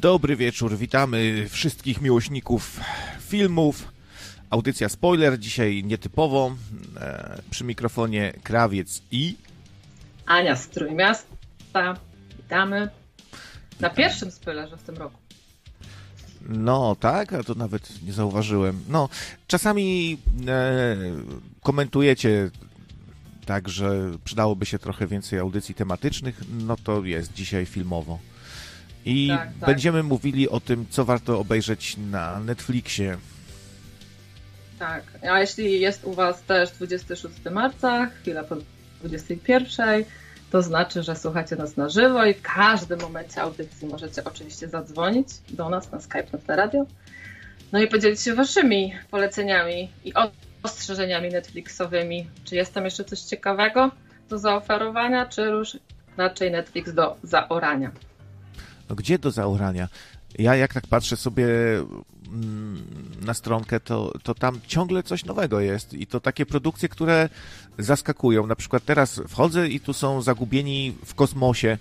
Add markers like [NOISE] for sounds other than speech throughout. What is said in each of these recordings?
Dobry wieczór, witamy wszystkich miłośników filmów. Audycja spoiler, dzisiaj nietypowo. E, przy mikrofonie Krawiec i Ania z Trójmiasta. Witamy na pierwszym spoilerze w tym roku. No tak, a to nawet nie zauważyłem. No, czasami e, komentujecie tak, że przydałoby się trochę więcej audycji tematycznych, no to jest dzisiaj filmowo. I Tak, tak. będziemy mówili o tym, co warto obejrzeć na Netflixie. Tak, a jeśli jest u Was też 26 marca, chwila po 21, to znaczy, że słuchacie nas na żywo i w każdym momencie audycji możecie oczywiście zadzwonić do nas na Skype na Radio. No i podzielić się Waszymi poleceniami i ostrzeżeniami Netflixowymi. Czy jest tam jeszcze coś ciekawego do zaoferowania, czy już raczej Netflix do zaorania? No gdzie do zaorania? Ja jak tak patrzę sobie mm, na stronkę, to, to tam ciągle coś nowego jest i to takie produkcje, które zaskakują. Na przykład teraz wchodzę i tu są zagubieni w kosmosie,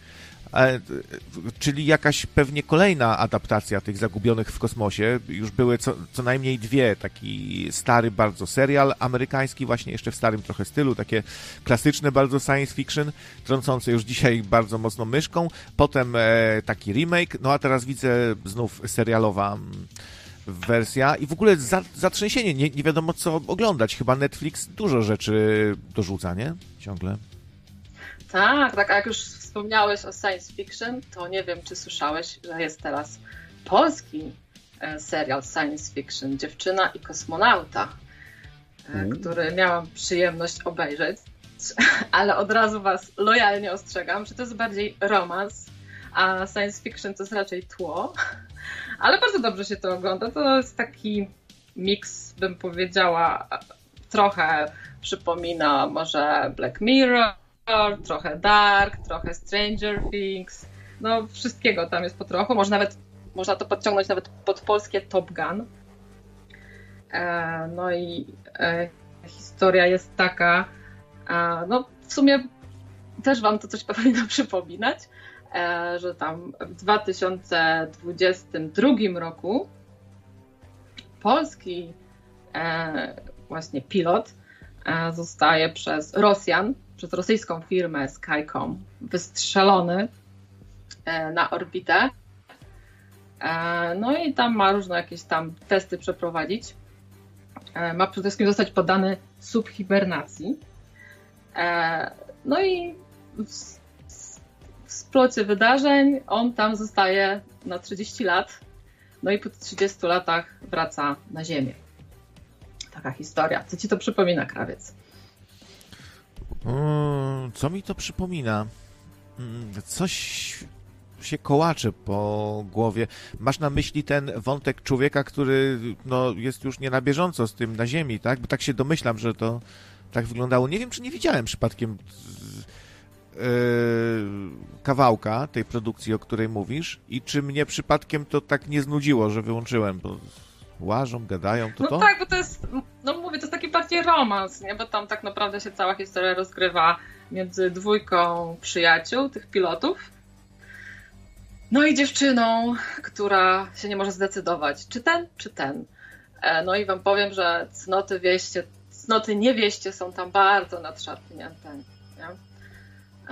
czyli jakaś pewnie kolejna adaptacja tych zagubionych w kosmosie. Już były co, co najmniej dwie, taki stary bardzo serial amerykański, właśnie jeszcze w starym trochę stylu, takie klasyczne bardzo science fiction, trącące już dzisiaj bardzo mocno myszką. Potem e, taki remake, no a teraz widzę znów serialowa mm, wersja i w ogóle za, zatrzęsienie, nie, nie wiadomo co oglądać. Chyba Netflix dużo rzeczy dorzuca, nie? Ciągle. Tak, tak, a jak już wspomniałeś o science fiction, to nie wiem, czy słyszałeś, że jest teraz polski e, serial science fiction Dziewczyna i kosmonauta, e, Mm. który miałam przyjemność obejrzeć, [LAUGHS] ale od razu Was lojalnie ostrzegam, że to jest bardziej romans, a science fiction to jest raczej tło, [LAUGHS] ale bardzo dobrze się to ogląda. To jest taki miks, bym powiedziała, trochę przypomina może Black Mirror, trochę Dark, trochę Stranger Things. No, wszystkiego tam jest po trochu. Może nawet, można to podciągnąć nawet pod polskie Top Gun. E, no i e, historia jest taka, e, no w sumie też Wam to coś [LAUGHS] powinno przypominać, że tam w 2022 roku polski właśnie pilot zostaje przez Rosjan, przez rosyjską firmę Skycom wystrzelony e, na orbitę. E, No i tam ma różne jakieś tam testy przeprowadzić. E, Ma przede wszystkim zostać poddany subhibernacji. No i w, w splocie wydarzeń on tam zostaje na 30 lat. No i po 30 latach wraca na Ziemię. Taka historia. Co ci to przypomina, krawiec? Co mi to przypomina? Mm, Coś się kołacze po głowie. Masz na myśli ten wątek człowieka, który no, jest już nie na bieżąco z tym na ziemi, tak? Bo tak się domyślam, że to tak wyglądało. Nie wiem, czy nie widziałem przypadkiem yy, kawałka tej produkcji, o której mówisz i czy mnie przypadkiem to tak nie znudziło, że wyłączyłem, bo łażą, gadają, to No to? tak, bo to jest, no mówię, to jest taki bardziej romans, nie? Bo tam tak naprawdę się cała historia rozgrywa między dwójką przyjaciół, tych pilotów, no i dziewczyną, która się nie może zdecydować, czy ten, czy ten. E, No i wam powiem, że cnoty wieście, cnoty niewieście są tam bardzo nadszarpnięte, nie?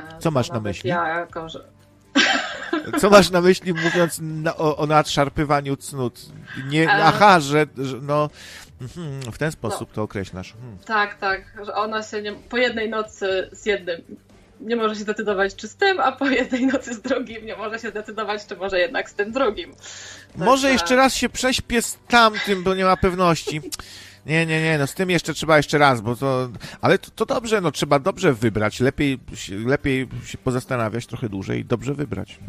E, Co masz na myśli? Ja jako, że... [LAUGHS] Co masz na myśli mówiąc na, o, o nadszarpywaniu cnót? Nie, E. aha, że, że no mhm, w ten sposób to określasz. Hmm. Tak, tak, że ona się nie, po jednej nocy z jednym nie może się zdecydować, czy z tym, a po jednej nocy z drugim nie może się zdecydować, czy może jednak z tym drugim. Może Także- jeszcze raz się prześpię z tamtym, bo nie ma pewności. Nie, nie, nie, no z tym jeszcze trzeba jeszcze raz, bo to... Ale to, to dobrze, no trzeba dobrze wybrać, lepiej, się- lepiej się pozastanawiać trochę dłużej i dobrze wybrać.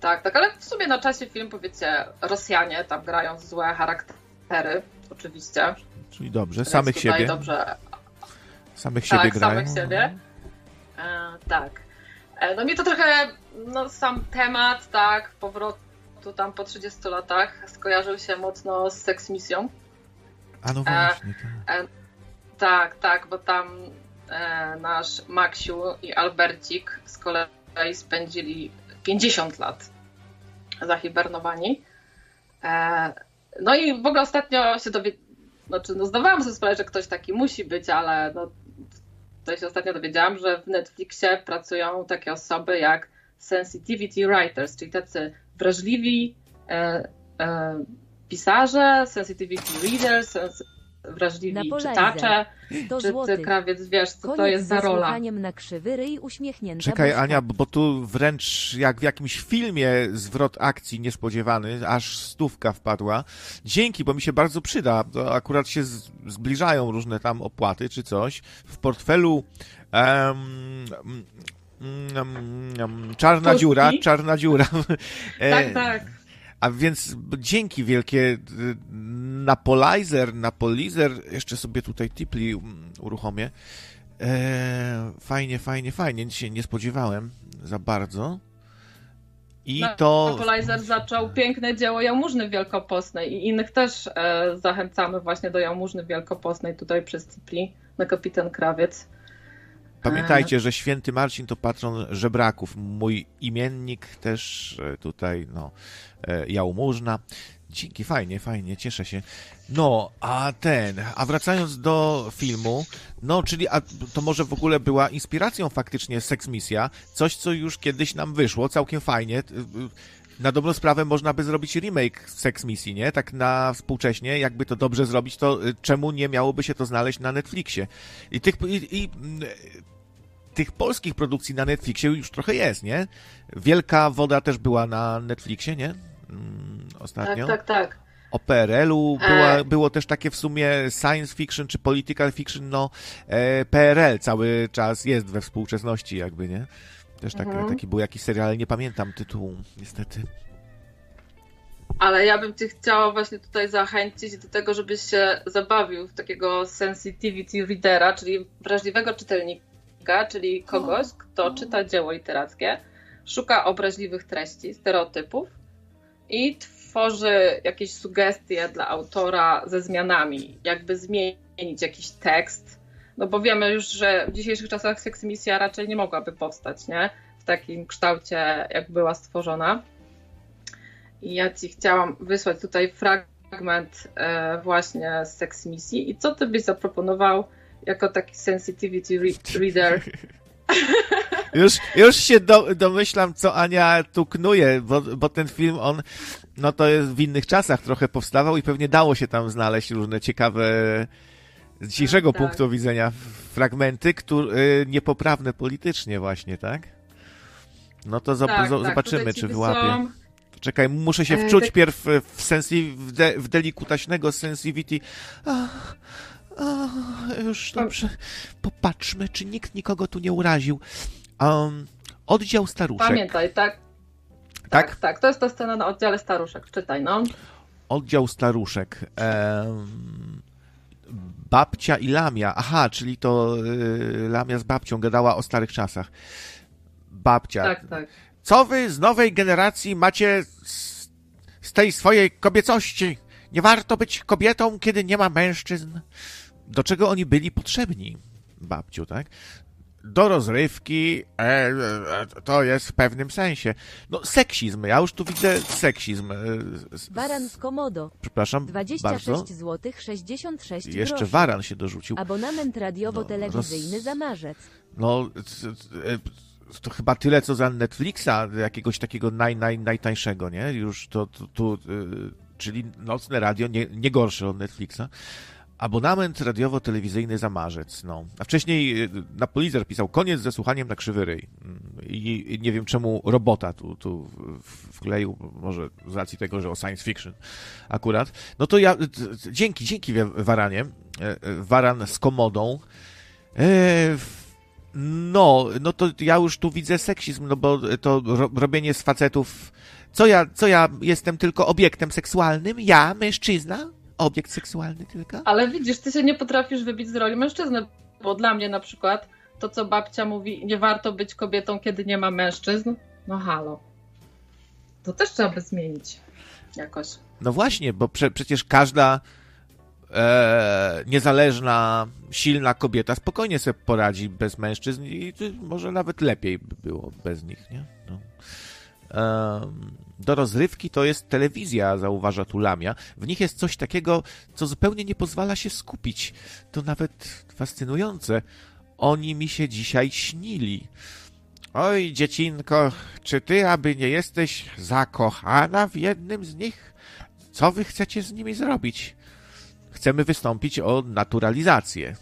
Tak, tak, ale w sumie na czasie film, powiecie, Rosjanie tam grają złe charaktery, oczywiście. Czyli dobrze, Więc samych siebie, Dobrze, samych siebie tak, grają. samych siebie. E, tak. E, no mi to trochę, no sam temat, tak, powrotu tam po 30 latach skojarzył się mocno z Sex Misją. A no właśnie, tak. Tak, tak, bo tam e, nasz Maksiu i Albercik z kolei spędzili 50 lat zahibernowani. E, no i w ogóle ostatnio się dowiedziałam, znaczy no zdawałam sobie sprawę, że ktoś taki musi być, ale no, to się ostatnio dowiedziałam, że w Netflixie pracują takie osoby jak sensitivity writers, czyli tacy wrażliwi e, e, pisarze, sensitivity readers, sens wrażliwi czytacze. To czy ty, krawiec, wiesz, co Koniec to jest za rola? na krzywy ryj, uśmiechnięta Czekaj, Ania, bo tu wręcz jak w jakimś filmie zwrot akcji niespodziewany, aż stówka wpadła. Dzięki, bo mi się bardzo przyda. To akurat się zbliżają różne tam opłaty czy coś. W portfelu um, um, czarna Pustki? dziura, czarna dziura. [LAUGHS] tak, tak. A więc dzięki wielkie Napolizer, Napolizer, jeszcze sobie tutaj Tipli uruchomię. E, fajnie, fajnie, fajnie. Nic się nie spodziewałem za bardzo. I no, to. Napolizer zaczął piękne dzieło Jałmużny Wielkopostnej i innych też e, zachęcamy właśnie do Jałmużny Wielkopostnej tutaj przez Tipli na Kapitan Krawiec. Pamiętajcie, że święty Marcin to patron żebraków. Mój imiennik też e, tutaj, no, e, jałmużna. Dzięki, fajnie, fajnie, cieszę się. No, a ten, a wracając do filmu, no, czyli a to może w ogóle była inspiracją faktycznie Sex Misja, coś, co już kiedyś nam wyszło, całkiem fajnie. Na dobrą sprawę można by zrobić remake Sex Misji, nie? Tak na współcześnie, jakby to dobrze zrobić, to y, czemu nie miałoby się to znaleźć na Netflixie? I tych, i, i tych polskich produkcji na Netflixie już trochę jest, nie? Wielka Woda też była na Netflixie, nie? Mm, ostatnio. Tak, tak, tak. O PRL-u była, e... było też takie w sumie science fiction czy political fiction, no e, PRL cały czas jest we współczesności jakby, nie? Też tak, mhm. taki był jakiś serial, nie pamiętam tytułu, niestety. Ale ja bym cię chciała właśnie tutaj zachęcić do tego, żebyś się zabawił w takiego sensitivity readera, czyli wrażliwego czytelnika, czyli kogoś, kto czyta dzieło literackie, szuka obraźliwych treści, stereotypów i tworzy jakieś sugestie dla autora ze zmianami, jakby zmienić jakiś tekst. No bo wiemy już, że w dzisiejszych czasach seksmisja raczej nie mogłaby powstać, nie? W takim kształcie, jak była stworzona. I ja ci chciałam wysłać tutaj fragment e, właśnie z seksmisji. I co ty byś zaproponował jako taki sensitivity reader [LAUGHS] Już, już się do, domyślam, co Ania tu knuje, bo, bo ten film, on, no to jest w innych czasach trochę powstawał i pewnie dało się tam znaleźć różne ciekawe, z dzisiejszego tak. punktu widzenia, fragmenty, które, y, niepoprawne politycznie właśnie, tak? No to tak, tak, zobaczymy, czy wyłapie. Czekaj, muszę się e, wczuć e, pierw w, sensi, w, de, w delikutaśnego sensivity. Ach, o, już dobrze. Popatrzmy, czy nikt nikogo tu nie uraził. Um, oddział staruszek. Pamiętaj, tak? Tak, tak, tak. To jest ta scena na oddziale staruszek. Czytaj, no. Oddział staruszek. Um, babcia i Lamia. Aha, czyli to y, Lamia z babcią gadała o starych czasach. Babcia. Tak, tak. Co wy z nowej generacji macie z, z tej swojej kobiecości? Nie warto być kobietą, kiedy nie ma mężczyzn do czego oni byli potrzebni, babciu, tak? Do rozrywki, e, e, to jest w pewnym sensie. No, seksizm, ja już tu widzę seksizm. E, Waran z Komodo. Przepraszam, 26 bardzo. zł 66 Jeszcze groszy. Waran się dorzucił. Abonament radiowo-telewizyjny no, za marzec. No, e, to chyba tyle, co za Netflixa, jakiegoś takiego naj, naj, najtańszego, nie? Już to, to, to czyli nocne radio, nie, nie gorsze od Netflixa. Abonament radiowo-telewizyjny za marzec. No. A wcześniej y, Napolizer pisał koniec ze słuchaniem na krzywy ryj. I nie wiem czemu robota tu, tu wkleił, może z racji tego, że o science fiction akurat. No to ja, dzięki, dzięki Waranie. Waran z komodą. E, no, no to ja już tu widzę seksizm, no bo to robienie z facetów. Co ja, co ja jestem tylko obiektem seksualnym? Ja, mężczyzna? Obiekt seksualny tylko. Ale widzisz, ty się nie potrafisz wybić z roli mężczyzny, bo dla mnie na przykład to, co babcia mówi, nie warto być kobietą, kiedy nie ma mężczyzn, no halo. To też trzeba by zmienić jakoś. No właśnie, bo prze, przecież każda e, niezależna, silna kobieta spokojnie sobie poradzi bez mężczyzn i może nawet lepiej by było bez nich, nie? No. Do rozrywki to jest telewizja, zauważa tu Lamia. W nich jest coś takiego, co zupełnie nie pozwala się skupić. To nawet fascynujące. Oni mi się dzisiaj śnili. Oj, dziecinko, czy ty aby nie jesteś zakochana w jednym z nich? Co wy chcecie z nimi zrobić? Chcemy wystąpić o naturalizację.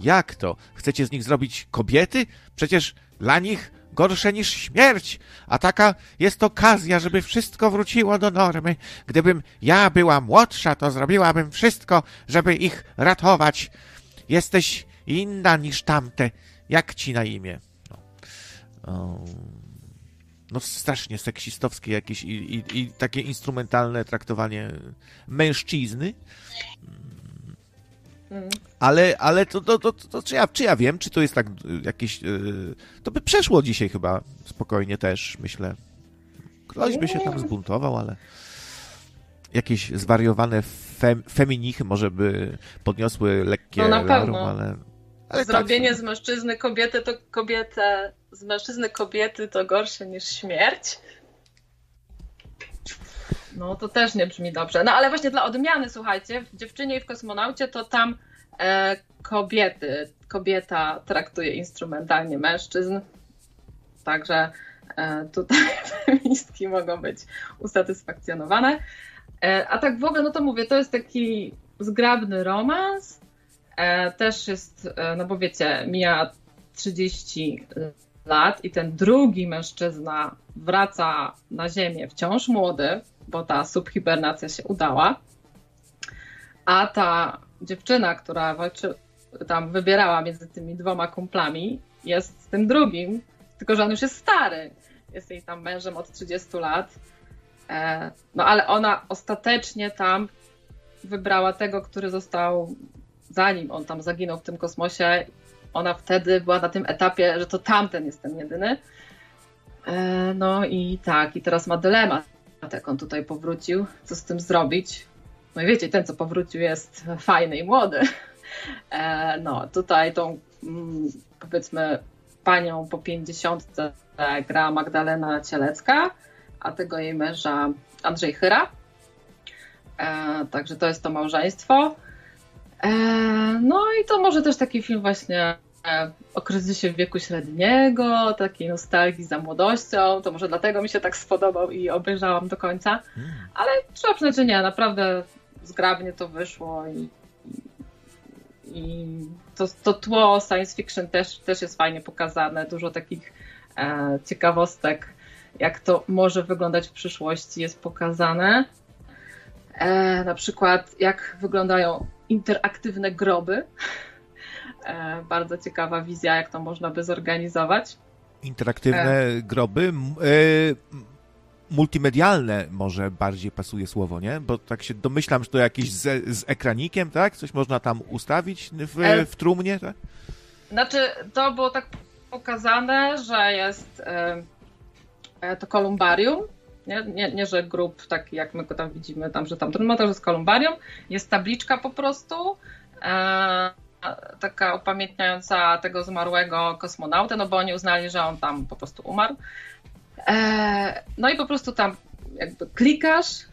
Jak to? Chcecie z nich zrobić kobiety? Przecież dla nich gorsze niż śmierć, a taka jest okazja, żeby wszystko wróciło do normy. Gdybym ja była młodsza, to zrobiłabym wszystko, żeby ich ratować. Jesteś inna niż tamte. Jak ci na imię? No, no strasznie seksistowskie jakieś i, i, i takie instrumentalne traktowanie mężczyzny. Ale, ale to, to, to, to, czy, ja, czy ja wiem, czy to jest tak jakieś. Yy, to by przeszło dzisiaj chyba spokojnie też, myślę. Ktoś by się tam zbuntował, ale jakieś zwariowane fem, feminichy może by podniosły lekkie no na larum, pewno. ale, ale Zrobienie tak, z mężczyzny kobiety to kobietę, z mężczyzny kobiety to gorsze niż śmierć. No to też nie brzmi dobrze. No ale właśnie dla odmiany, słuchajcie, w dziewczynie i w kosmonaucie to tam e, kobiety, kobieta traktuje instrumentalnie mężczyzn. Także e, tutaj [LAUGHS] feministki mogą być usatysfakcjonowane. E, a tak w ogóle, no to mówię, to jest taki zgrabny romans. E, też jest, e, no bo wiecie, mija 30 lat i ten drugi mężczyzna wraca na Ziemię wciąż młody, bo ta subhibernacja się udała. A ta dziewczyna, która walczy, tam wybierała między tymi dwoma kumplami, jest z tym drugim, tylko że on już jest stary. Jest jej tam mężem od 30 lat. E, no ale ona ostatecznie tam wybrała tego, który został, zanim on tam zaginął w tym kosmosie. Ona wtedy była na tym etapie, że to tamten jest ten jedyny. E, no i tak, i teraz ma dylemat, jak on tutaj powrócił, co z tym zrobić. No i wiecie, ten, co powrócił, jest fajny i młody. E, no, tutaj tą, mm, powiedzmy, panią po 50 gra Magdalena Cielecka, a tego jej męża Andrzej Chyra. E, także to jest to małżeństwo. E, no i to może też taki film właśnie o kryzysie wieku średniego, takiej nostalgii za młodością. To może dlatego mi się tak spodobał i obejrzałam do końca. Ale trzeba przyznać, że nie, naprawdę zgrabnie to wyszło i, i to, to tło science fiction też, też jest fajnie pokazane. Dużo takich e, ciekawostek, jak to może wyglądać w przyszłości, jest pokazane. E, na przykład, jak wyglądają interaktywne groby. E, bardzo ciekawa wizja, jak to można by zorganizować. Interaktywne groby. m- E, multimedialne może bardziej pasuje słowo, nie? Bo tak się domyślam, że to jakieś z, z ekranikiem, tak? Coś można tam ustawić w, E, w trumnie, tak? Znaczy, to było tak pokazane, że jest e, e, to kolumbarium. Nie, nie, nie, że grób taki jak my go tam widzimy, tam, że tam trudno, to jest kolumbarium. Jest tabliczka po prostu, e, taka upamiętniająca tego zmarłego kosmonauta, no bo oni uznali, że on tam po prostu umarł. E, no i po prostu tam jakby klikasz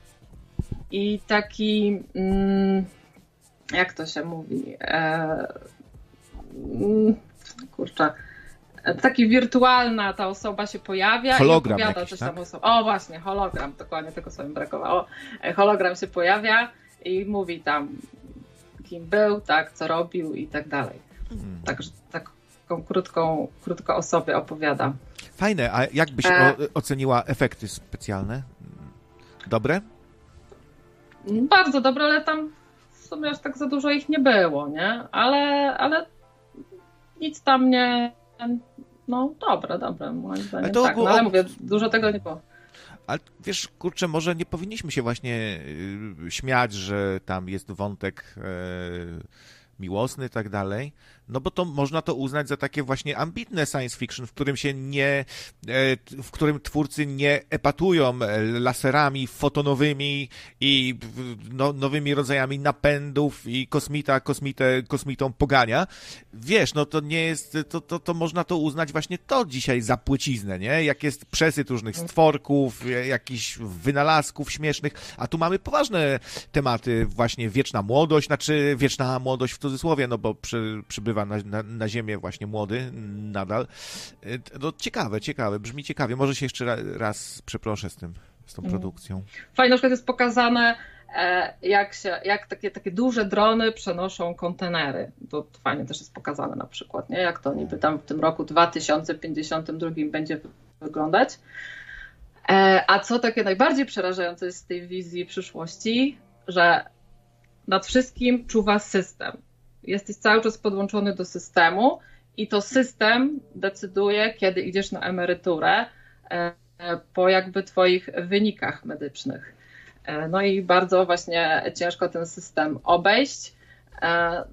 i taki, mm, jak to się mówi, e, mm, kurczę, taki wirtualna ta osoba się pojawia Hologram i opowiada coś tak? tam sobie. O właśnie, hologram, dokładnie tego sobie brakowało. E, Hologram się pojawia i mówi tam kim był, tak, co robił i tak dalej. Hmm. Także taką krótką, krótko o sobie opowiada. Fajne, a jak byś E. oceniła efekty specjalne? Dobre? Bardzo dobre, ale tam w sumie aż tak za dużo ich nie było, nie? Ale, ale nic tam nie. No dobre, dobre, moim zdaniem. to tak, no, ale mówię, dużo tego nie było. Ale wiesz, kurczę, może nie powinniśmy się właśnie y, śmiać, że tam jest wątek e, miłosny i tak dalej. No bo to można to uznać za takie właśnie ambitne science fiction, w którym się nie, e, w którym twórcy nie epatują e, laserami fotonowymi i no, nowymi rodzajami napędów i kosmita kosmitę, kosmitą pogania. Wiesz, no to nie jest, to, to, to można to uznać właśnie to dzisiaj za płyciznę, nie? Jak jest przesyt różnych stworków, jakichś wynalazków śmiesznych, a tu mamy poważne tematy, właśnie wieczna młodość, znaczy wieczna młodość w cudzysłowie, no bo przy, przybywa na, na, na ziemię właśnie młody nadal. No ciekawe, ciekawe, brzmi ciekawie. Może się jeszcze raz przeproszę z tym, z tą mm. produkcją. Fajnie, na przykład jest pokazane e, jak, się, jak takie, takie duże drony przenoszą kontenery. To fajnie też jest pokazane na przykład, nie? jak to niby tam w tym roku 2052 będzie wyglądać. E, a co takie najbardziej przerażające jest z tej wizji przyszłości, że nad wszystkim czuwa system. Jesteś cały czas podłączony do systemu i to system decyduje, kiedy idziesz na emeryturę e, po jakby Twoich wynikach medycznych. E, no i bardzo właśnie ciężko ten system obejść.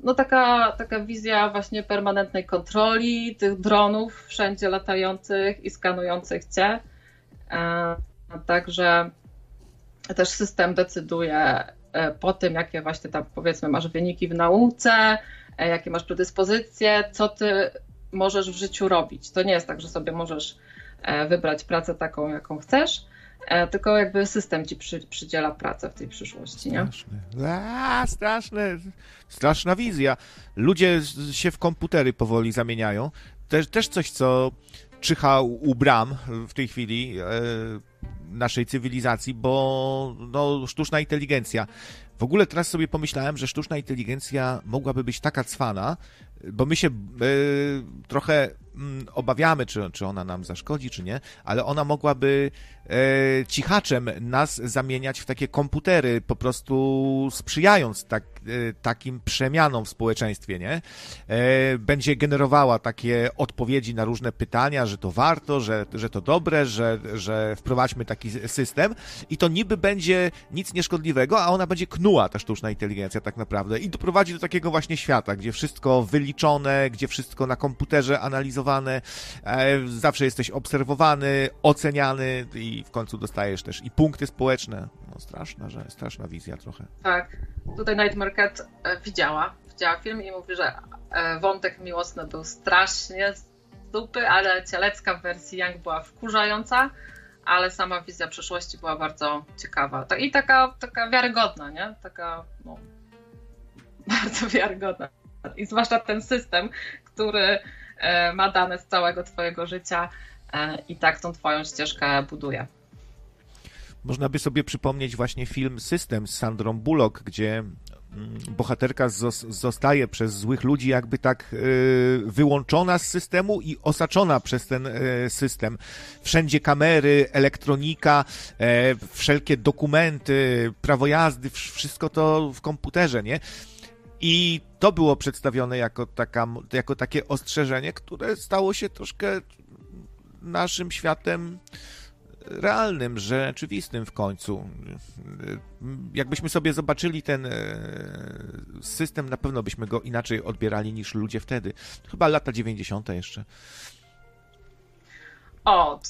No taka, taka wizja właśnie permanentnej kontroli tych dronów wszędzie latających i skanujących Cię. Także też system decyduje e, po tym, jakie właśnie tam powiedzmy masz wyniki w nauce, e, jakie masz predyspozycje, co ty możesz w życiu robić. To nie jest tak, że sobie możesz e, wybrać pracę taką, jaką chcesz, tylko jakby system ci przy, przydziela pracę w tej przyszłości, nie? Straszne. Straszne. Straszna wizja. Ludzie się w komputery powoli zamieniają. Też, też coś, co czyha u bram w tej chwili e, naszej cywilizacji, bo no, sztuczna inteligencja. W ogóle teraz sobie pomyślałem, że sztuczna inteligencja mogłaby być taka cwana, bo my się e, trochę mm, obawiamy, czy, czy ona nam zaszkodzi, czy nie, ale ona mogłaby e, cichaczem nas zamieniać w takie komputery, po prostu sprzyjając tak, e, takim przemianom w społeczeństwie, nie? E, będzie generowała takie odpowiedzi na różne pytania, że to warto, że, że to dobre, że, że wprowadźmy taki system i to niby będzie nic nieszkodliwego, a ona będzie knuła, ta sztuczna inteligencja tak naprawdę i doprowadzi do takiego właśnie świata, gdzie wszystko wyliczone, gdzie wszystko na komputerze analizowane, e, zawsze jesteś obserwowany, oceniany i i w końcu dostajesz też i punkty społeczne. No straszna, że straszna wizja trochę. Tak. Tutaj Night Market e, widziała, widziała film i mówi, że e, wątek miłosny był strasznie z dupy, ale cielecka w wersji Young była wkurzająca, ale sama wizja przyszłości była bardzo ciekawa. I taka, taka wiarygodna, nie? Taka, no, [LAUGHS] bardzo wiarygodna. I zwłaszcza ten system, który e, ma dane z całego Twojego życia E, i tak tą twoją ścieżkę buduje. Można by sobie przypomnieć właśnie film System z Sandrą Bullock, gdzie mm, bohaterka zostaje przez złych ludzi jakby tak e, wyłączona z systemu i osaczona przez ten system. Wszędzie kamery, elektronika, wszelkie dokumenty, prawo jazdy, wszystko to w komputerze, nie? I to było przedstawione jako, taka, jako takie ostrzeżenie, które stało się troszkę naszym światem realnym, rzeczywistym w końcu. Jakbyśmy sobie zobaczyli ten e, system, na pewno byśmy go inaczej odbierali niż ludzie wtedy. Chyba lata 90. jeszcze. O,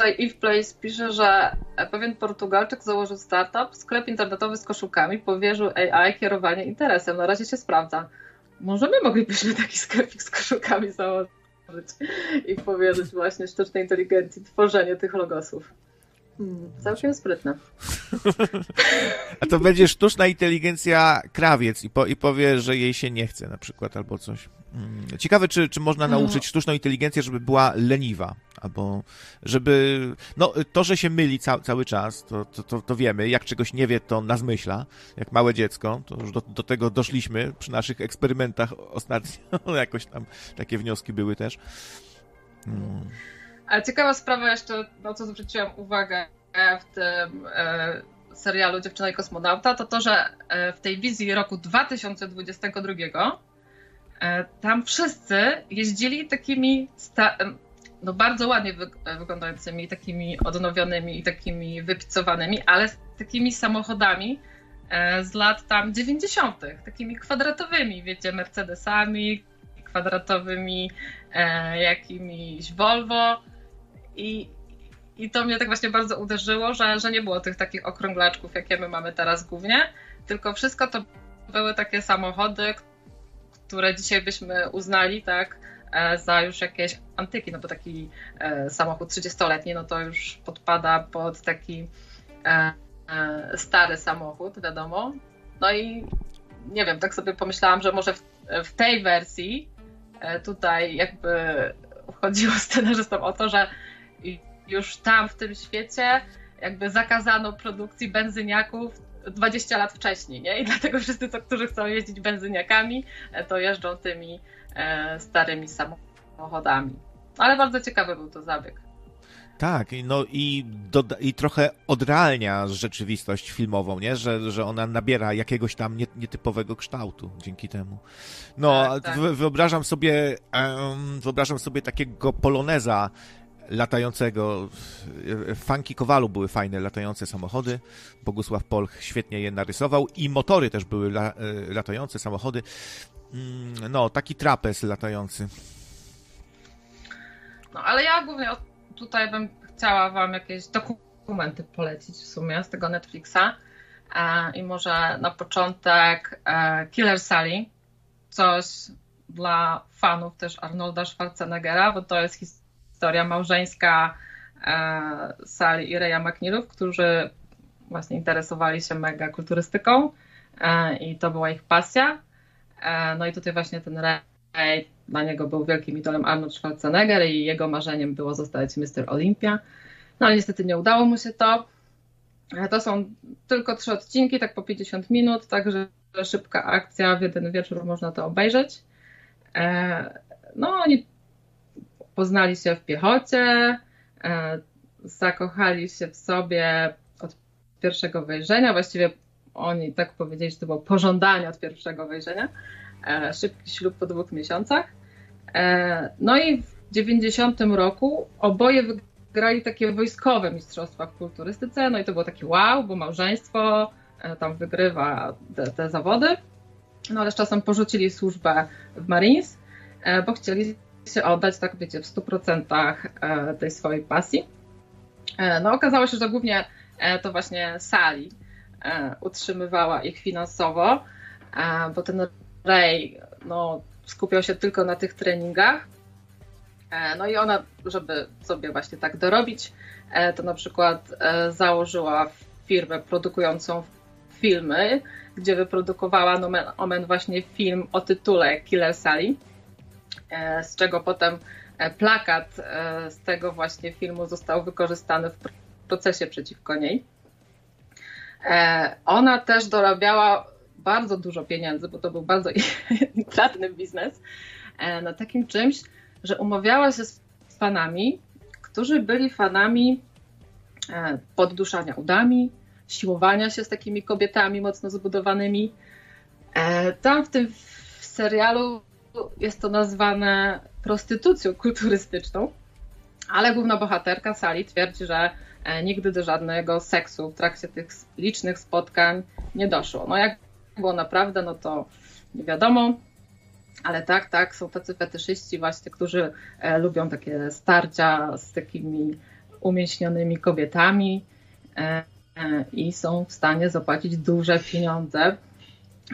tutaj Eve Place pisze, że pewien Portugalczyk założył startup, sklep internetowy z koszulkami, powierzył AI kierowanie interesem. Na razie się sprawdza. Może my moglibyśmy taki sklepik z koszulkami założyć i powierzyć właśnie sztucznej inteligencji tworzenie tych logosów. Hmm, całkiem sprytne. A to będzie sztuczna inteligencja krawiec i, po, i powie, że jej się nie chce na przykład albo coś. Hmm. Ciekawe, czy, czy można no. nauczyć sztuczną inteligencję, żeby była leniwa, albo żeby. No, to, że się myli ca cały czas, to, to, to, to, wiemy. Jak czegoś nie wie, to nas myśla, jak małe dziecko. To już do, do tego doszliśmy przy naszych eksperymentach ostatnio. [LAUGHS] Jakoś tam takie wnioski były też. Hmm. Ale ciekawa sprawa jeszcze, na co zwróciłam uwagę w tym e, serialu Dziewczyna i kosmonauta, to to, że e, w tej wizji roku 2022 e, tam wszyscy jeździli takimi no bardzo ładnie wyglądającymi, takimi odnowionymi i takimi wypicowanymi, ale takimi samochodami z lat tam 90., takimi kwadratowymi, wiecie, Mercedesami, kwadratowymi jakimiś Volvo i, i to mnie tak właśnie bardzo uderzyło, że, że nie było tych takich okrąglaczków, jakie my mamy teraz głównie, tylko wszystko to były takie samochody, które dzisiaj byśmy uznali, tak, e, za już jakieś antyki, no bo taki e, samochód 30-letni, no to już podpada pod taki e, stary samochód, wiadomo. No i nie wiem, tak sobie pomyślałam, że może w, w tej wersji tutaj jakby chodziło [LAUGHS] scenarzystom o to, że już tam w tym świecie jakby zakazano produkcji benzyniaków 20 lat wcześniej, nie? I dlatego wszyscy, co, którzy chcą jeździć benzyniakami, e, to jeżdżą tymi e, starymi samochodami. Ale bardzo ciekawy był to zabieg. Tak, no i, doda- i trochę odrealnia rzeczywistość filmową, nie? Że, że ona nabiera jakiegoś tam nietypowego kształtu dzięki temu. No, tak, tak. wyobrażam sobie, um, wyobrażam sobie takiego poloneza latającego. Funky Kowalu były fajne latające samochody. Bogusław Polch świetnie je narysował i motory też były la, e, latające samochody. Mm, no, taki trapez latający. No, ale ja głównie tutaj bym chciała wam jakieś dokumenty polecić w sumie z tego Netflixa. E, I może na początek e, Killer Sally. Coś dla fanów też Arnolda Schwarzeneggera, bo to jest historia historia małżeńska e, Sally i Reya McNeilów, którzy właśnie interesowali się mega kulturystyką e, i to była ich pasja. E, no i tutaj właśnie ten Ray, dla niego był wielkim idolem Arnold Schwarzenegger i jego marzeniem było zostać Mr. Olympia. No ale niestety nie udało mu się to. To są tylko trzy odcinki, tak po 50 minut, także szybka akcja, w jeden wieczór można to obejrzeć. No oni poznali się w piechocie, e, zakochali się w sobie od pierwszego wejrzenia. Właściwie oni tak powiedzieli, że to było pożądanie od pierwszego wejrzenia. E, szybki ślub po dwóch miesiącach. E, no i w 90 roku oboje wygrali takie wojskowe mistrzostwa w kulturystyce. No i to było takie wow, bo małżeństwo tam wygrywa te, te zawody. No ale z czasem porzucili służbę w Marines, bo chcieli się oddać, tak wiecie, w 100% e, tej swojej pasji. E, no okazało się, że głównie e, to właśnie Sali utrzymywała ich finansowo, bo ten Ray no, skupiał się tylko na tych treningach. No i ona, żeby sobie właśnie tak dorobić, to na przykład założyła firmę produkującą filmy, gdzie wyprodukowała nomen omen właśnie film o tytule Killer Sally. E, z czego potem e, plakat e, z tego właśnie filmu został wykorzystany w procesie przeciwko niej. Ona też dorabiała bardzo dużo pieniędzy, bo to był bardzo [LAUGHS] intratny biznes, na takim czymś, że umawiała się z fanami, którzy byli fanami podduszania udami, siłowania się z takimi kobietami mocno zbudowanymi. Tam w tym serialu jest to nazwane prostytucją kulturystyczną, ale główna bohaterka Sali twierdzi, że e, nigdy do żadnego seksu w trakcie tych licznych spotkań nie doszło. No jak było naprawdę, no to nie wiadomo, ale tak, tak, są tacy fetyszyści właśnie, którzy e, lubią takie starcia z takimi umięśnionymi kobietami e, i są w stanie zapłacić duże pieniądze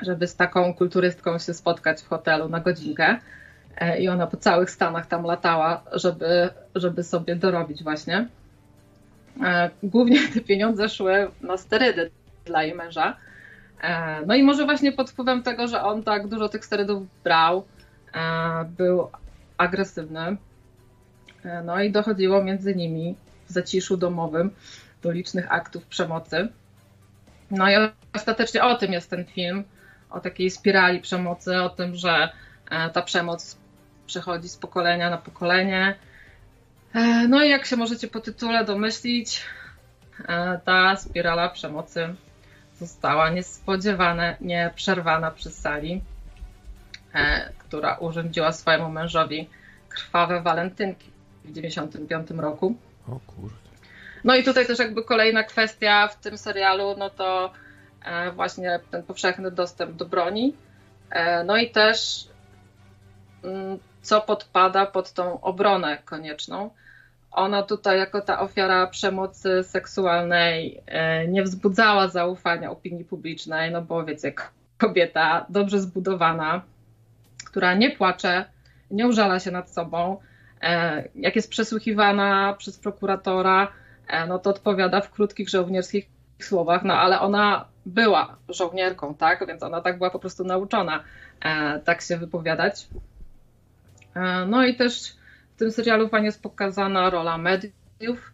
żeby z taką kulturystką się spotkać w hotelu na godzinkę. E, I ona po całych Stanach tam latała, żeby, żeby sobie dorobić właśnie. E, głównie te pieniądze szły na sterydy dla jej męża. E, no i może właśnie pod wpływem tego, że on tak dużo tych sterydów brał, był agresywny. No i dochodziło między nimi w zaciszu domowym do licznych aktów przemocy. No i ostatecznie o tym jest ten film o takiej spirali przemocy, o tym, że e, ta przemoc przechodzi z pokolenia na pokolenie. E, no i jak się możecie po tytule domyślić, e, ta spirala przemocy została niespodziewanie nie przerwana przez Sali, która urządziła swojemu mężowi krwawe walentynki w 1995 roku. O kurde. No i tutaj też jakby kolejna kwestia w tym serialu, no to właśnie ten powszechny dostęp do broni. E, no i też mm, co podpada pod tą obronę konieczną. Ona tutaj, jako ta ofiara przemocy seksualnej, e, nie wzbudzała zaufania opinii publicznej, no bo wiecie, kobieta dobrze zbudowana, która nie płacze, nie użala się nad sobą, e, jak jest przesłuchiwana przez prokuratora, e, no to odpowiada w krótkich żołnierskich słowach, no ale ona była żołnierką, tak? Więc ona tak była po prostu nauczona e, tak się wypowiadać. No i też w tym serialu fajnie jest pokazana rola mediów,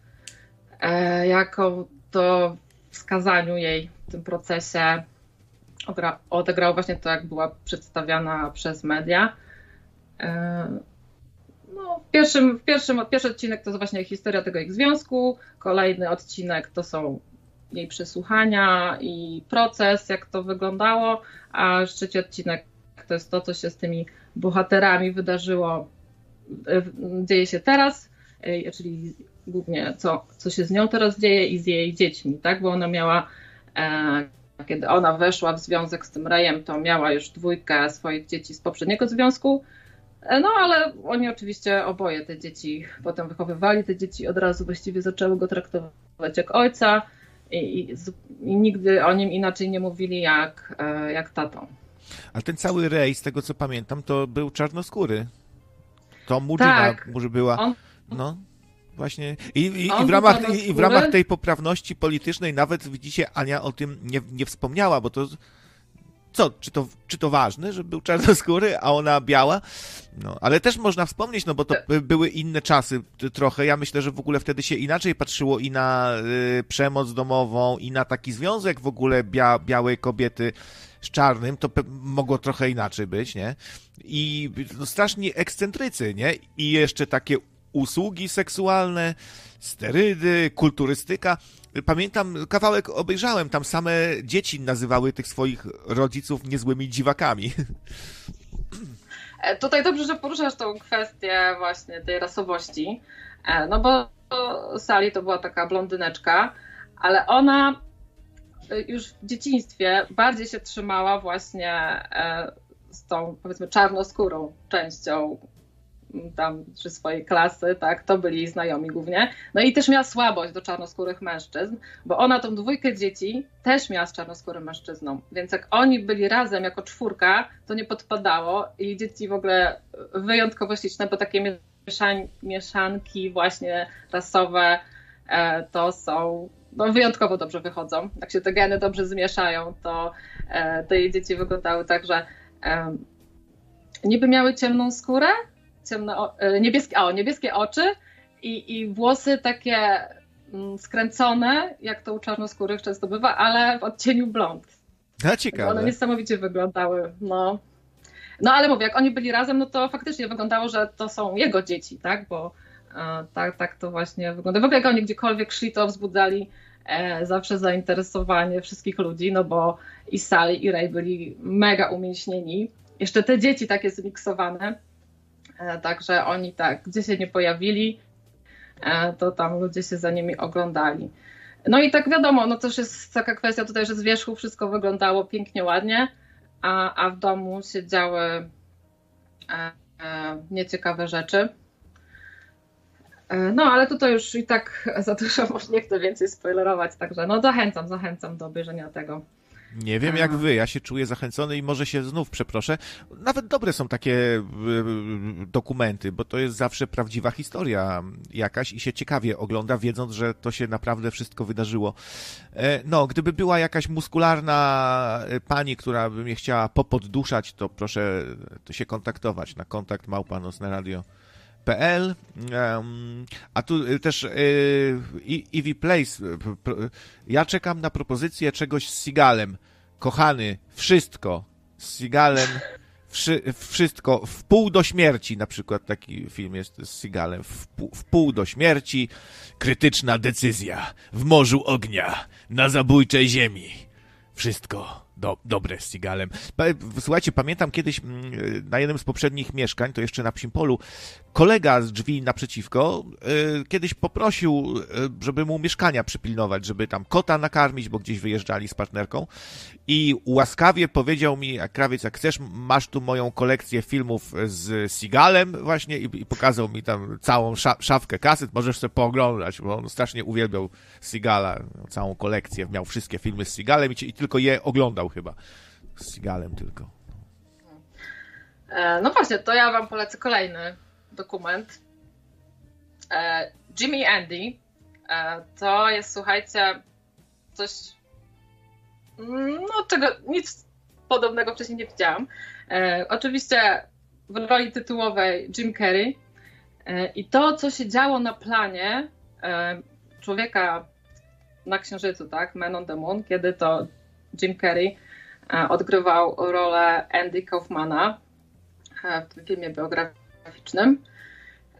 jako to wskazaniu jej w tym procesie odegrał właśnie to, jak była przedstawiana przez media. No, w pierwszym, w pierwszym, pierwszy odcinek to jest właśnie historia tego ich związku, kolejny odcinek to są jej przesłuchania i proces, jak to wyglądało, a trzeci odcinek to jest to, co się z tymi bohaterami wydarzyło, e, dzieje się teraz, e, czyli głównie co, co się z nią teraz dzieje i z jej dziećmi, tak, bo ona miała e, kiedy ona weszła w związek z tym Rejem, to miała już dwójkę swoich dzieci z poprzedniego związku, no ale oni oczywiście oboje te dzieci potem wychowywali, te dzieci od razu właściwie zaczęły go traktować jak ojca i, i, nigdy o nim inaczej nie mówili jak, e, jak tatą. Ale ten cały rej, z tego co pamiętam, to był czarnoskóry. To Mujina tak, może była. On... No. Właśnie. I, i, i, w ramach, I w ramach tej poprawności politycznej nawet widzicie, Ania o tym nie, nie wspomniała, bo to co, czy to, czy to ważne, że był czarnoskóry, a ona biała? No, ale też można wspomnieć, no bo to były inne czasy trochę. Ja myślę, że w ogóle wtedy się inaczej patrzyło i na y, przemoc domową, i na taki związek w ogóle bia, białej kobiety z czarnym, to mogło trochę inaczej być, nie? I no, strasznie ekscentrycy, nie? I jeszcze takie usługi seksualne, sterydy, kulturystyka. Pamiętam, kawałek obejrzałem, tam same dzieci nazywały tych swoich rodziców niezłymi dziwakami. E, tutaj dobrze, że poruszasz tą kwestię właśnie tej rasowości, e, no bo Sally to była taka blondyneczka, ale ona e, już w dzieciństwie bardziej się trzymała właśnie z tą powiedzmy czarnoskórą częścią tam czy swojej klasy, tak, to byli znajomi głównie. No i też miała słabość do czarnoskórych mężczyzn, bo ona tą dwójkę dzieci też miała z czarnoskórym mężczyzną, więc jak oni byli razem jako czwórka, to nie podpadało i dzieci w ogóle wyjątkowo śliczne, bo takie mieszań, mieszanki właśnie rasowe e, to są no, wyjątkowo dobrze wychodzą. Jak się te geny dobrze zmieszają, to e, te dzieci wyglądały tak, że e, niby miały ciemną skórę, ciemno, e, niebieskie, o, niebieskie oczy i, i włosy takie mm, skręcone, jak to u czarnoskórych często bywa, ale w odcieniu blond. A ciekawe. One niesamowicie wyglądały, no. No ale mówię, jak oni byli razem, no to faktycznie wyglądało, że to są jego dzieci, tak, bo e, tak, tak to właśnie wygląda. W ogóle jak oni gdziekolwiek szli, to wzbudzali e, zawsze zainteresowanie wszystkich ludzi, no bo i Sally i Ray byli mega umięśnieni. Jeszcze te dzieci takie zmiksowane, także oni tak, gdzie się nie pojawili, e, to tam ludzie się za nimi oglądali. No i tak wiadomo, no też jest taka kwestia tutaj, że z wierzchu wszystko wyglądało pięknie, ładnie, a, a w domu się działy e, e, nieciekawe rzeczy. E, no, ale tutaj już i tak [LAUGHS] za dużo może nie chcę więcej spoilerować, także no zachęcam, zachęcam do obejrzenia tego. Nie wiem jak wy, ja się czuję zachęcony i może się znów przeproszę. Nawet dobre są takie y, y, dokumenty, bo to jest zawsze prawdziwa historia jakaś i się ciekawie ogląda, wiedząc, że to się naprawdę wszystko wydarzyło. E, no, gdyby była jakaś muskularna y, pani, która by mnie chciała popodduszać, to proszę to się kontaktować na kontakt małpanos na radio. PL, a tu też Eevee Place. Ja czekam na propozycję czegoś z Sigalem. Kochany, wszystko z Sigalem, wszystko, w pół do śmierci, na przykład taki film jest z Sigalem, w w pół do śmierci, krytyczna decyzja, w morzu ognia, na zabójczej ziemi, wszystko do, dobre z Seagalem. Słuchajcie, pamiętam kiedyś mm, na jednym z poprzednich mieszkań, to jeszcze na Psim Polu, kolega z drzwi naprzeciwko y, kiedyś poprosił, y, żeby mu mieszkania przypilnować, żeby tam kota nakarmić, bo gdzieś wyjeżdżali z partnerką i łaskawie powiedział mi, jak krawiec, jak chcesz, masz tu moją kolekcję filmów z Seagalem właśnie i, i pokazał mi tam całą szafkę kaset, możesz sobie pooglądać, bo on strasznie uwielbiał Seagala, całą kolekcję, miał wszystkie filmy z Seagalem i, i tylko je oglądał chyba. Z Seagalem tylko. E, no właśnie, to ja wam polecę kolejny dokument. E, Jimmy Andy e, to jest, słuchajcie, coś, no czego, nic podobnego wcześniej nie widziałam. Oczywiście w roli tytułowej Jim Carrey i to, co się działo na planie człowieka na Księżycu, tak, Man on the Moon, kiedy to Jim Carrey odgrywał rolę Andy Kaufmana w tym filmie biograficznym.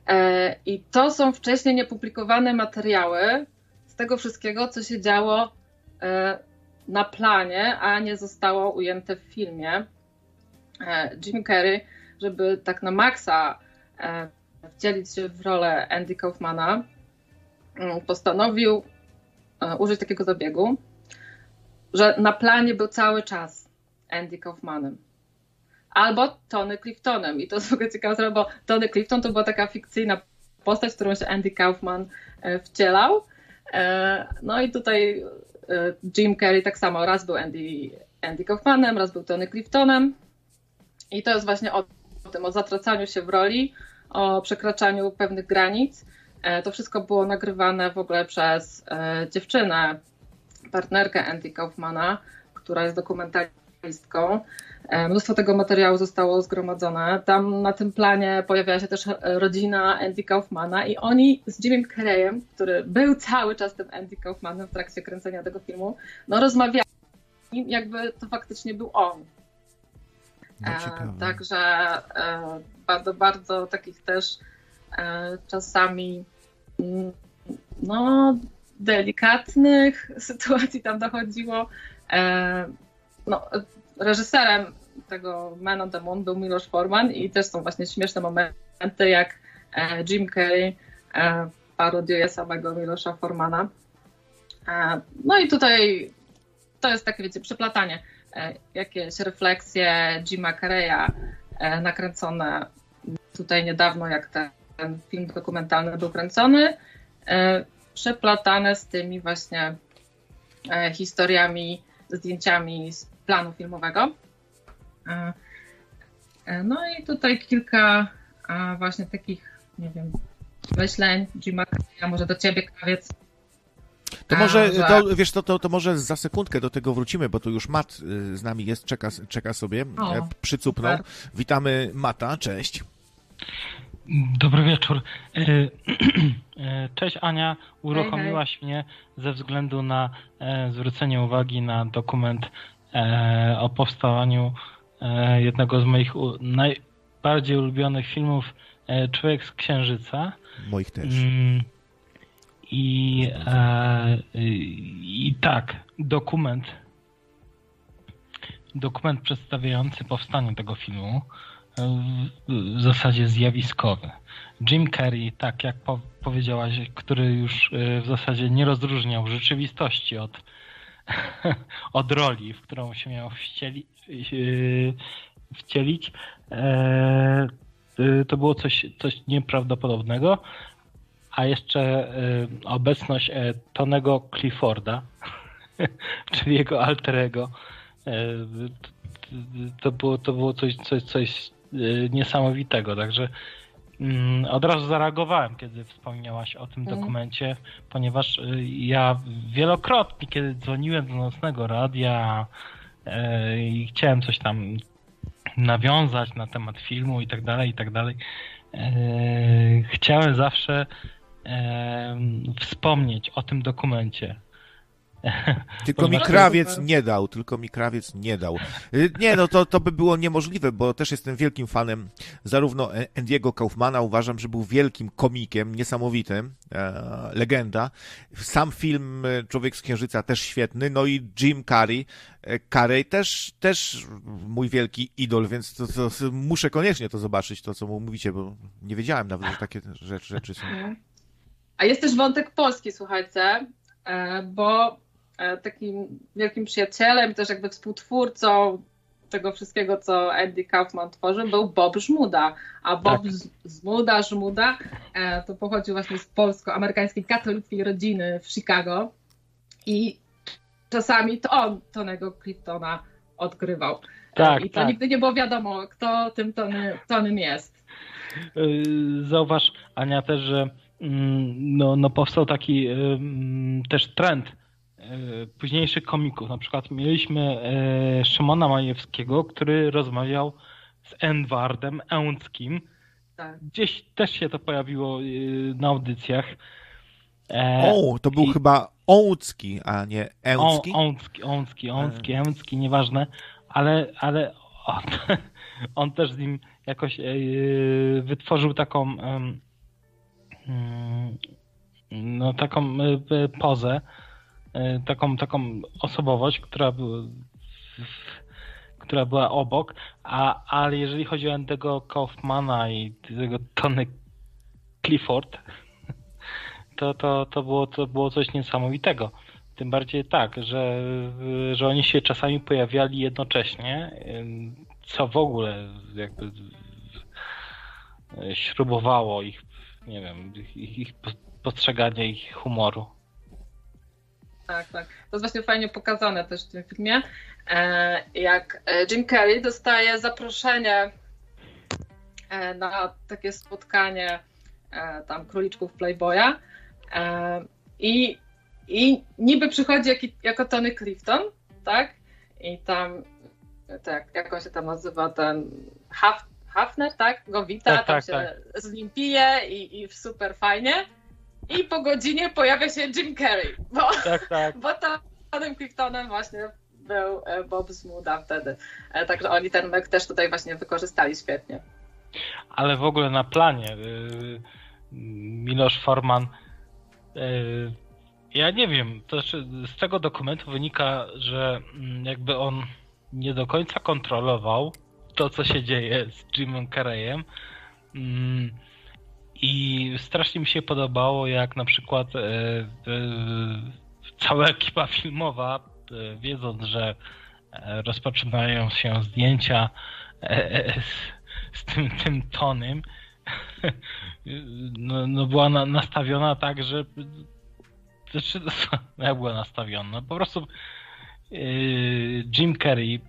E, I to są wcześniej niepublikowane materiały z tego wszystkiego, co się działo e, na planie, a nie zostało ujęte w filmie. E, Jim Carrey, żeby tak na maksa wcielić się w rolę Andy Kaufmana, mm, postanowił użyć takiego zabiegu, że na planie był cały czas Andy Kaufmanem albo Tony Cliftonem. I to jest w ogóle ciekawe, bo Tony Clifton to była taka fikcyjna postać, którą się Andy Kaufman e, wcielał. E, no i tutaj e, Jim Carrey tak samo, raz był Andy, Andy Kaufmanem, raz był Tony Cliftonem. I to jest właśnie o, o tym, o zatracaniu się w roli, o przekraczaniu pewnych granic. To wszystko było nagrywane w ogóle przez dziewczynę, partnerkę Andy Kaufmana, która jest dokumentalistką. E, mnóstwo tego materiału zostało zgromadzone. Tam na tym planie pojawiała się też rodzina Andy Kaufmana i oni z Jimmy Carreyem, który był cały czas tym Andy Kaufmanem w trakcie kręcenia tego filmu, no rozmawiali, jakby to faktycznie był on. No, e, także e, bardzo, bardzo takich też e, czasami mm, no, delikatnych sytuacji tam dochodziło. E, no, reżyserem tego Man on the Moon był Miloš Forman i też są właśnie śmieszne momenty, jak e, Jim Carrey e, parodiuje samego Milosza Formana. No i tutaj to jest takie, wiecie, przeplatanie. Jakieś refleksje Jima Carreya nakręcone tutaj niedawno, jak ten film dokumentalny był kręcony, przeplatane z tymi właśnie historiami, zdjęciami z planu filmowego. E, e, no i tutaj kilka właśnie takich, nie wiem, myśleń Jima ja może do ciebie, krawiec. To może, to, wiesz, to, to, to może za sekundkę do tego wrócimy, bo tu już Mat y, z nami jest, czeka, czeka sobie, o, e, przycupnął. Super. Witamy Mata, cześć. Dobry wieczór. [CLEARS THROAT] Cześć Ania, uruchomiłaś hej, hej. mnie ze względu na zwrócenie uwagi na dokument E, o powstawaniu e, jednego z moich najbardziej ulubionych filmów e, Człowiek z Księżyca. Moich też. Mm, I, i tak, dokument dokument przedstawiający powstanie tego filmu w zasadzie zjawiskowy. Jim Carrey, tak jak po powiedziałaś, który już w zasadzie nie rozróżniał rzeczywistości od [LAUGHS] od roli, w którą się miał wcieli, yy, wcielić, e, to było coś, coś nieprawdopodobnego. A jeszcze obecność e, Tonego Clifforda, [LAUGHS] czyli jego alterego, e, to było, to było coś, coś, coś niesamowitego. Także Mm, od razu zareagowałem, kiedy wspomniałaś o tym mm. dokumencie, ponieważ y, ja wielokrotnie, kiedy dzwoniłem do nocnego radia e, i chciałem coś tam nawiązać na temat filmu i tak dalej, i tak dalej, e, chciałem zawsze e, wspomnieć o tym dokumencie. [LAUGHS] Tylko mi krawiec nie dał, tylko mi krawiec nie dał. Y, nie, no to, to by było niemożliwe, bo też jestem wielkim fanem zarówno Andiego Kaufmana, uważam, że był wielkim komikiem, niesamowitym, e, legenda. Sam film e, Człowiek z Księżyca też świetny, no i Jim Carrey, e, Carrey też, też mój wielki idol, więc to, to, to, muszę koniecznie to zobaczyć, to co mu mówicie, bo nie wiedziałem nawet, że takie rzeczy, rzeczy są. A jest też wątek polski, słuchajcie, e, bo e, takim wielkim przyjacielem też jakby współtwórcą tego wszystkiego, co Andy Kaufman tworzył, był Bob Żmuda. A Bob tak. Żmuda, Żmuda e, to pochodził właśnie z polsko-amerykańskiej katolickiej rodziny w Chicago i czasami to on Tonego Cliftona odgrywał. Tak, I to tak. nigdy nie było wiadomo, kto tym Tony, Tonym jest. Zauważ, Ania, też, że Mm, no, no powstał taki też trend e, późniejszych komików. Na przykład mieliśmy e, Szymona Majewskiego, który rozmawiał z Edwardem Ełckim. Tak. Gdzieś też się to pojawiło e, na audycjach. O, to był I... chyba Ołcki, a nie Ełcki? Ołcki, Ołcki, Ołcki, Ełcki, nieważne, ale, ale on, [LAUGHS] on też z nim jakoś wytworzył taką Mm, no, taką e, e, pozę, e, taką, taką osobowość, która, która była obok, a, ale jeżeli chodzi o tego Kaufmana i tego Tony Clifford, to, to, to, było, to było coś niesamowitego. Tym bardziej tak, że, że oni się czasami pojawiali jednocześnie, co w ogóle jakby śrubowało ich nie wiem, ich, ich postrzeganie ich humoru. Tak, tak. To jest właśnie fajnie pokazane też w tym filmie. E, jak e, Jim Carrey dostaje zaproszenie e, na takie spotkanie tam króliczków Playboya i, i niby przychodzi jak, jako Tony Clifton, tak? I tam tak, jak on się tam nazywa, ten Hafner, tak? Go wita, tak, tam tak, się tak. z nim pije i, i super fajnie. I po godzinie pojawia się Jim Carrey, bo, tak, tak. bo Tonym Cliftonem właśnie był e, Bob Zmuda wtedy. E, także oni ten mek też tutaj właśnie wykorzystali świetnie. Ale w ogóle na planie y, Miloš Forman ja nie wiem, to znaczy z tego dokumentu wynika, że mm, jakby on nie do końca kontrolował to, co się dzieje z Jimem Carreyem. I strasznie mi się podobało, jak na przykład e, e, cała ekipa filmowa, e, wiedząc, że rozpoczynają się zdjęcia z, z tym, tym tonem, [LAUGHS] no, no była na, nastawiona tak, że znaczy, [LAUGHS] jak była nastawiona? No, po prostu Jim Carrey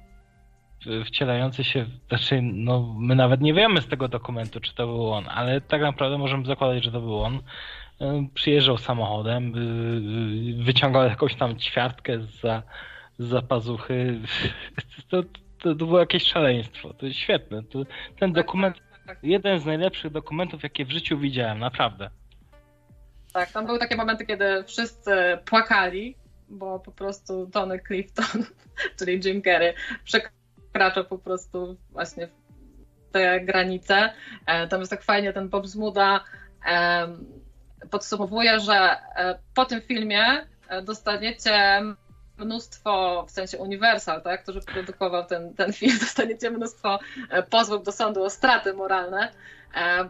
wcielający się, znaczy, no my nawet nie wiemy z tego dokumentu, czy to był on, ale tak naprawdę możemy zakładać, że to był on. E, przyjeżdżał samochodem, wyciągał jakąś tam ćwiartkę za, za pazuchy. [LAUGHS] To, to, to było jakieś szaleństwo. To jest świetne. To, ten tak, dokument, tak, tak. jeden z najlepszych dokumentów, jakie w życiu widziałem, naprawdę. Tak, tam były takie momenty, kiedy wszyscy płakali, bo po prostu Tony Clifton, [LAUGHS] czyli Jim Carrey, wkracza po prostu właśnie w te granice. E, tam jest tak fajnie ten Bob Zmuda podsumowuje, że e, po tym filmie e, dostaniecie mnóstwo, w sensie Universal, tak, który produkował ten, ten [LAUGHS] film, dostaniecie mnóstwo pozwów do sądu o straty moralne,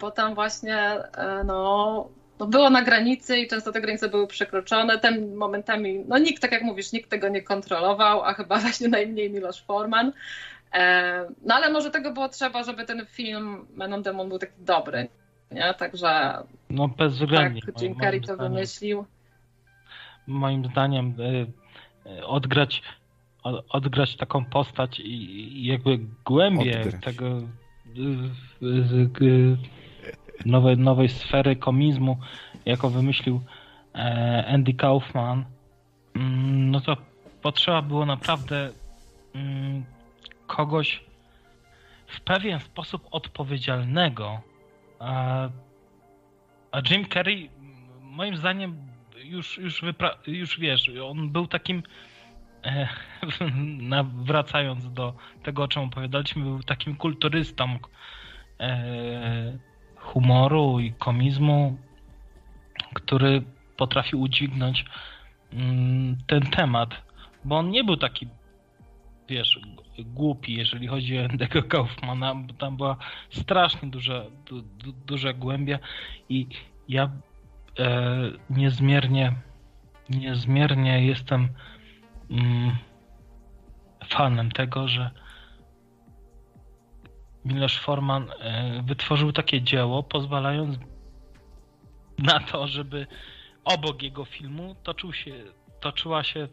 bo tam właśnie no, no było na granicy i często te granice były przekroczone. Ten momentami, no nikt, tak jak mówisz, nikt tego nie kontrolował, a chyba [LAUGHS] właśnie najmniej Miloš Forman. E, no ale może tego było trzeba, żeby ten film Man on Demon był taki dobry, nie? Także no bezwzględnie. Tak, Jim Carrey to zdaniem, wymyślił. Moim zdaniem e, odgrać odgrać taką postać i jakby głębię odgrać. tego e, nowej, nowej sfery komizmu, jaką wymyślił Andy Kaufman, mm, no to potrzeba było naprawdę mm, kogoś w pewien sposób odpowiedzialnego. A, Jim Carrey moim zdaniem już, już, wypra- już wiesz, on był takim e, [LAUGHS] wracając do tego, o czym opowiadaliśmy, był takim kulturystą e, humoru i komizmu, który potrafił udźwignąć mm, ten temat, bo on nie był taki, wiesz, głupi, jeżeli chodzi o Endego Kaufmana, bo tam była strasznie duża, du, du, duża głębia i ja e, niezmiernie niezmiernie jestem mm, fanem tego, że Miloš Forman e, wytworzył takie dzieło, pozwalając na to, żeby obok jego filmu toczył się, toczyła się, e,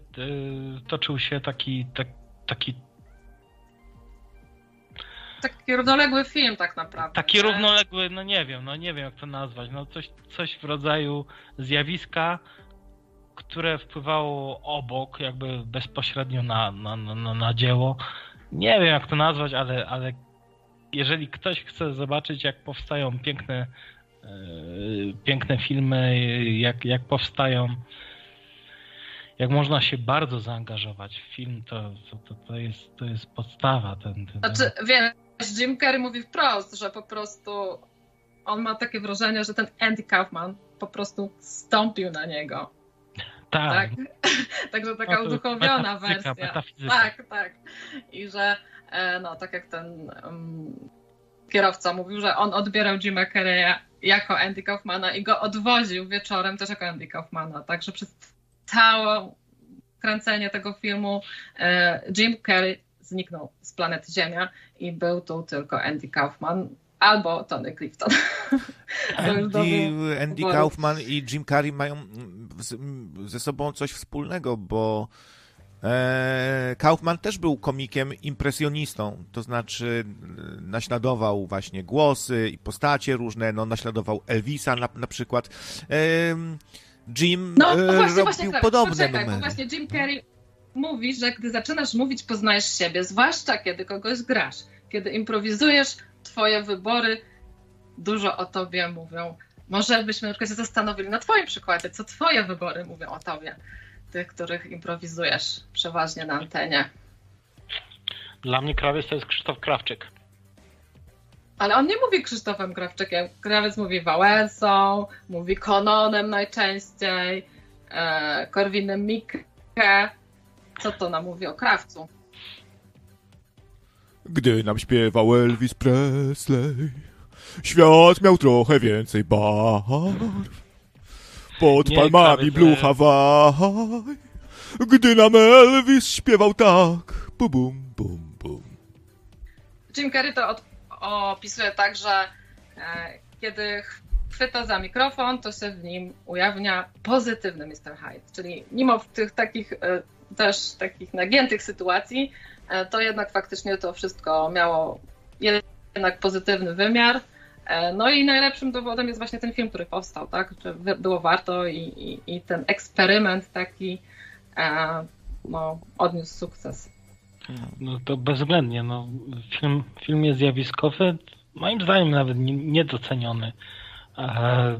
toczył się taki, tak, taki Taki równoległy film tak naprawdę. Taki nie? równoległy, no nie wiem, no nie wiem jak to nazwać, no coś, coś w rodzaju zjawiska, które wpływało obok, jakby bezpośrednio na, na, na, na dzieło. Nie wiem jak to nazwać, ale, ale jeżeli ktoś chce zobaczyć jak powstają piękne, yy, piękne filmy, jak, jak powstają jak można się bardzo zaangażować w film, to, to, to, jest, to jest podstawa. Ten, ten, Znaczy, wiesz, Jim Carrey mówi wprost, że po prostu on ma takie wrażenie, że ten Andy Kaufman po prostu stąpił na niego. tak. Tak? [LAUGHS] Także taka No uduchowiona metafizyka, wersja. metafizyka. Tak, tak. I że, e, no tak jak ten um, kierowca mówił, że on odbierał Jima Carreya jako Andy Kaufmana i go odwoził wieczorem też jako Andy Kaufmana. Także przez całe kręcenie tego filmu e, Jim Carrey zniknął z planety Ziemia i był tu tylko Andy Kaufman albo Tony Clifton. [LAUGHS] Andy, Andy. Kaufman i Jim Carrey mają ze sobą coś wspólnego, bo e, Kaufman też był komikiem impresjonistą, to znaczy e, naśladował właśnie głosy i postacie różne, no naśladował Elvisa na, na przykład. Jim No e, właśnie, robił właśnie, Klep, podobne poczekaj, bo numery. właśnie Jim Carrey mówi, że gdy zaczynasz mówić, poznajesz siebie, zwłaszcza kiedy kogoś grasz. Kiedy improwizujesz, twoje wybory dużo o tobie mówią. Może byśmy na przykład się zastanowili na twoim przykładzie, co twoje wybory mówią o tobie, tych, których improwizujesz przeważnie na antenie. Dla mnie krawiec to jest Krzysztof Krawczyk. Ale on nie mówi Krzysztofem Krawczykiem. Krawiec mówi Wałęsą, mówi Kononem najczęściej, e, Korwinem Mikke. Co to nam mówi o krawcu? Gdy nam śpiewał Elvis Presley, świat miał trochę więcej barw. Pod Nie, palmami Blue Hawaii, gdy nam Elvis śpiewał tak, bum bum bum bum. Jim Carrey to od, opisuje tak, że e, kiedy chwyta za mikrofon, to się w nim ujawnia pozytywny Mr. Hyde. Czyli mimo tych takich e, też takich nagiętych sytuacji, e, to jednak faktycznie to wszystko miało jednak pozytywny wymiar. No i najlepszym dowodem jest właśnie ten film, który powstał, tak? Że było warto i, i, i ten eksperyment taki no, odniósł sukces. No to bezwzględnie. No, film, film jest zjawiskowy, moim zdaniem nawet nie- niedoceniony. E, e,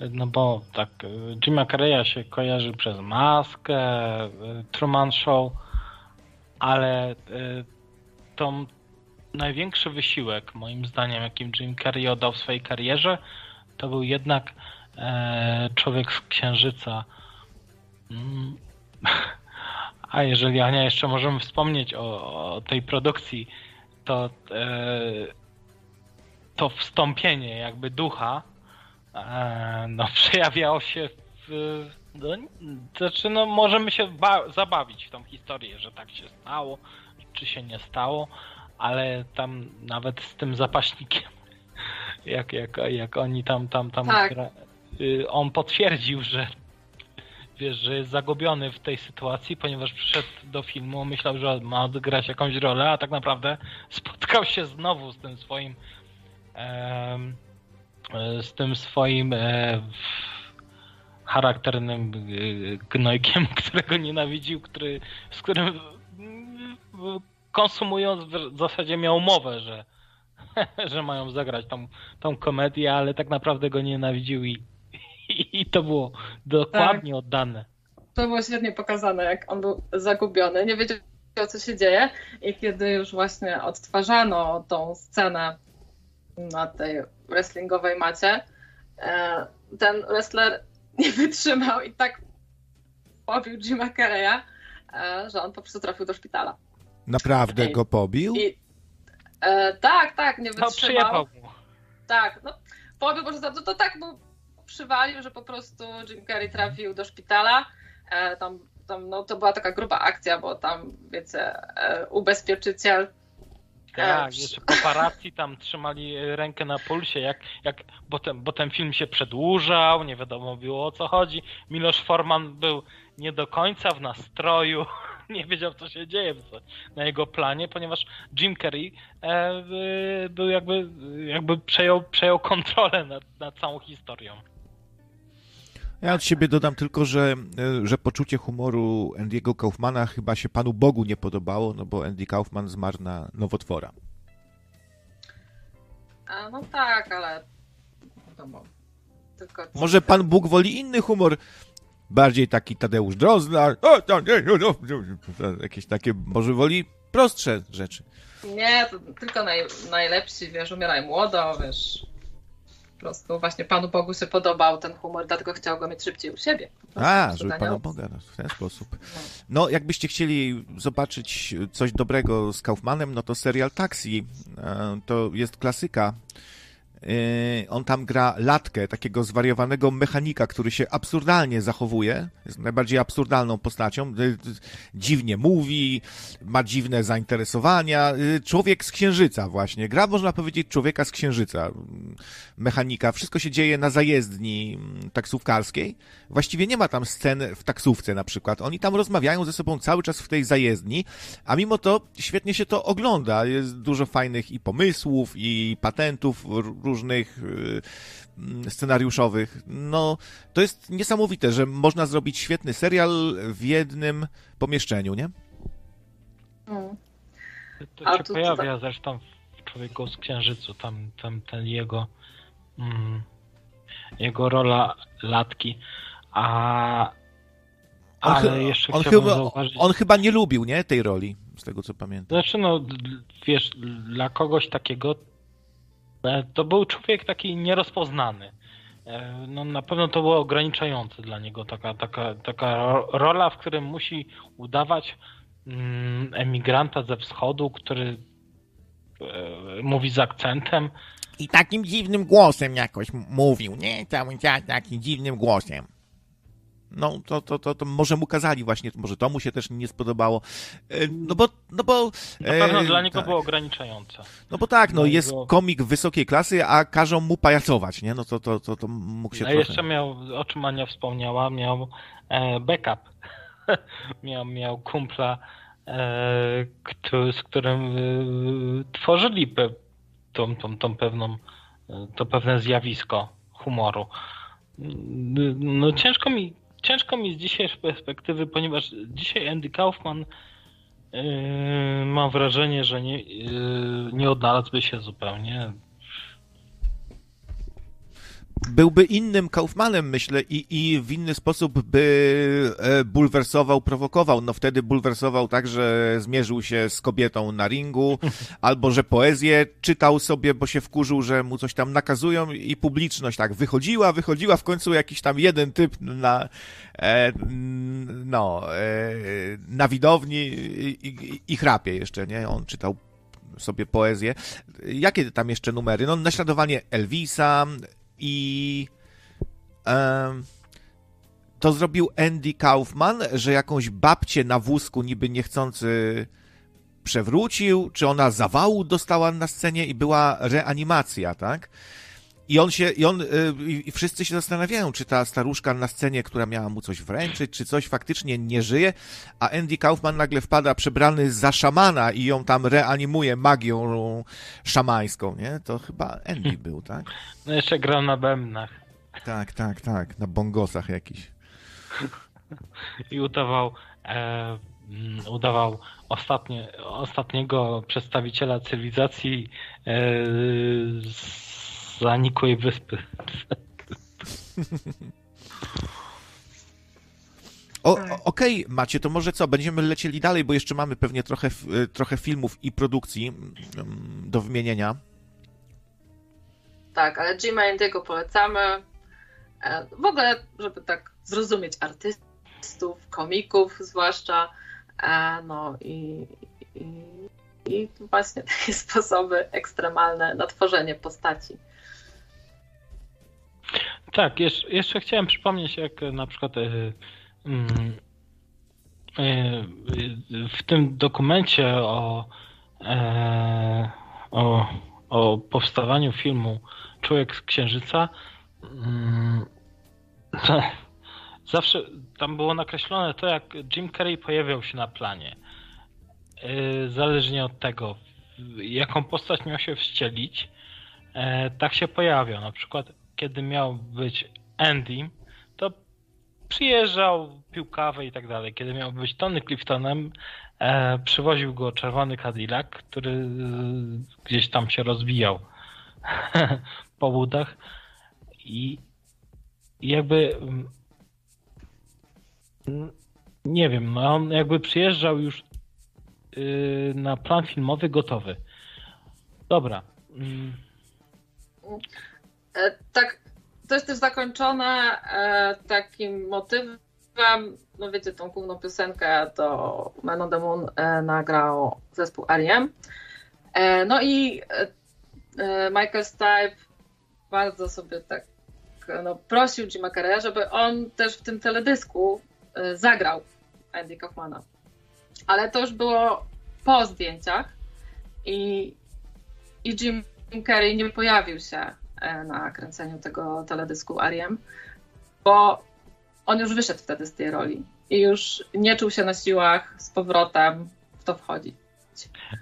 [CLEARS THROAT] no bo tak, e, Jima Carreya się kojarzy przez Maskę, Truman Show, ale to największy wysiłek, moim zdaniem, jakim Jim Carrey oddał w swojej karierze, to był jednak Człowiek z Księżyca. [LAUGHS] A jeżeli Ania jeszcze możemy wspomnieć o, o tej produkcji, to e, to wstąpienie jakby ducha e, no, [LAUGHS] przejawiało się w, no, znaczy no, możemy się ba- zabawić w tą historię, że tak się stało, czy się nie stało, ale tam nawet z tym zapaśnikiem [LAUGHS] jak, jak, jak oni tam tam tam Tak. gra, y, on potwierdził, że wiesz, że jest zagubiony w tej sytuacji, ponieważ przyszedł do filmu, myślał, że ma odegrać jakąś rolę, a tak naprawdę [LAUGHS] spotkał się znowu z tym swoim e, z tym swoim e, charakternym e, gnojkiem, [LAUGHS] którego nienawidził, który, z którym konsumując w zasadzie miał umowę, że, [LAUGHS] że mają zagrać tą, tą komedię, ale tak naprawdę go nienawidził i, [LAUGHS] i, to było dokładnie tak. oddane. To było świetnie pokazane, jak on był zagubiony, nie wiedział co się dzieje i kiedy już właśnie odtwarzano tą scenę na tej wrestlingowej macie, e, ten wrestler [LAUGHS] nie wytrzymał i tak pobił Jima Carreya, e, że on po prostu trafił do szpitala. Naprawdę I, go pobił? I, e, tak, tak, nie no, wytrzymał. No, tak, no, pobił, bo to, to tak był przywalił, że po prostu Jim Carrey trafił do szpitala. E, tam, tam, no, to była taka gruba akcja, bo tam, wiecie, e, ubezpieczyciel tak, jeszcze paparazzi tam trzymali rękę na pulsie, jak, jak, bo, ten, bo ten film się przedłużał, nie wiadomo było o co chodzi. Miloš Forman był nie do końca w nastroju, [LAUGHS] nie wiedział co się dzieje na jego planie, ponieważ Jim Carrey e, był jakby, jakby przejął, przejął kontrolę nad, nad całą historią. Ja od siebie dodam tylko, że, e, że poczucie humoru Andy'ego Kaufmana chyba się Panu Bogu nie podobało, no bo Andy Kaufman zmarł na nowotwora. A, no tak, ale tylko... Może Pan Bóg woli inny humor, bardziej taki Tadeusz Drozda, no, no, jakieś takie, może woli prostsze rzeczy. Nie, to tylko naj, najlepsi, wiesz, umieraj młodo, wiesz, prostu właśnie Panu Bogu się podobał ten humor, dlatego chciał go mieć szybciej u siebie. A, żeby Panu Boga no, w ten sposób. No. no, jakbyście chcieli zobaczyć coś dobrego z Kaufmanem, no to serial Taxi. E, to jest klasyka on tam gra latkę, takiego zwariowanego mechanika, który się absurdalnie zachowuje, jest najbardziej absurdalną postacią, yy, dziwnie mówi, ma dziwne zainteresowania. Yy, człowiek z księżyca właśnie. Gra, można powiedzieć, człowieka z księżyca, mechanika. Wszystko się dzieje na zajezdni mm, taksówkarskiej. Właściwie nie ma tam scen w taksówce na przykład. Oni tam rozmawiają ze sobą cały czas w tej zajezdni, a mimo to świetnie się to ogląda. Jest dużo fajnych i pomysłów, i patentów, różnych y, mm, scenariuszowych. No, to jest niesamowite, że można zrobić świetny serial w jednym pomieszczeniu, nie? To się pojawia zresztą w Człowieku z Księżycu, tam, tam ten jego mm, jego rola latki, a on, ale jeszcze on chyba, zauważyć... on chyba nie lubił, nie, tej roli, z tego co pamiętam. Znaczy, no, wiesz, dla kogoś takiego to był człowiek taki nierozpoznany. E, no, na pewno to było ograniczające dla niego taka, taka, taka rola, w którym musi udawać mm, emigranta ze wschodu, który e, mówi z akcentem. I takim dziwnym głosem jakoś mówił, nie? Cały czas takim dziwnym głosem no to, to, to, to może mu kazali właśnie, może to mu się też nie spodobało. E, no bo... No bo Na pewno e, dla niego tak. było ograniczające. No bo tak, no jest komik wysokiej klasy, a każą mu pajacować, nie? No to, to, to, to mógł się A trochę... jeszcze miał, o czym Ania wspomniała, miał e, backup. [LAUGHS] miał, miał kumpla, z którym tworzyli tą, tą, tą pewną, to pewne zjawisko humoru. No ciężko mi ciężko mi z dzisiejszej perspektywy, ponieważ dzisiaj Andy Kaufman yy, mam wrażenie, że nie, yy, nie odnalazłby się zupełnie byłby innym Kaufmanem, myślę, i, i w inny sposób by e, bulwersował, prowokował. No wtedy bulwersował tak, że zmierzył się z kobietą na ringu, [LAUGHS] albo że poezję czytał sobie, bo się wkurzył, że mu coś tam nakazują i publiczność tak wychodziła, wychodziła, w końcu jakiś tam jeden typ na, e, no, e, na widowni i, i, i chrapie jeszcze, nie? On czytał sobie poezję. Jakie tam jeszcze numery? No, naśladowanie Elvisa, i um, to zrobił Andy Kaufman, że jakąś babcię na wózku niby niechcący przewrócił, czy ona zawału dostała na scenie i była reanimacja, tak? I on się, i on, y, i wszyscy się zastanawiają, czy ta staruszka na scenie, która miała mu coś wręczyć, czy coś faktycznie nie żyje, a Andy Kaufman nagle wpada przebrany za szamana i ją tam reanimuje magią szamańską, nie? To chyba Andy był, tak? No jeszcze grał na bębnach. Tak, tak, tak, na bongosach jakiś. I udawał, e, mm, udawał ostatnie, ostatniego przedstawiciela cywilizacji e, z zanikłej wyspy. Okej, Macie, to może co, będziemy lecieli dalej, bo jeszcze mamy pewnie trochę, y, trochę filmów i produkcji mm, do wymienienia. Tak, ale Jima Indy'ego polecamy. E, W ogóle, żeby tak zrozumieć artystów, komików zwłaszcza. E, No i, i, i właśnie takie sposoby ekstremalne na tworzenie postaci. Tak, jeszcze, jeszcze chciałem przypomnieć, jak na przykład mm, e, w tym dokumencie o, o, o powstawaniu filmu Człowiek z Księżyca mm, [LAUGHS] zawsze tam było nakreślone to, jak Jim Carrey pojawiał się na planie. Zależnie od tego, jaką postać miał się wcielić, e, tak się pojawiał. Na przykład, kiedy miał być Andy, to przyjeżdżał, pił kawę i tak dalej. Kiedy miał być Tony Cliftonem, e, przywoził go czerwony Cadillac, który gdzieś tam się rozwijał [LAUGHS] po łudach i jakby mm, nie wiem, no on jakby przyjeżdżał już yy, na plan filmowy gotowy. Dobra. Mm, Tak, to jest też zakończone e, takim motywem. No wiecie, tą główną piosenkę do Man on the Moon e, nagrał zespół R.E.M. E, No i e, e, Michael Stipe bardzo sobie tak no, prosił Jima Carreya, żeby on też w tym teledysku e, zagrał Andy Kaufmana. Ale to już było po zdjęciach i, i Jim Carrey nie pojawił się e, na kręceniu tego teledysku Ariem, bo on już wyszedł wtedy z tej roli i już nie czuł się na siłach z powrotem w to wchodzić.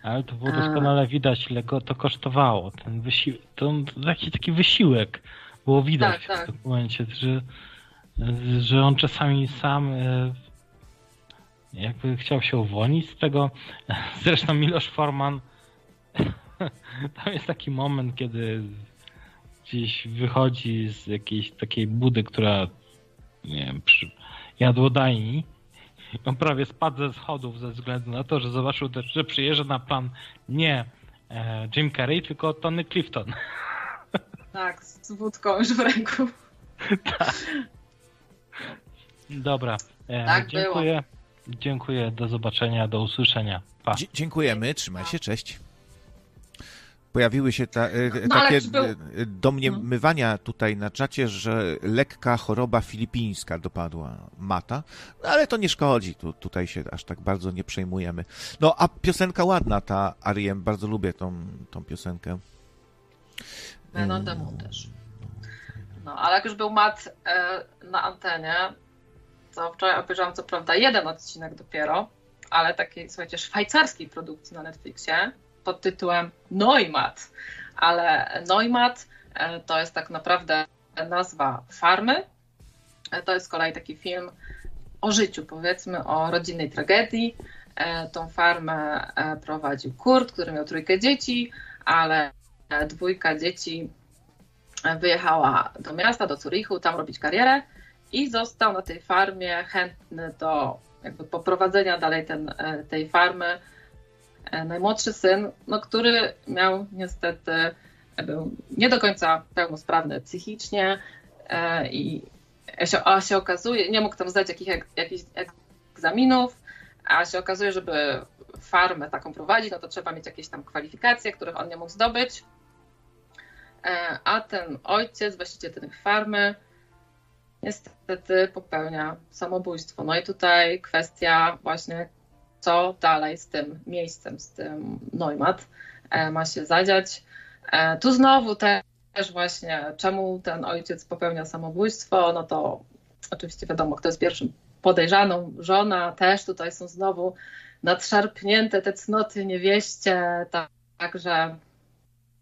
ale to było doskonale widać, ile go to kosztowało. Ten wysiłek, to taki, taki wysiłek było widać Tak, tak. w tym momencie, że, że on czasami sam e, jakby chciał się uwolnić z tego. [LAUGHS] Zresztą Miloš Forman [LAUGHS] tam jest taki moment, kiedy gdzieś wychodzi z jakiejś takiej budy, która nie wiem, przy jadłodajni. [LAUGHS] On prawie spadł ze schodów ze względu na to, że zobaczył też, że przyjeżdża na plan nie e, Jim Carrey, tylko Tony Clifton. [LAUGHS] Tak, z wódką już w ręku. Dobra. E, Tak było. dziękuję. Dziękuję. Do zobaczenia, do usłyszenia. Pa. Dziękujemy, trzymaj się, cześć. Pojawiły się ta, e, No, ale takie był- e, domniemywania tutaj na czacie, że lekka choroba filipińska dopadła Mata, no, ale to nie szkodzi, tu, tutaj się aż tak bardzo nie przejmujemy. No, a piosenka ładna, ta Ariem, bardzo lubię tą, tą piosenkę. The Moon też. No, ale jak już był Matt e, na antenie, to wczoraj obejrzałam co prawda jeden odcinek dopiero, ale takiej, słuchajcie, szwajcarskiej produkcji na Netflixie pod tytułem Neumat. Ale Neumat e, to jest tak naprawdę nazwa farmy. E, To jest z kolei taki film o życiu, powiedzmy, o rodzinnej tragedii. E, Tą farmę prowadził Kurt, który miał trójkę dzieci, ale dwójka dzieci wyjechała do miasta, do Zurichu, tam robić karierę i został na tej farmie chętny do jakby poprowadzenia dalej ten, tej farmy najmłodszy syn, no, który miał niestety, e, był nie do końca pełnosprawny psychicznie e, i a się okazuje, nie mógł tam zdać jakich, jakichś egzaminów, a się okazuje, żeby farmę taką prowadzić, no to trzeba mieć jakieś tam kwalifikacje, których on nie mógł zdobyć. E, A ten ojciec, właściciel tej farmy, niestety popełnia samobójstwo. No i tutaj kwestia właśnie, co dalej z tym miejscem, z tym Neumat e, ma się zadziać. E, Tu znowu też właśnie, czemu ten ojciec popełnia samobójstwo, no to oczywiście wiadomo, kto jest pierwszym podejrzaną, żona też tutaj są znowu nadszarpnięte te cnoty niewieście, tak, także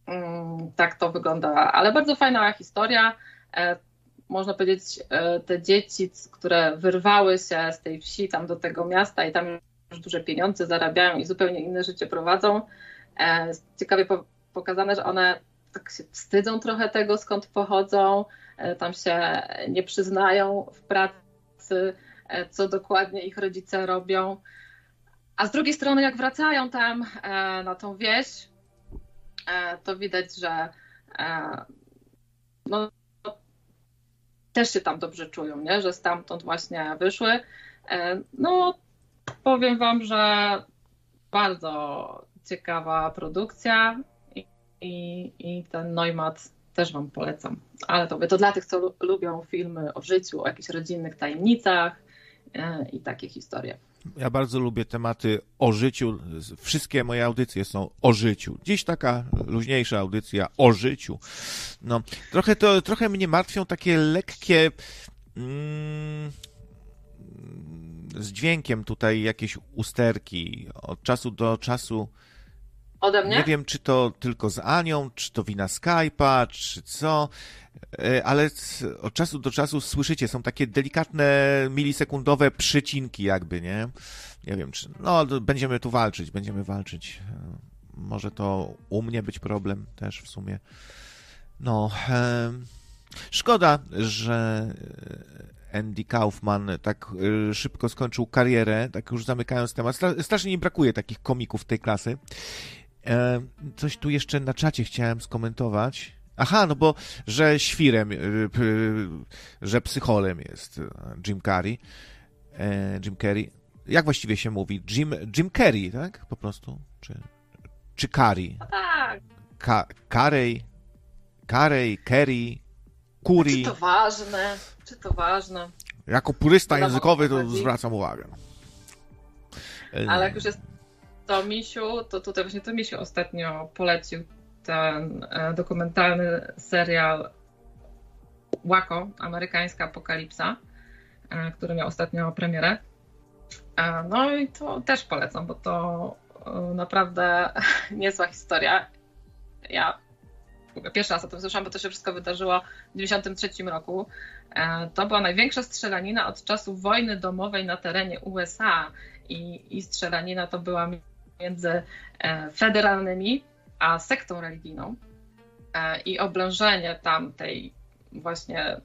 mm, tak to wygląda, ale bardzo fajna historia. E, można powiedzieć, te dzieci, które wyrwały się z tej wsi tam do tego miasta i tam duże pieniądze zarabiają i zupełnie inne życie prowadzą. E, ciekawie po, pokazane, że one tak się wstydzą trochę tego, skąd pochodzą tam się nie przyznają w pracy, co dokładnie ich rodzice robią. A z drugiej strony, jak wracają tam na tą wieś, to widać, że no, też się tam dobrze czują, nie? że stamtąd właśnie wyszły. No, powiem Wam, że bardzo ciekawa produkcja i, i, i ten Neumat też Wam polecam. Ale to, to dla tych, co lubią filmy o życiu, o jakichś rodzinnych tajemnicach e, i takie historie. Ja bardzo lubię tematy o życiu. Wszystkie moje audycje są o życiu. Dziś taka luźniejsza audycja o życiu. No, trochę, to, trochę mnie martwią takie lekkie. Mm, z dźwiękiem tutaj jakieś usterki. Od czasu do czasu. Ode mnie? Nie wiem, czy to tylko z Anią, czy to wina Skype'a, czy co, e, ale od czasu do czasu słyszycie, są takie delikatne, milisekundowe przycinki jakby, nie? Nie wiem, czy... No, będziemy tu walczyć, będziemy walczyć. E, może to u mnie być problem też w sumie. No, e, szkoda, że Andy Kaufman tak y, szybko skończył karierę, tak już zamykając temat. Strasznie mi brakuje takich komików tej klasy. E, coś tu jeszcze na czacie chciałem skomentować. Aha, no bo, że świrem, y, że psycholem jest Jim Carrey. E, Jim Carrey. Jak właściwie się mówi? Jim, Jim Carrey, tak? Po prostu? Czy, czy Carrey? No tak. Ka Carey, Carey, Kerry, Kuri. Czy to ważne? Czy to ważne? Jako purysta językowy to zwracam uwagę. Ale jak już jest to Misiu, to tutaj właśnie to Misiu ostatnio polecił ten e, dokumentalny serial Łako, amerykańska apokalipsa, e, który miał ostatnio premierę. E, no i to też polecam, bo to naprawdę [LAUGHS] niezła historia. Ja pierwszy raz o tym słyszałam, bo to się wszystko wydarzyło w 1993 roku. E, to była największa strzelanina od czasów wojny domowej na terenie USA i, i strzelanina to była między e, federalnymi a sektą religijną e, i oblężenie tam tej właśnie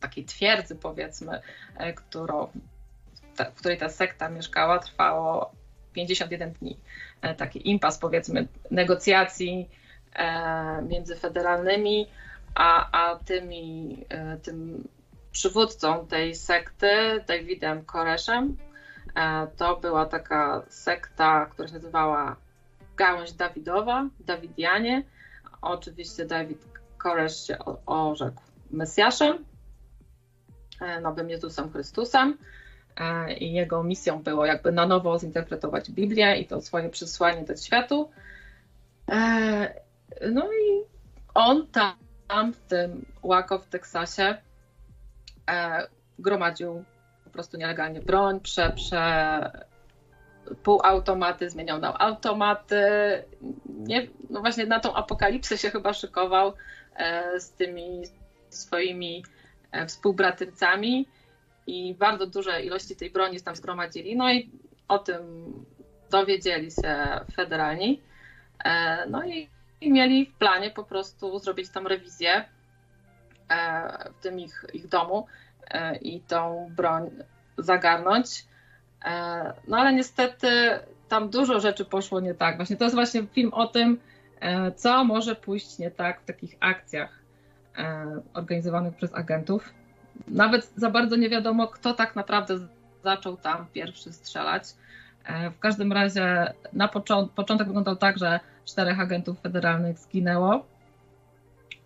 takiej twierdzy powiedzmy, którą, w której ta sekta mieszkała trwało 51 dni. Taki impas powiedzmy negocjacji między federalnymi a, a tymi, e, tym przywódcą tej sekty, Davidem Koreszem. E, to była taka sekta, która się nazywała Gałąź Dawidowa, Dawidianie. Oczywiście Dawid Koresz się orzekł Mesjaszem, nowym Jezusem Chrystusem i jego misją było jakby na nowo zinterpretować Biblię i to swoje przesłanie do światu. No i on tam, w tym Waco w Teksasie, e, gromadził po prostu nielegalnie broń, prze, prze półautomaty, zmieniał na automaty. Nie, no właśnie na tą apokalipsę się chyba szykował e, z tymi swoimi e, współbratymcami i bardzo duże ilości tej broni tam zgromadzili. No i o tym dowiedzieli się federalni. E, no i i mieli w planie po prostu zrobić tam rewizję e, w tym ich, ich domu e, i tą broń zagarnąć. E, no ale niestety tam dużo rzeczy poszło nie tak. Właśnie to jest właśnie film o tym, co może pójść nie tak w takich akcjach organizowanych przez agentów. Nawet za bardzo nie wiadomo, kto tak naprawdę zaczął tam pierwszy strzelać. W każdym razie na początek, początek wyglądał tak, że czterech agentów federalnych zginęło.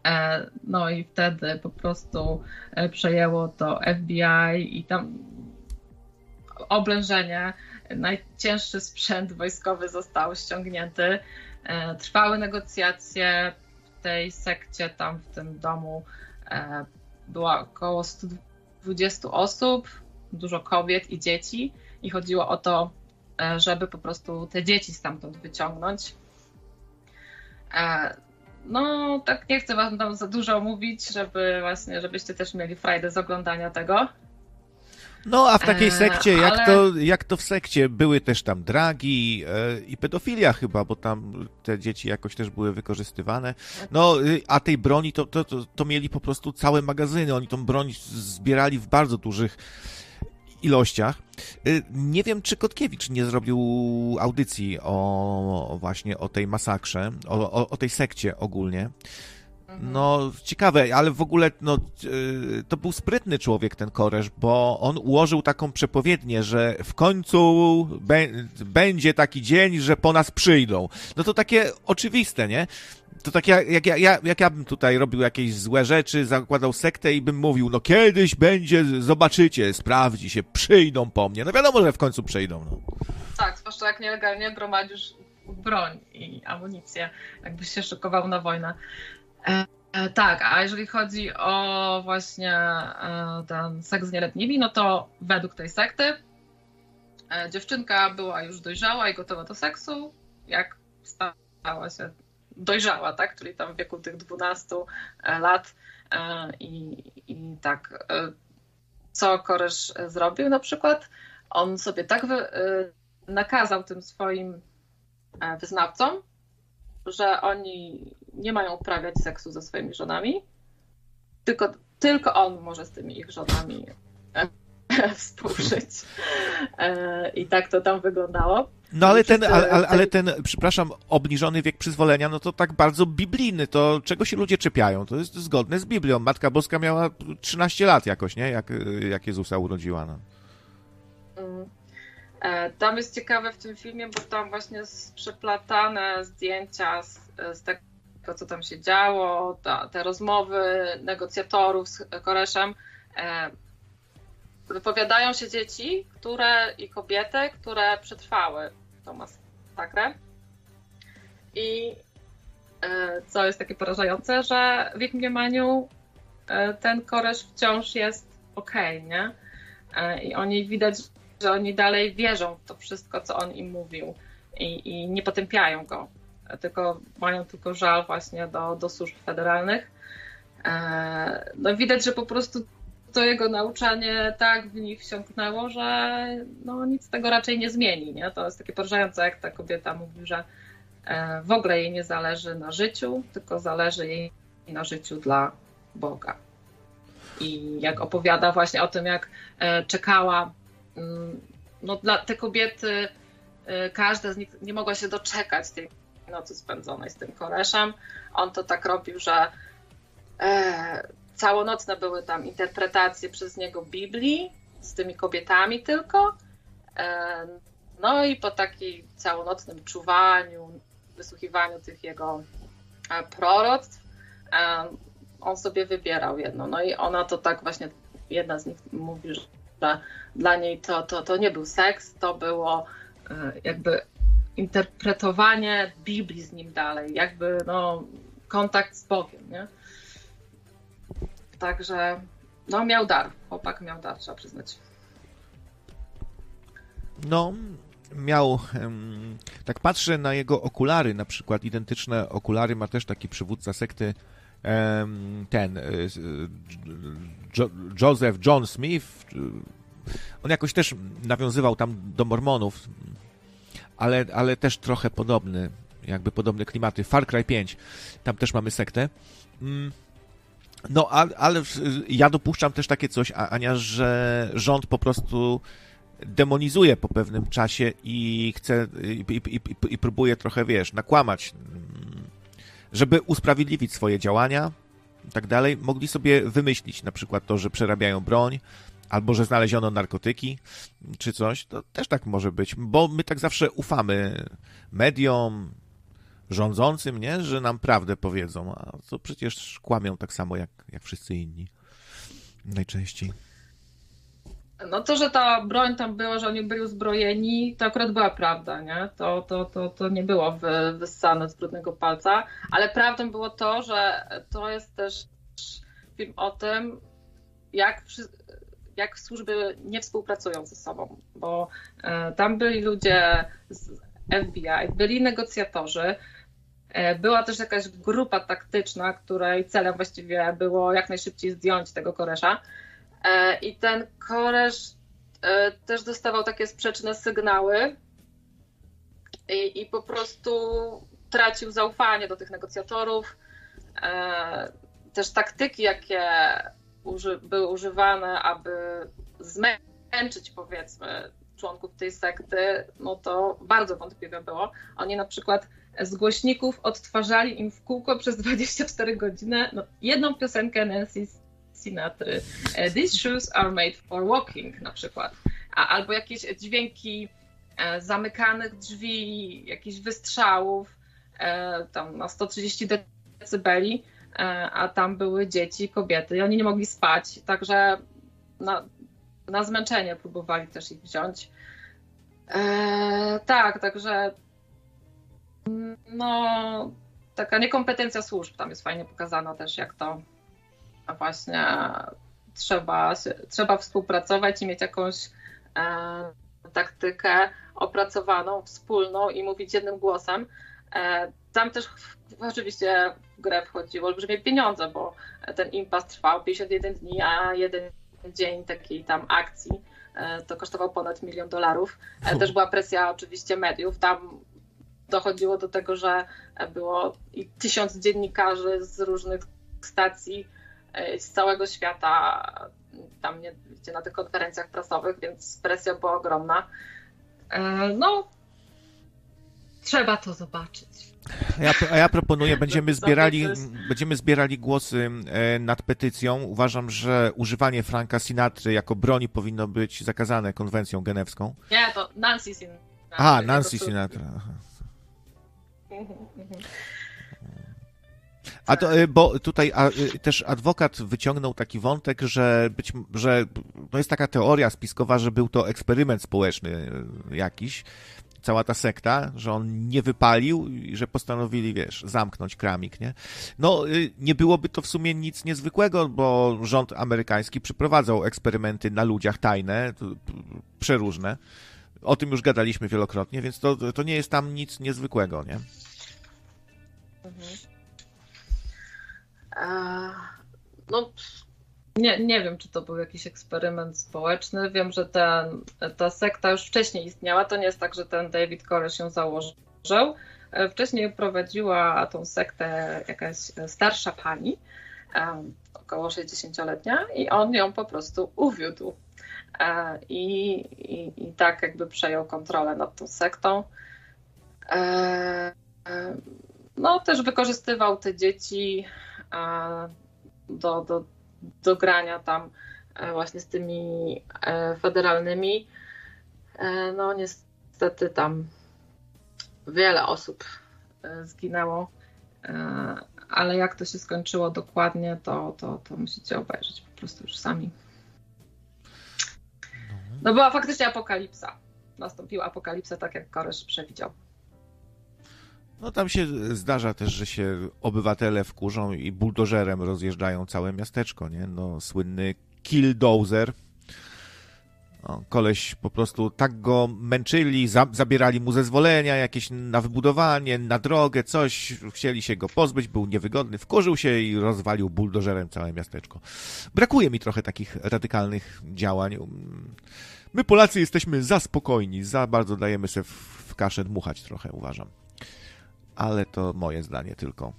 E, no i wtedy po prostu e, przejęło to FBI i tam oblężenie. Najcięższy sprzęt wojskowy został ściągnięty. E, trwały negocjacje w tej sekcie, tam w tym domu było około 120 osób, dużo kobiet i dzieci i chodziło o to, żeby po prostu te dzieci stamtąd wyciągnąć. No, tak nie chcę wam tam za dużo mówić, żeby właśnie, żebyście też mieli frajdę z oglądania tego. No, a w takiej E, sekcie, jak, ale- to, jak to w sekcie, były też tam dragi e, i pedofilia chyba, bo tam te dzieci jakoś też były wykorzystywane. No, y, a tej broni to, to, to, to mieli po prostu całe magazyny, oni tą broń zbierali w bardzo dużych ilościach. Y, Nie wiem, czy Kotkiewicz nie zrobił audycji o właśnie o tej masakrze, o, o, o tej sekcie ogólnie. No, ciekawe, ale w ogóle no, y, to był sprytny człowiek ten Koresz, bo on ułożył taką przepowiednię, że w końcu be, będzie taki dzień, że po nas przyjdą. No to takie oczywiste, nie? To tak jak, jak, ja- ja, jak ja bym tutaj robił jakieś złe rzeczy, zakładał sektę i bym mówił, no kiedyś będzie, zobaczycie, sprawdzi się, przyjdą po mnie. No wiadomo, że w końcu przyjdą. No. Tak, zwłaszcza jak nielegalnie gromadzisz broń i amunicję, jakbyś się szykował na wojnę. E, e, tak, a jeżeli chodzi o właśnie e, ten seks z nieletnimi, no to według tej sekty e, dziewczynka była już dojrzała i gotowa do seksu, jak stała się dojrzała, tak? Czyli tam w wieku tych 12 lat e, i, i tak. e, Co e, zrobił na przykład? On sobie tak wy, e, nakazał tym swoim e, wyznawcom, że oni nie mają uprawiać seksu ze swoimi żonami, tylko, tylko on może z tymi ich żonami e, [LAUGHS] współżyć. E, I tak to tam wyglądało. No ale ten, ale, ale, ten, przepraszam, obniżony wiek przyzwolenia, no to tak bardzo biblijny, to czego się ludzie czepiają? To jest zgodne z Biblią. Matka Boska miała 13 lat jakoś, nie? Jak, jak Jezusa urodziła. No. Mm. E, Tam jest ciekawe w tym filmie, bo tam właśnie przeplatane zdjęcia z, z tego, co tam się działo, ta, te rozmowy negocjatorów z Koreszem. Wypowiadają się dzieci które, i kobiety, które przetrwały tą masakrę. I e, co jest takie porażające, że w ich mniemaniu e, ten Koresz wciąż jest okej, nie? E, I oni widać, że oni dalej wierzą w to wszystko, co on im mówił i, i nie potępiają go, tylko mają tylko żal właśnie do, do służb federalnych. No widać, że po prostu to jego nauczanie tak w nich wsiąknęło, że no, nic tego raczej nie zmieni. Nie? To jest takie porażające, jak ta kobieta mówi, że e, w ogóle jej nie zależy na życiu, tylko zależy jej na życiu dla Boga. I jak opowiada właśnie o tym, jak e, czekała, mm, no dla te kobiety, e, każda z nich nie mogła się doczekać tej nocy spędzonej z tym koreszem. On to tak robił, że całonocne były tam interpretacje przez niego Biblii z tymi kobietami tylko. E, no i po takim całonocnym czuwaniu, wysłuchiwaniu tych jego e, proroctw, e, on sobie wybierał jedno. No i ona to tak właśnie, jedna z nich mówi, że dla niej to, to, to nie był seks, to było jakby interpretowanie Biblii z nim dalej, jakby no, kontakt z Bogiem, nie? Także no miał dar, chłopak miał dar, trzeba przyznać. No, miał. tak patrzę na jego okulary, na przykład identyczne okulary ma też taki przywódca sekty. ten. e, Jo- Joseph John Smith. On jakoś też nawiązywał tam do Mormonów, ale, ale też trochę podobny, jakby podobne klimaty. Far Cry 5, tam też mamy sektę. No, ale, ja dopuszczam też takie coś, Ania, że rząd po prostu demonizuje po pewnym czasie i chce i, i, i, i próbuje trochę, wiesz, nakłamać, żeby usprawiedliwić swoje działania i tak dalej. Mogli sobie wymyślić na przykład to, że przerabiają broń, albo że znaleziono narkotyki, czy coś. To też tak może być, bo my tak zawsze ufamy mediom, rządzącym, nie? Że nam prawdę powiedzą, a to przecież kłamią tak samo jak, jak wszyscy inni. Najczęściej. No to, że ta broń tam była, że oni byli uzbrojeni, to akurat była prawda, nie? To, to, to, to nie było wy, wyssane z brudnego palca, ale prawdą było to, że to jest też film o tym, jak, jak służby nie współpracują ze sobą, bo e, tam byli ludzie z FBI, byli negocjatorzy, była też jakaś grupa taktyczna, której celem właściwie było jak najszybciej zdjąć tego koresza. E, I ten koresz e, też dostawał takie sprzeczne sygnały i, i po prostu tracił zaufanie do tych negocjatorów. E, też taktyki, jakie uży, były używane, aby zmęczyć powiedzmy członków tej sekty, no to bardzo wątpliwe było. Oni na przykład z głośników odtwarzali im w kółko przez 24 godziny no, jedną piosenkę Nancy Sinatry. E, These shoes are made for walking na przykład. A, albo jakieś dźwięki e, zamykanych drzwi, jakichś wystrzałów, e, tam na 130 decybeli, a tam były dzieci, kobiety i oni nie mogli spać, także na, na zmęczenie próbowali też ich wziąć. Tak, także no taka niekompetencja służb tam jest fajnie pokazana też, jak to właśnie trzeba, trzeba współpracować i mieć jakąś e, taktykę opracowaną, wspólną i mówić jednym głosem. E, tam też oczywiście w grę wchodziły olbrzymie pieniądze, bo ten impas trwał 51 dni, a jeden dzień takiej tam akcji e, to kosztował ponad milion dolarów. E, też była presja oczywiście mediów. Tam dochodziło do tego, że było i tysiąc dziennikarzy z różnych stacji e, z całego świata tam nie, gdzie na tych konferencjach prasowych, więc presja była ogromna. No, trzeba to zobaczyć. A ja, a ja proponuję, [LAUGHS] będziemy zbierali, będziemy zbierali głosy e, nad petycją. Uważam, że używanie Franka Sinatry jako broni powinno być zakazane konwencją genewską. Nie, to Nancy Sinatra. A, Nancy Sinatra. A to, e, bo tutaj e, też adwokat wyciągnął taki wątek, że być, że no jest taka teoria spiskowa, że był to eksperyment społeczny jakiś, cała ta sekta, że on nie wypalił i że postanowili, wiesz, zamknąć kramik, nie? No, y, nie byłoby to w sumie nic niezwykłego, bo rząd amerykański przeprowadzał eksperymenty na ludziach tajne, przeróżne. O tym już gadaliśmy wielokrotnie, więc to, to nie jest tam nic niezwykłego, nie? Mhm. no, nie, nie wiem, czy to był jakiś eksperyment społeczny. Wiem, że ten, ta sekta już wcześniej istniała. To nie jest tak, że ten David Koresh ją założył. Wcześniej prowadziła tą sektę jakaś starsza pani, około 60-letnia, i on ją po prostu uwiódł. E, I, i, I tak jakby przejął kontrolę nad tą sektą. E, e, no, też wykorzystywał te dzieci do, do do grania tam właśnie z tymi federalnymi. No niestety tam wiele osób zginęło, ale jak to się skończyło dokładnie, to, to, to musicie obejrzeć po prostu już sami. No była faktycznie apokalipsa. Nastąpiła apokalipsa, tak jak Koresz przewidział. No tam się zdarza też, że się obywatele wkurzą i buldożerem rozjeżdżają całe miasteczko, nie? No, słynny killdozer. No, koleś po prostu tak go męczyli, za, zabierali mu zezwolenia jakieś na wybudowanie, na drogę, coś, chcieli się go pozbyć, był niewygodny, wkurzył się i rozwalił buldożerem całe miasteczko. Brakuje mi trochę takich radykalnych działań. My Polacy jesteśmy za spokojni, za bardzo dajemy sobie w kaszę dmuchać trochę, uważam ale to moje zdanie tylko.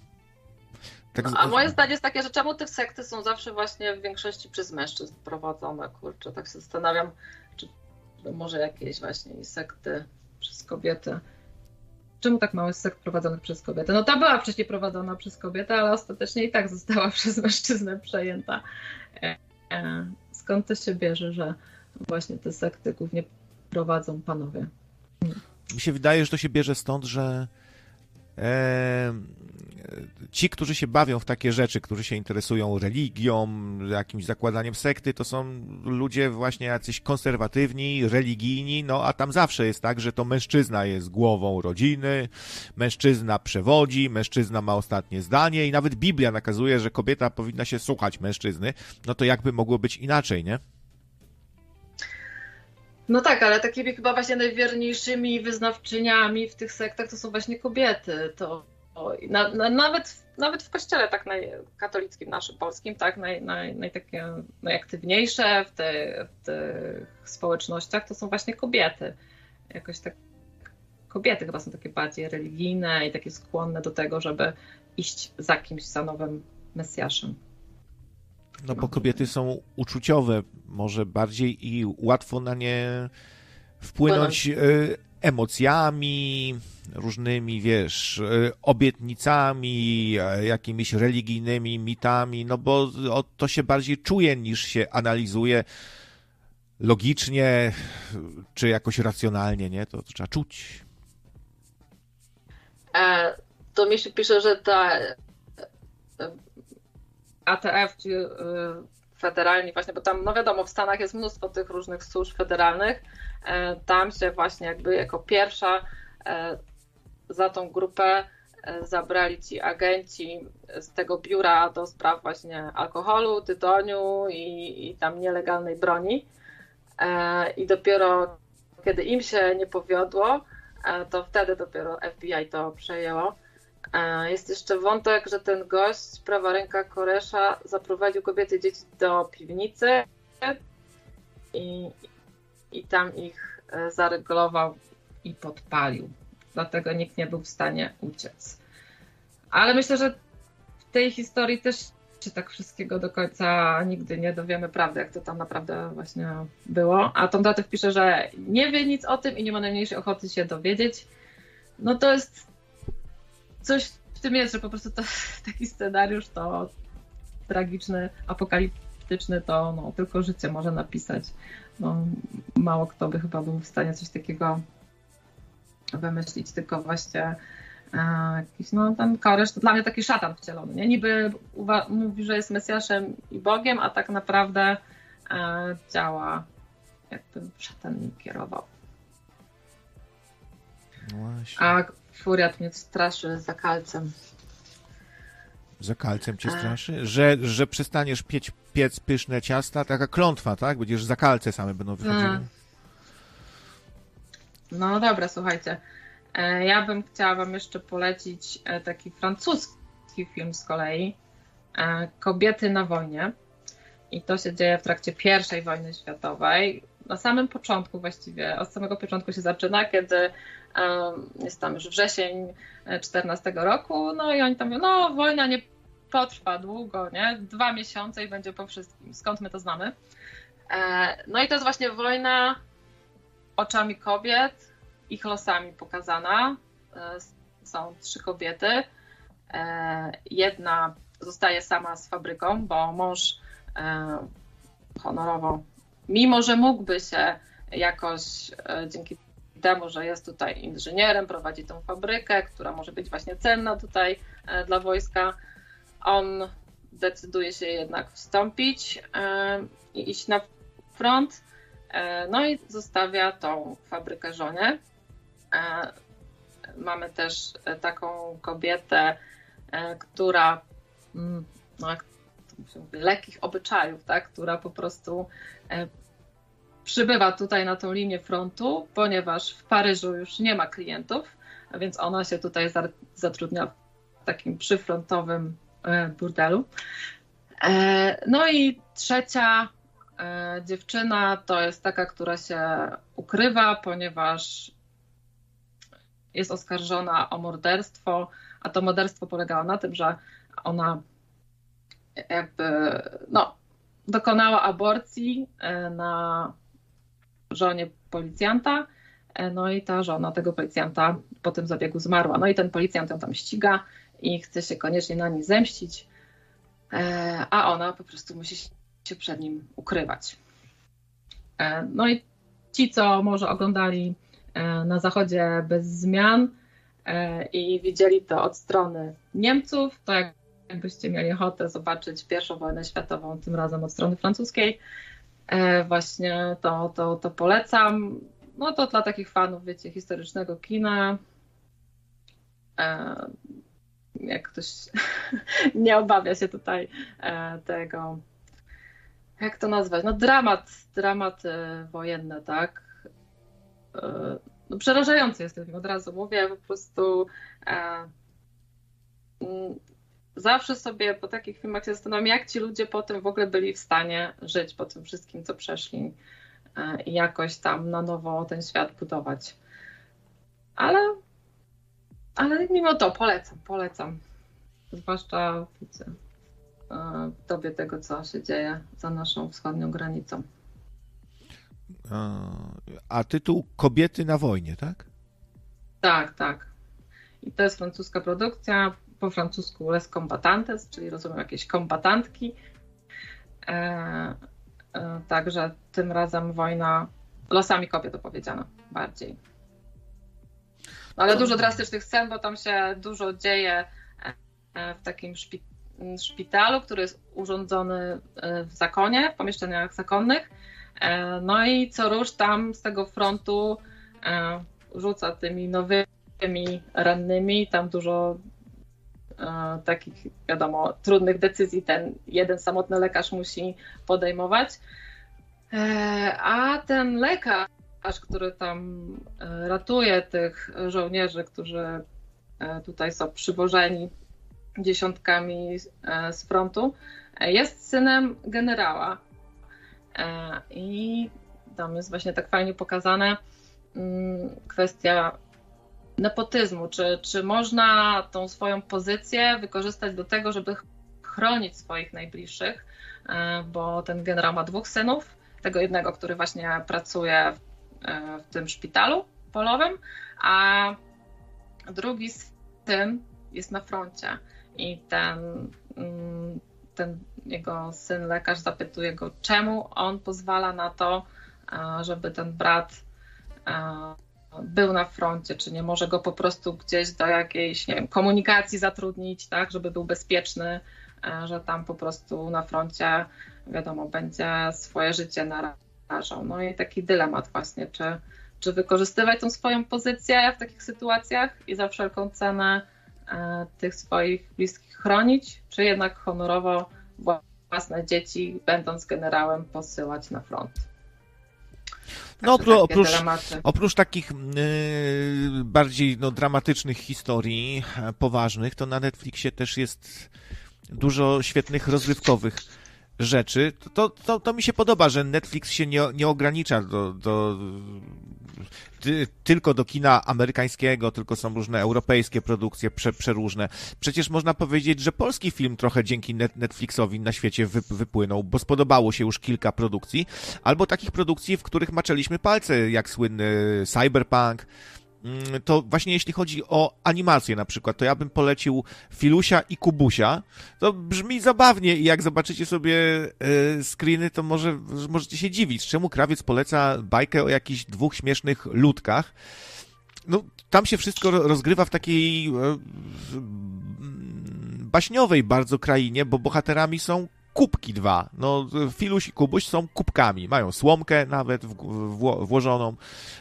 Tak a moje zdanie jest takie, że czemu te sekty są zawsze właśnie w większości przez mężczyzn prowadzone, kurczę, tak się zastanawiam, czy może jakieś właśnie sekty przez kobiety. Czemu tak mało jest sekt prowadzonych przez kobiety? No ta była wcześniej prowadzona przez kobietę, ale ostatecznie i tak została [LAUGHS] przez mężczyznę przejęta. E, e, skąd to się bierze, że właśnie te sekty głównie prowadzą panowie? Mi się wydaje, że to się bierze stąd, że ci, którzy się bawią w takie rzeczy, którzy się interesują religią, jakimś zakładaniem sekty, to są ludzie właśnie jacyś konserwatywni, religijni, no a tam zawsze jest tak, że to mężczyzna jest głową rodziny, mężczyzna przewodzi, mężczyzna ma ostatnie zdanie i nawet Biblia nakazuje, że kobieta powinna się słuchać mężczyzny, no to jakby mogło być inaczej, nie? No tak, ale takimi chyba właśnie najwierniejszymi wyznawczyniami w tych sektach to są właśnie kobiety. To na, na, nawet, nawet w kościele tak naj, katolickim naszym polskim, tak, naj, naj, naj takie najaktywniejsze w, te, w tych społecznościach to są właśnie kobiety. Jakoś tak kobiety chyba są takie bardziej religijne i takie skłonne do tego, żeby iść za kimś, za nowym Mesjaszem. No bo kobiety są uczuciowe, może bardziej i łatwo na nie wpłynąć y, emocjami, różnymi, wiesz, y, obietnicami, jakimiś religijnymi mitami, no bo to się bardziej czuje niż się analizuje logicznie czy jakoś racjonalnie, nie? To, to trzeba czuć. E, to mi się pisze, że ta e, ATF, czy e, federalni właśnie, bo tam, no wiadomo, w Stanach jest mnóstwo tych różnych służb federalnych, tam się właśnie jakby jako pierwsza za tą grupę zabrali ci agenci z tego biura do spraw właśnie alkoholu, tytoniu i, i tam nielegalnej broni. I dopiero kiedy im się nie powiodło, to wtedy dopiero FBI to przejęło. Jest jeszcze wątek, że ten gość, prawa ręka Koresza, zaprowadził kobiety i dzieci do piwnicy i, i tam ich e, zaregulował i podpalił. Dlatego nikt nie był w stanie uciec. Ale myślę, że w tej historii też się tak wszystkiego do końca nigdy nie dowiemy prawdy, jak to tam naprawdę właśnie było. A Tom Datew pisze, że nie wie nic o tym i nie ma najmniejszej ochoty się dowiedzieć. No to jest coś w tym jest, że po prostu to, [LAUGHS] taki scenariusz to tragiczny, apokaliptyczny, to no, tylko życie może napisać. No, mało kto by chyba był w stanie coś takiego wymyślić, tylko właśnie jakiś, no ten Koresz to dla mnie taki szatan wcielony, nie? Niby mówi, że jest Mesjaszem i Bogiem, a tak naprawdę e, działa jakby szatan nim kierował. Właśnie. A furiat mnie straszy za kalcem. Za kalcem cię straszy? Że, że przestaniesz piec, piec pyszne ciasta? Taka klątwa, tak? Będziesz za kalce same będą wychodziły. No dobra, słuchajcie. E, ja bym chciała Wam jeszcze polecić e, taki francuski film z kolei. E, Kobiety na wojnie. I to się dzieje w trakcie I wojny światowej. Na samym początku właściwie, od samego początku się zaczyna, kiedy jest tam już wrzesień 14 roku, no i oni tam mówią, no wojna nie potrwa długo, nie? Dwa miesiące i będzie po wszystkim. Skąd my to znamy? No i to jest właśnie wojna oczami kobiet, ich losami pokazana. E, są trzy kobiety. E, jedna zostaje sama z fabryką, bo mąż e, honorowo, mimo że mógłby się jakoś dzięki temu, że jest tutaj inżynierem, prowadzi tą fabrykę, która może być właśnie cenna tutaj dla wojska, on decyduje się jednak wstąpić i iść na front. No i zostawia tą fabrykę żonie. E, mamy też e, taką kobietę, e, która mm, no lekkich obyczajów, tak, która po prostu przybywa tutaj na tą linię frontu, ponieważ w Paryżu już nie ma klientów, a więc ona się tutaj zatrudnia w takim przyfrontowym burdelu. No i trzecia dziewczyna to jest taka, która się ukrywa, ponieważ jest oskarżona o morderstwo, a to morderstwo polegało na tym, że ona jakby no, dokonała aborcji e, na żonie policjanta, e, no i ta żona tego policjanta po tym zabiegu zmarła. No i ten policjant ją tam ściga i chce się koniecznie na niej zemścić, e, a ona po prostu musi się przed nim ukrywać. No i ci, co może oglądali E, na zachodzie bez zmian e, i widzieli to od strony Niemców, to jakbyście mieli ochotę zobaczyć pierwszą wojnę światową, tym razem od strony francuskiej, e, właśnie to, to, to polecam. No to dla takich fanów, wiecie, historycznego kina, jak ktoś [LAUGHS] nie obawia się tutaj tego, jak to nazwać, no dramat, dramat wojenny, tak, no, przerażający jest ten film, od razu mówię, po prostu e, mm, zawsze sobie po takich filmach się zastanawiam, jak ci ludzie potem w ogóle byli w stanie żyć po tym wszystkim, co przeszli e, i jakoś tam na nowo ten świat budować. Ale, ale mimo to polecam, polecam. Zwłaszcza widzę, e, w dobie tego, co się dzieje za naszą wschodnią granicą. A tytuł Kobiety na wojnie, tak? Tak, tak. I to jest francuska produkcja, po francusku Les Combatantes, czyli rozumiem jakieś kombatantki. E, e, także tym razem wojna losami kobiet opowiedziana bardziej. No, ale dużo drastycznych scen, bo tam się dużo dzieje e, w takim szpi szpitalu, który jest urządzony e, w zakonie, w pomieszczeniach zakonnych. E, no i co róż tam z tego frontu rzuca tymi nowymi rannymi, tam dużo takich, wiadomo, trudnych decyzji ten jeden samotny lekarz musi podejmować. E, a ten lekarz, który tam e, ratuje tych żołnierzy, którzy tutaj są przywożeni dziesiątkami z frontu, jest synem generała. I tam jest właśnie tak fajnie pokazane mm, kwestia nepotyzmu. Czy, czy można tą swoją pozycję wykorzystać do tego, żeby chronić swoich najbliższych? E, bo ten generał ma dwóch synów. Tego jednego, który właśnie pracuje w, e, w tym szpitalu polowym, a drugi syn jest na froncie. I ten, mm, ten jego syn, lekarz, zapytuje go, czemu on pozwala na to, e, żeby ten brat był na froncie, czy nie może go po prostu gdzieś do jakiejś nie wiem, komunikacji zatrudnić, tak, żeby był bezpieczny, e, że tam po prostu na froncie, wiadomo, będzie swoje życie narażał. No i taki dylemat właśnie, czy, czy wykorzystywać tą swoją pozycję w takich sytuacjach i za wszelką cenę e, tych swoich bliskich chronić, czy jednak honorowo własne dzieci, będąc generałem, posyłać na front. No oprócz, oprócz, oprócz takich yy, bardziej no, dramatycznych historii, e, poważnych, to na Netflixie też jest dużo świetnych rozrywkowych rzeczy. To, to, to mi się podoba, że Netflix się nie, nie ogranicza do, do ty, tylko do kina amerykańskiego, tylko są różne europejskie produkcje prze, przeróżne. Przecież można powiedzieć, że polski film trochę dzięki net, Netflixowi na świecie wy, wypłynął, bo spodobało się już kilka produkcji, albo takich produkcji, w których maczeliśmy palce, jak słynny Cyberpunk, to właśnie jeśli chodzi o animację na przykład, to ja bym polecił Filusia i Kubusia. To brzmi zabawnie i jak zobaczycie sobie e, screeny, to może możecie się dziwić, czemu krawiec poleca bajkę o jakichś dwóch śmiesznych ludkach. No, tam się wszystko rozgrywa w takiej e, baśniowej bardzo krainie, bo bohaterami są kubki dwa. No, Filuś i Kubuś są kubkami. Mają słomkę nawet w, w, włożoną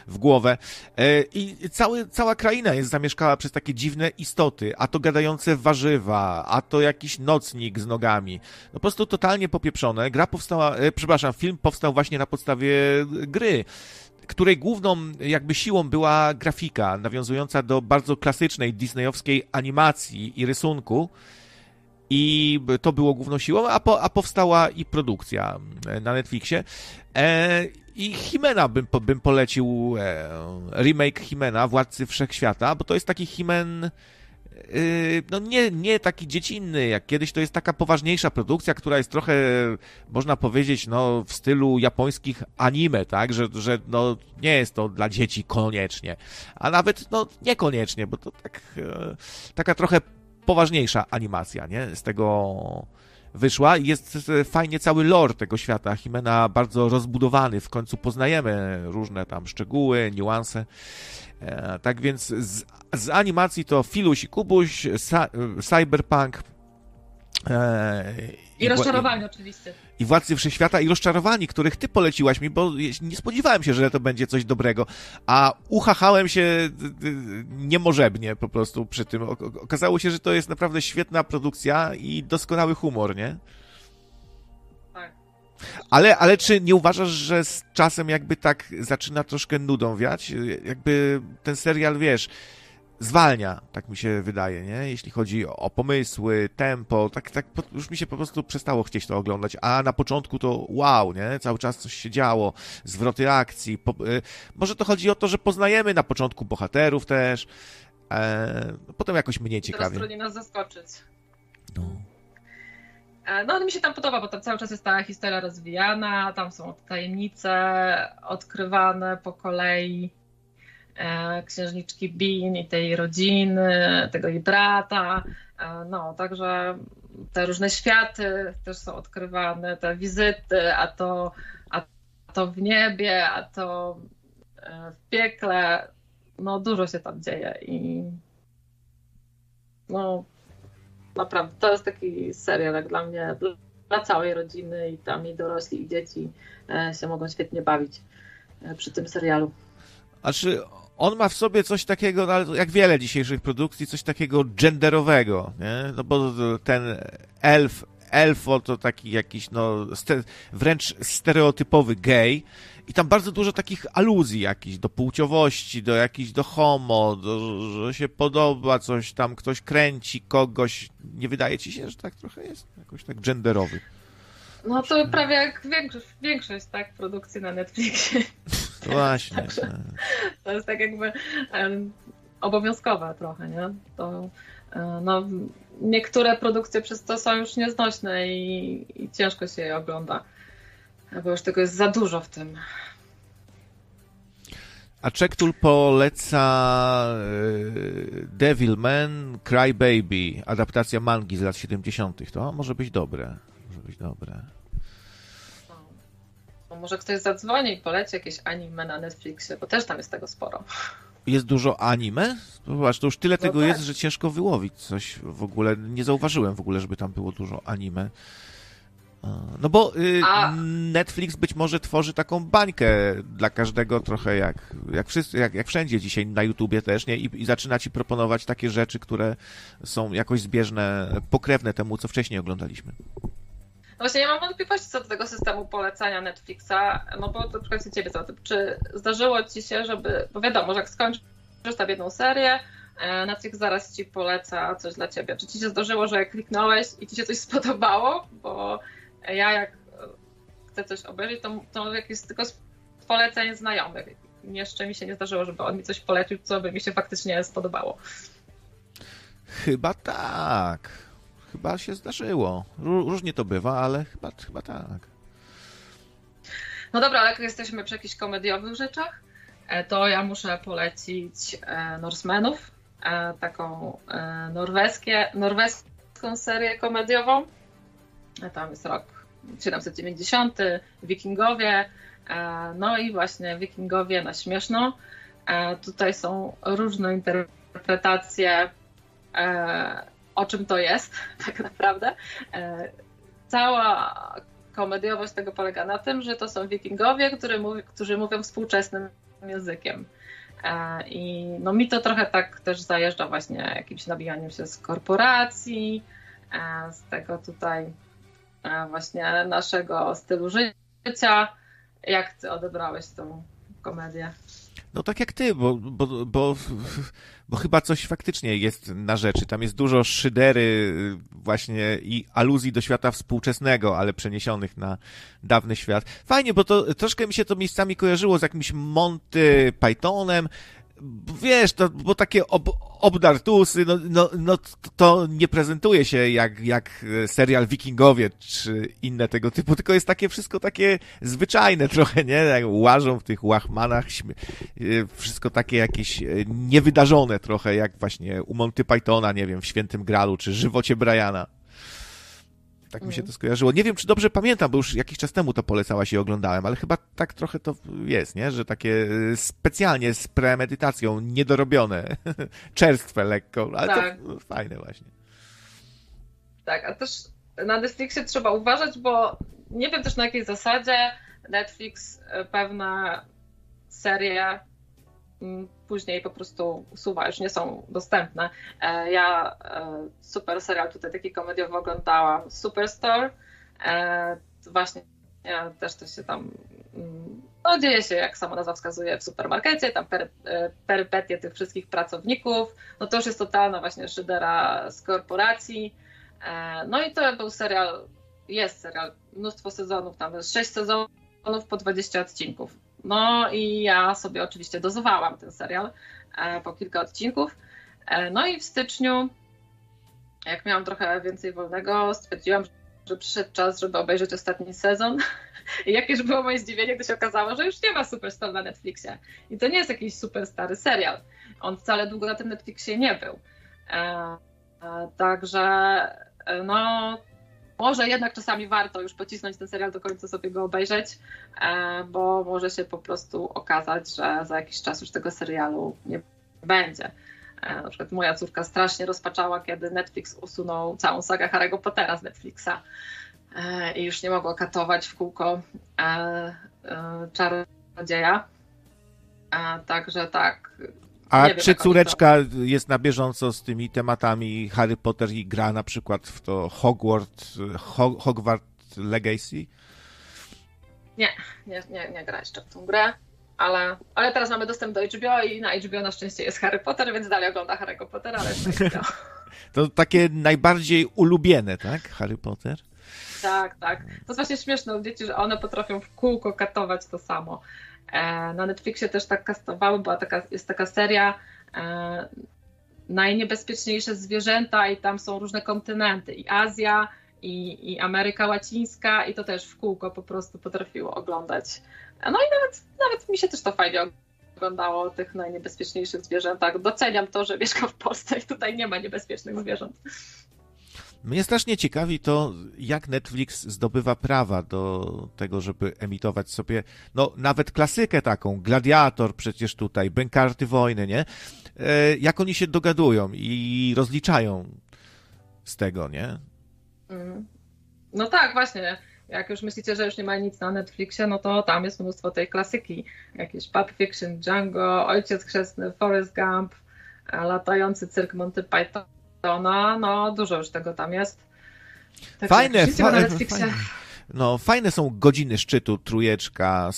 w głowę. E, I cały, cała kraina jest zamieszkała przez takie dziwne istoty. A to gadające warzywa, a to jakiś nocnik z nogami. No po prostu totalnie popieprzone. Gra powstała, e, przepraszam, film powstał właśnie na podstawie gry której główną jakby siłą była grafika, nawiązująca do bardzo klasycznej disneyowskiej animacji i rysunku, i to było główną siłą, a, po, a powstała i produkcja e, na Netflixie. E, I Himena bym, bym polecił, e, remake Himena, Władcy Wszechświata, bo to jest taki Himen, e, no nie, nie taki dziecinny, jak kiedyś to jest taka poważniejsza produkcja, która jest trochę, można powiedzieć, no w stylu japońskich anime, tak, że, że no nie jest to dla dzieci koniecznie, a nawet no niekoniecznie, bo to tak, e, taka trochę poważniejsza animacja, nie? Z tego wyszła. Jest fajnie cały lore tego świata. Himena bardzo rozbudowany. W końcu poznajemy różne tam szczegóły, niuanse. E, tak więc z, z, animacji to Filuś i Kubuś, Cyberpunk, e, i rozczarowani oczywiście. I Władcy Wszechświata i rozczarowani, których ty poleciłaś mi, bo nie spodziewałem się, że to będzie coś dobrego, a uchachałem się niemożebnie po prostu przy tym. Okazało się, że to jest naprawdę świetna produkcja i doskonały humor, nie? Tak. Ale, ale czy nie uważasz, że z czasem jakby tak zaczyna troszkę nudą wiać? Jakby ten serial, wiesz, zwalnia, tak mi się wydaje, nie? Jeśli chodzi o pomysły, tempo, tak, tak już mi się po prostu przestało chcieć to oglądać, a na początku to wow, nie? Cały czas coś się działo, zwroty akcji. Po, y, może to chodzi o to, że poznajemy na początku bohaterów też, e, potem jakoś mniej ciekawie. Teraz trudniej nas zaskoczyć. No. E, no ale mi się tam podoba, bo tam cały czas jest ta historia rozwijana, tam są tajemnice odkrywane po kolei księżniczki Bean i tej rodziny, tego jej brata. E, no, także te różne światy też są odkrywane, te wizyty, a to, a to w niebie, a to w piekle. No, dużo się tam dzieje i no, naprawdę, to jest taki serial jak dla mnie, dla całej rodziny i tam i dorośli i dzieci e, się mogą świetnie bawić e, przy tym serialu. A czy on ma w sobie coś takiego, no, jak wiele dzisiejszych produkcji, coś takiego genderowego, nie? No bo ten elf, elfo to taki jakiś, no, ste, wręcz stereotypowy gej, i tam bardzo dużo takich aluzji jakichś do płciowości, do jakichś, do homo, do, że się podoba coś tam, ktoś kręci kogoś. Nie wydaje ci się, że tak trochę jest? Jakoś tak genderowy. No to prawie jak większość, większość tak, produkcji na Netflixie. [LAUGHS] [LAUGHS] Właśnie. Także, to jest tak jakby um, obowiązkowe trochę, nie? To, um, no, niektóre produkcje przez to są już nieznośne i, i ciężko się je ogląda bo już tego jest za dużo w tym. A Czektul poleca e, Devilman Cry Baby, adaptacja mangi z lat 70. To może być dobre. Może być dobre. Może ktoś zadzwoni i poleci jakieś anime na Netflixie, bo też tam jest tego sporo. Jest dużo anime? Zobacz, to już tyle no tego tak. jest, że ciężko wyłowić coś w ogóle. Nie zauważyłem w ogóle, żeby tam było dużo anime. No bo y. Netflix być może tworzy taką bańkę dla każdego trochę jak, jak, wszyscy, jak, jak wszędzie dzisiaj na YouTubie też, nie? I, I zaczyna ci proponować takie rzeczy, które są jakoś zbieżne, pokrewne temu, co wcześniej oglądaliśmy. No właśnie, ja mam wątpliwości co do tego systemu polecania Netflixa, no bo to przykład ciebie za tym. Czy zdarzyło ci się, żeby, bo wiadomo, że jak skończysz tam jedną serię, e, Netflix zaraz ci poleca coś dla ciebie. Czy ci się zdarzyło, że kliknąłeś i ci się coś [LAUGHS] spodobało? Bo ja jak chcę coś obejrzeć, to, to jakieś tylko z poleceń znajomych. Jeszcze mi się nie zdarzyło, żeby on mi coś polecił, co by mi się faktycznie spodobało. Chyba tak. Chyba się zdarzyło. Różnie to bywa, ale chyba, chyba tak. No dobra, ale jak jesteśmy przy jakichś komediowych rzeczach, e, to ja muszę polecić e, Norsemenów, e, taką norweskie, norweską serię komediową. Tam jest rok 790, wikingowie, no i właśnie wikingowie na śmieszno. Tutaj są różne interpretacje, o czym to jest [LAUGHS] tak naprawdę. Cała komediowość tego polega na tym, że to są wikingowie, którzy, mówi, którzy mówią współczesnym językiem. I no mi to trochę tak też zajeżdża właśnie jakimś nabijaniem się z korporacji, z tego tutaj właśnie naszego stylu życia. Jak ty odebrałeś tą komedię? No tak jak ty, bo, bo, bo, bo chyba coś faktycznie jest na rzeczy. Tam jest dużo szydery właśnie i aluzji do świata współczesnego, ale przeniesionych na dawny świat. Fajnie, bo to troszkę mi się to miejscami kojarzyło z jakimś Monty Pythonem, wiesz, to, bo takie ob, obdartusy, no, no, no to nie prezentuje się jak, jak serial Wikingowie czy inne tego typu, tylko jest takie wszystko takie zwyczajne [LAUGHS] trochę, nie? Jak łażą w tych łachmanach, y, wszystko takie jakieś y, niewydarzone trochę, jak właśnie u Monty Pythona, nie wiem, w Świętym Gralu, czy Żywocie Briana. Tak mi się to skojarzyło. Nie wiem, czy dobrze pamiętam, bo już jakiś czas temu to polecałaś i oglądałem, ale chyba tak trochę to jest, nie? Że takie y, specjalnie z premedytacją niedorobione, [LAUGHS] czerstwe lekko, ale tak. to fajne właśnie. Tak, a też na Netflixie trzeba uważać, bo nie wiem też na jakiej zasadzie Netflix y, pewne serie później po prostu usuwa, już nie są dostępne. E, ja e, super serial tutaj taki komediowy oglądałam, Superstore. E, właśnie też to się tam no, dzieje się, jak sama nazwa wskazuje, w supermarkecie, tam per, e, perypetie tych wszystkich pracowników. No to już jest totalna właśnie szydera z korporacji. No i to był serial, jest serial, mnóstwo sezonów, tam jest 6 sezonów po 20 odcinków. No i ja sobie oczywiście dozowałam ten serial po kilka odcinków. No i w styczniu, jak miałam trochę więcej wolnego, stwierdziłam, że przyszedł czas, żeby obejrzeć ostatni sezon. [LAUGHS] I jakież było moje zdziwienie, gdy się okazało, że już nie ma Superstar na Netflixie. I to nie jest jakiś super stary serial. On wcale długo na tym Netflixie nie był. E, e, także e, no, może jednak czasami warto już pocisnąć ten serial do końca, sobie go obejrzeć, e, bo może się po prostu okazać, że za jakiś czas już tego serialu nie będzie. E, na przykład moja córka strasznie rozpaczała, kiedy Netflix usunął całą sagę Harry'ego Pottera z Netflixa e, i już nie mogło katować w kółko czarodzieja. Także tak. A czy córeczka to... jest na bieżąco z tymi tematami Harry Potter i gra na przykład w to Hogwarts, Hogwarts Legacy? Nie, nie, nie, nie gra jeszcze w tą grę ale, ale teraz mamy dostęp do HBO i na HBO na szczęście jest Harry Potter, więc dalej ogląda Harry'ego Pottera, ale [LAUGHS] To takie najbardziej ulubione, tak? Harry Potter? Tak, tak. To jest właśnie śmieszne u dzieci, że one potrafią w kółko katować to samo. E, na Netflixie też tak kastowały, była taka, jest taka seria e, Najniebezpieczniejsze zwierzęta i tam są różne kontynenty i Azja, i, i Ameryka Łacińska i to też w kółko po prostu potrafiło oglądać no i nawet, nawet mi się też to fajnie oglądało o tych najniebezpieczniejszych zwierzętach. Doceniam to, że mieszkam w Polsce i tutaj nie ma niebezpiecznych zwierząt. Mnie strasznie ciekawi to, jak Netflix zdobywa prawa do tego, żeby emitować sobie, no nawet klasykę taką, Gladiator przecież tutaj, Bękarty Wojny, nie? E, jak oni się dogadują i rozliczają z tego, nie? Mm. No tak, właśnie. Jak już myślicie, że już nie ma nic na Netflixie, no to tam jest mnóstwo tej klasyki. Jakieś Pulp Fiction, Django, Ojciec Chrzestny, Forrest Gump, latający cyrk Monty Pythona, no dużo już tego tam jest. Tak fajne, fajne. No, fajne są godziny szczytu, trujeczka,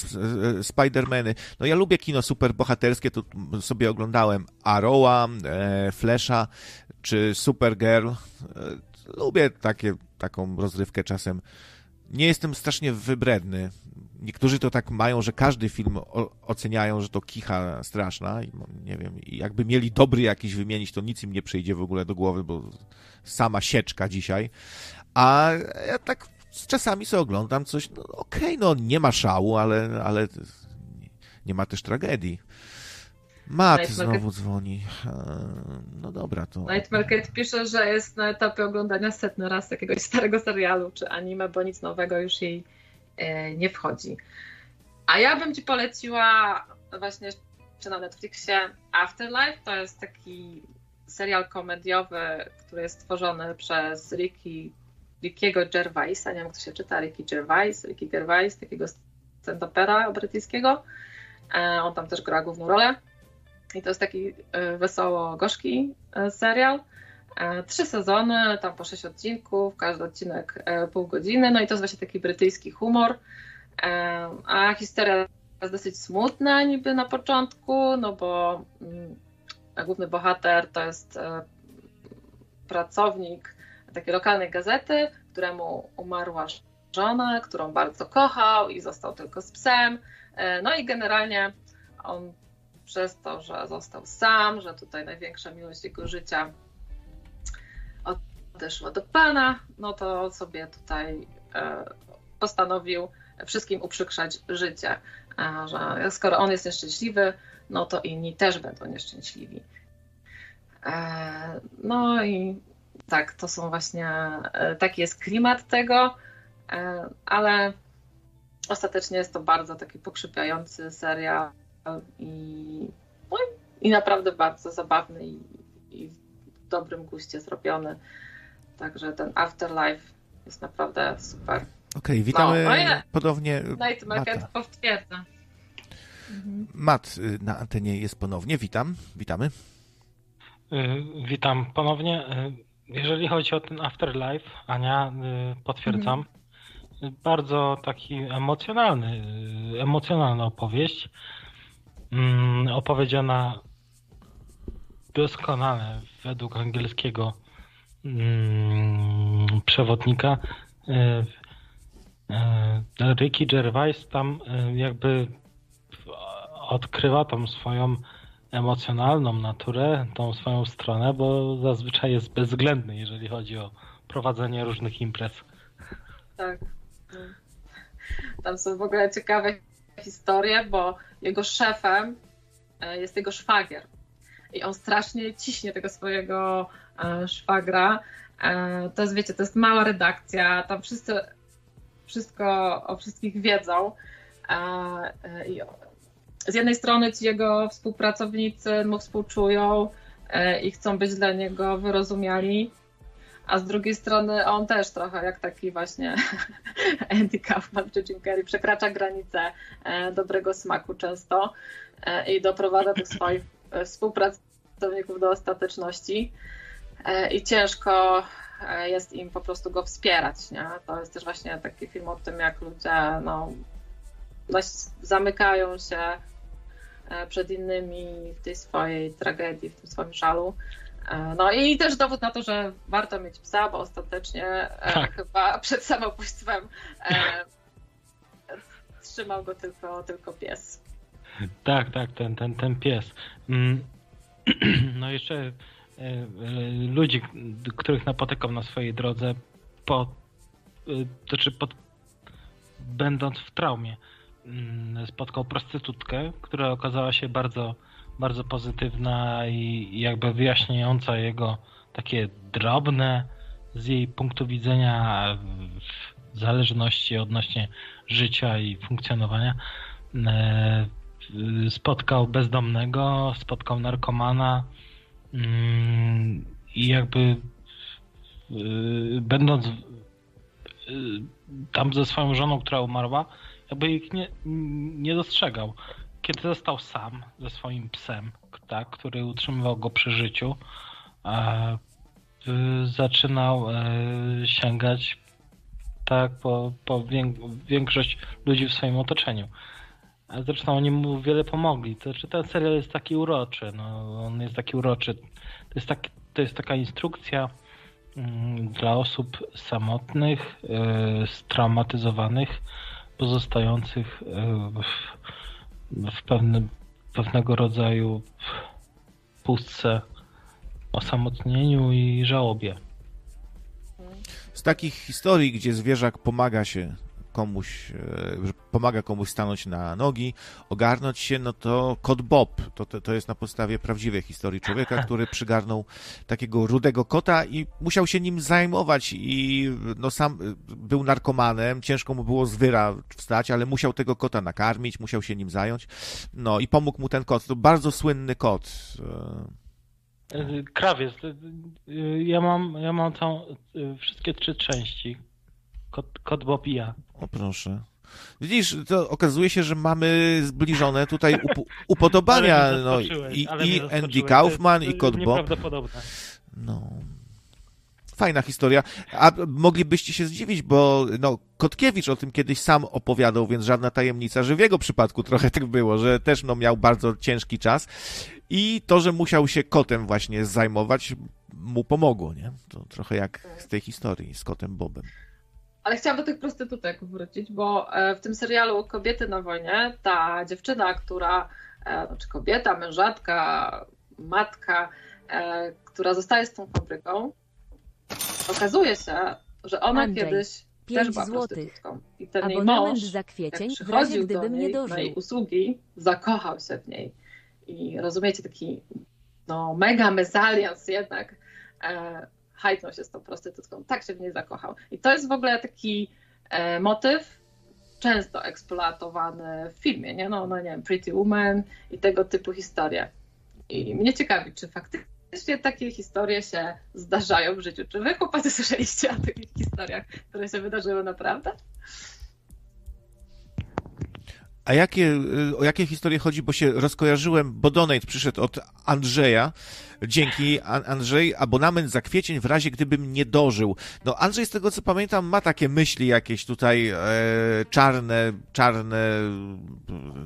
Spidermany. No ja lubię kino superbohaterskie, to sobie oglądałem Arrowa, e, Flasha czy Supergirl. E, lubię takie, taką rozrywkę czasem nie jestem strasznie wybredny. Niektórzy to tak mają, że każdy film oceniają, że to kicha straszna. I, nie wiem, jakby mieli dobry jakiś wymienić, to nic im nie przyjdzie w ogóle do głowy, bo sama sieczka dzisiaj. A ja tak z czasami sobie oglądam coś, no okej, okay, no nie ma szału, ale, ale nie ma też tragedii. Night znowu Market... dzwoni. No dobra, to... Night Market pisze, że jest na etapie oglądania setny raz jakiegoś starego serialu czy anime, bo nic nowego już jej nie wchodzi. A ja bym ci poleciła właśnie czy na Netflixie Afterlife. To jest taki serial komediowy, który jest stworzony przez Ricky, Rickiego Gervaisa. Nie wiem, jak to się czyta. Ricky Gervais, Ricky Gervais, takiego stand-upera brytyjskiego. E, on tam też gra główną rolę. I to jest taki e, wesoło-gorzki e, serial. E, trzy sezony, tam po sześć odcinków, każdy odcinek pół godziny. No i to jest właśnie taki brytyjski humor. A historia jest dosyć smutna niby na początku, no bo mm, główny bohater to jest pracownik takiej lokalnej gazety, któremu umarła żona, którą bardzo kochał i został tylko z psem. No i generalnie on przez to, że został sam, że tutaj największa miłość jego życia odeszła do Pana, no to sobie tutaj e, postanowił wszystkim uprzykrzać życie, że skoro on jest nieszczęśliwy, no to inni też będą nieszczęśliwi. E, no i tak, to są właśnie, e, taki jest klimat tego, ale ostatecznie jest to bardzo taki pokrzypiający serial i, no i naprawdę bardzo zabawny i, i w dobrym guście zrobiony. Także ten Afterlife jest naprawdę super. Okej, okay, witamy no, no ponownie. Night Market potwierdza. Mhm. Mat y, na antenie jest ponownie. Witam, witamy. Y, witam ponownie. Y, jeżeli chodzi o ten Afterlife, Ania, potwierdzam. Mhm. bardzo taki emocjonalny, emocjonalna opowieść. Mm, opowiedziana doskonale według angielskiego mm, przewodnika. E, e, Ricky Gervais tam e, jakby odkrywa tą swoją emocjonalną naturę, tą swoją stronę, bo zazwyczaj jest bezwzględny, jeżeli chodzi o prowadzenie różnych imprez. Tak. Tam są w ogóle ciekawe historie, bo jego szefem jest jego szwagier. I on strasznie ciśnie tego swojego szwagra. To jest, wiecie, to jest mała redakcja, tam wszyscy wszystko o wszystkich wiedzą. I z jednej strony ci jego współpracownicy mu współczują e, i chcą być dla niego wyrozumiali, a z drugiej strony on też trochę jak taki właśnie [LAUGHS] Andy Kaufman czy Jim Carrey przekracza granice e, dobrego smaku często e, i doprowadza tych swoich współpracowników do ostateczności i ciężko jest im po prostu go wspierać. Nie? To jest też właśnie taki film o tym, jak ludzie no, zamykają się e, przed innymi w tej swojej tragedii, w tym swoim żalu. E, no i też dowód na to, że warto mieć psa, bo ostatecznie e, tak. chyba [LAUGHS] przed samobójstwem trzymał go tylko, tylko pies. Tak, tak, ten, ten, ten pies. Mm, [CLEARS THROAT] no jeszcze ludzi, których napotykam na swojej drodze, po, to czy pod, będąc w traumie, Mm, spotkał prostytutkę, która okazała się bardzo, bardzo pozytywna i jakby wyjaśniająca jego takie drobne z jej punktu widzenia zależności odnośnie życia i funkcjonowania. E, spotkał bezdomnego, spotkał narkomana i jakby e, będąc e, tam ze swoją żoną, która umarła, jakby ich nie, nie dostrzegał. Kiedy został sam ze swoim psem, tak, który utrzymywał go przy życiu, e, zaczynał e, sięgać tak po, po większość ludzi w swoim otoczeniu. A zresztą oni mu wiele pomogli. To, czy ten serial jest taki uroczy. No, on jest taki uroczy. To jest, tak, to jest taka instrukcja mm, dla osób samotnych, y, straumatyzowanych, pozostających e, w, w pewnym, pewnego rodzaju pustce, osamotnieniu i żałobie. Z takich historii, gdzie zwierzak pomaga się komuś, e, pomaga komuś stanąć na nogi, ogarnąć się, no to kot Bob, to, to, to jest na podstawie prawdziwej historii człowieka, [LAUGHS] który przygarnął takiego rudego kota i musiał się nim zajmować i no sam e, był narkomanem, ciężko mu było z wyra wstać, ale musiał tego kota nakarmić, musiał się nim zająć, no i pomógł mu ten kot, to bardzo słynny kot. E, krawiec. Ja mam, ja mam całą, wszystkie trzy części. Kot, kot Bob i ja. O proszę. Widzisz, to okazuje się, że mamy zbliżone tutaj up upodobania. No, I, i Andy Kaufman, i Kot Bob. No. Fajna historia. A moglibyście się zdziwić, bo no, Kotkiewicz o tym kiedyś sam opowiadał, więc żadna tajemnica, że w jego przypadku trochę tak było, że też no, miał bardzo ciężki czas i to, że musiał się kotem właśnie zajmować, mu pomogło, nie? To trochę jak z tej historii z kotem Bobem. Ale chciałam do tych prostytutek wrócić, bo e, w tym serialu Kobiety na wojnie ta dziewczyna, która, e, znaczy kobieta, mężatka, matka, e, która zostaje z tą fabryką, okazuje się, że ona Andrzej, kiedyś też była złotych. prostytutką. I ten jej mąż, za kwiecień, jak przychodził w razie, do niej na jej usługi, zakochał się w niej. I rozumiecie, taki no, mega mezalians jednak hajtnął się z tą prostytutką, tak się w niej zakochał. I to jest w ogóle taki e, motyw często eksploatowany w filmie, nie? No, no nie wiem, Pretty Woman i tego typu historie. I mnie ciekawi, czy faktycznie takie historie się zdarzają w życiu. Czy wy chłopacy słyszeliście o takich historiach, które się wydarzyły naprawdę? A jakie, y, o jakie historie chodzi, bo się rozkojarzyłem, bo donate przyszedł od Andrzeja. Dzięki, Andrzej, abonament za kwiecień w razie gdybym nie dożył. No Andrzej, z tego co pamiętam, ma takie myśli jakieś tutaj e, czarne, czarne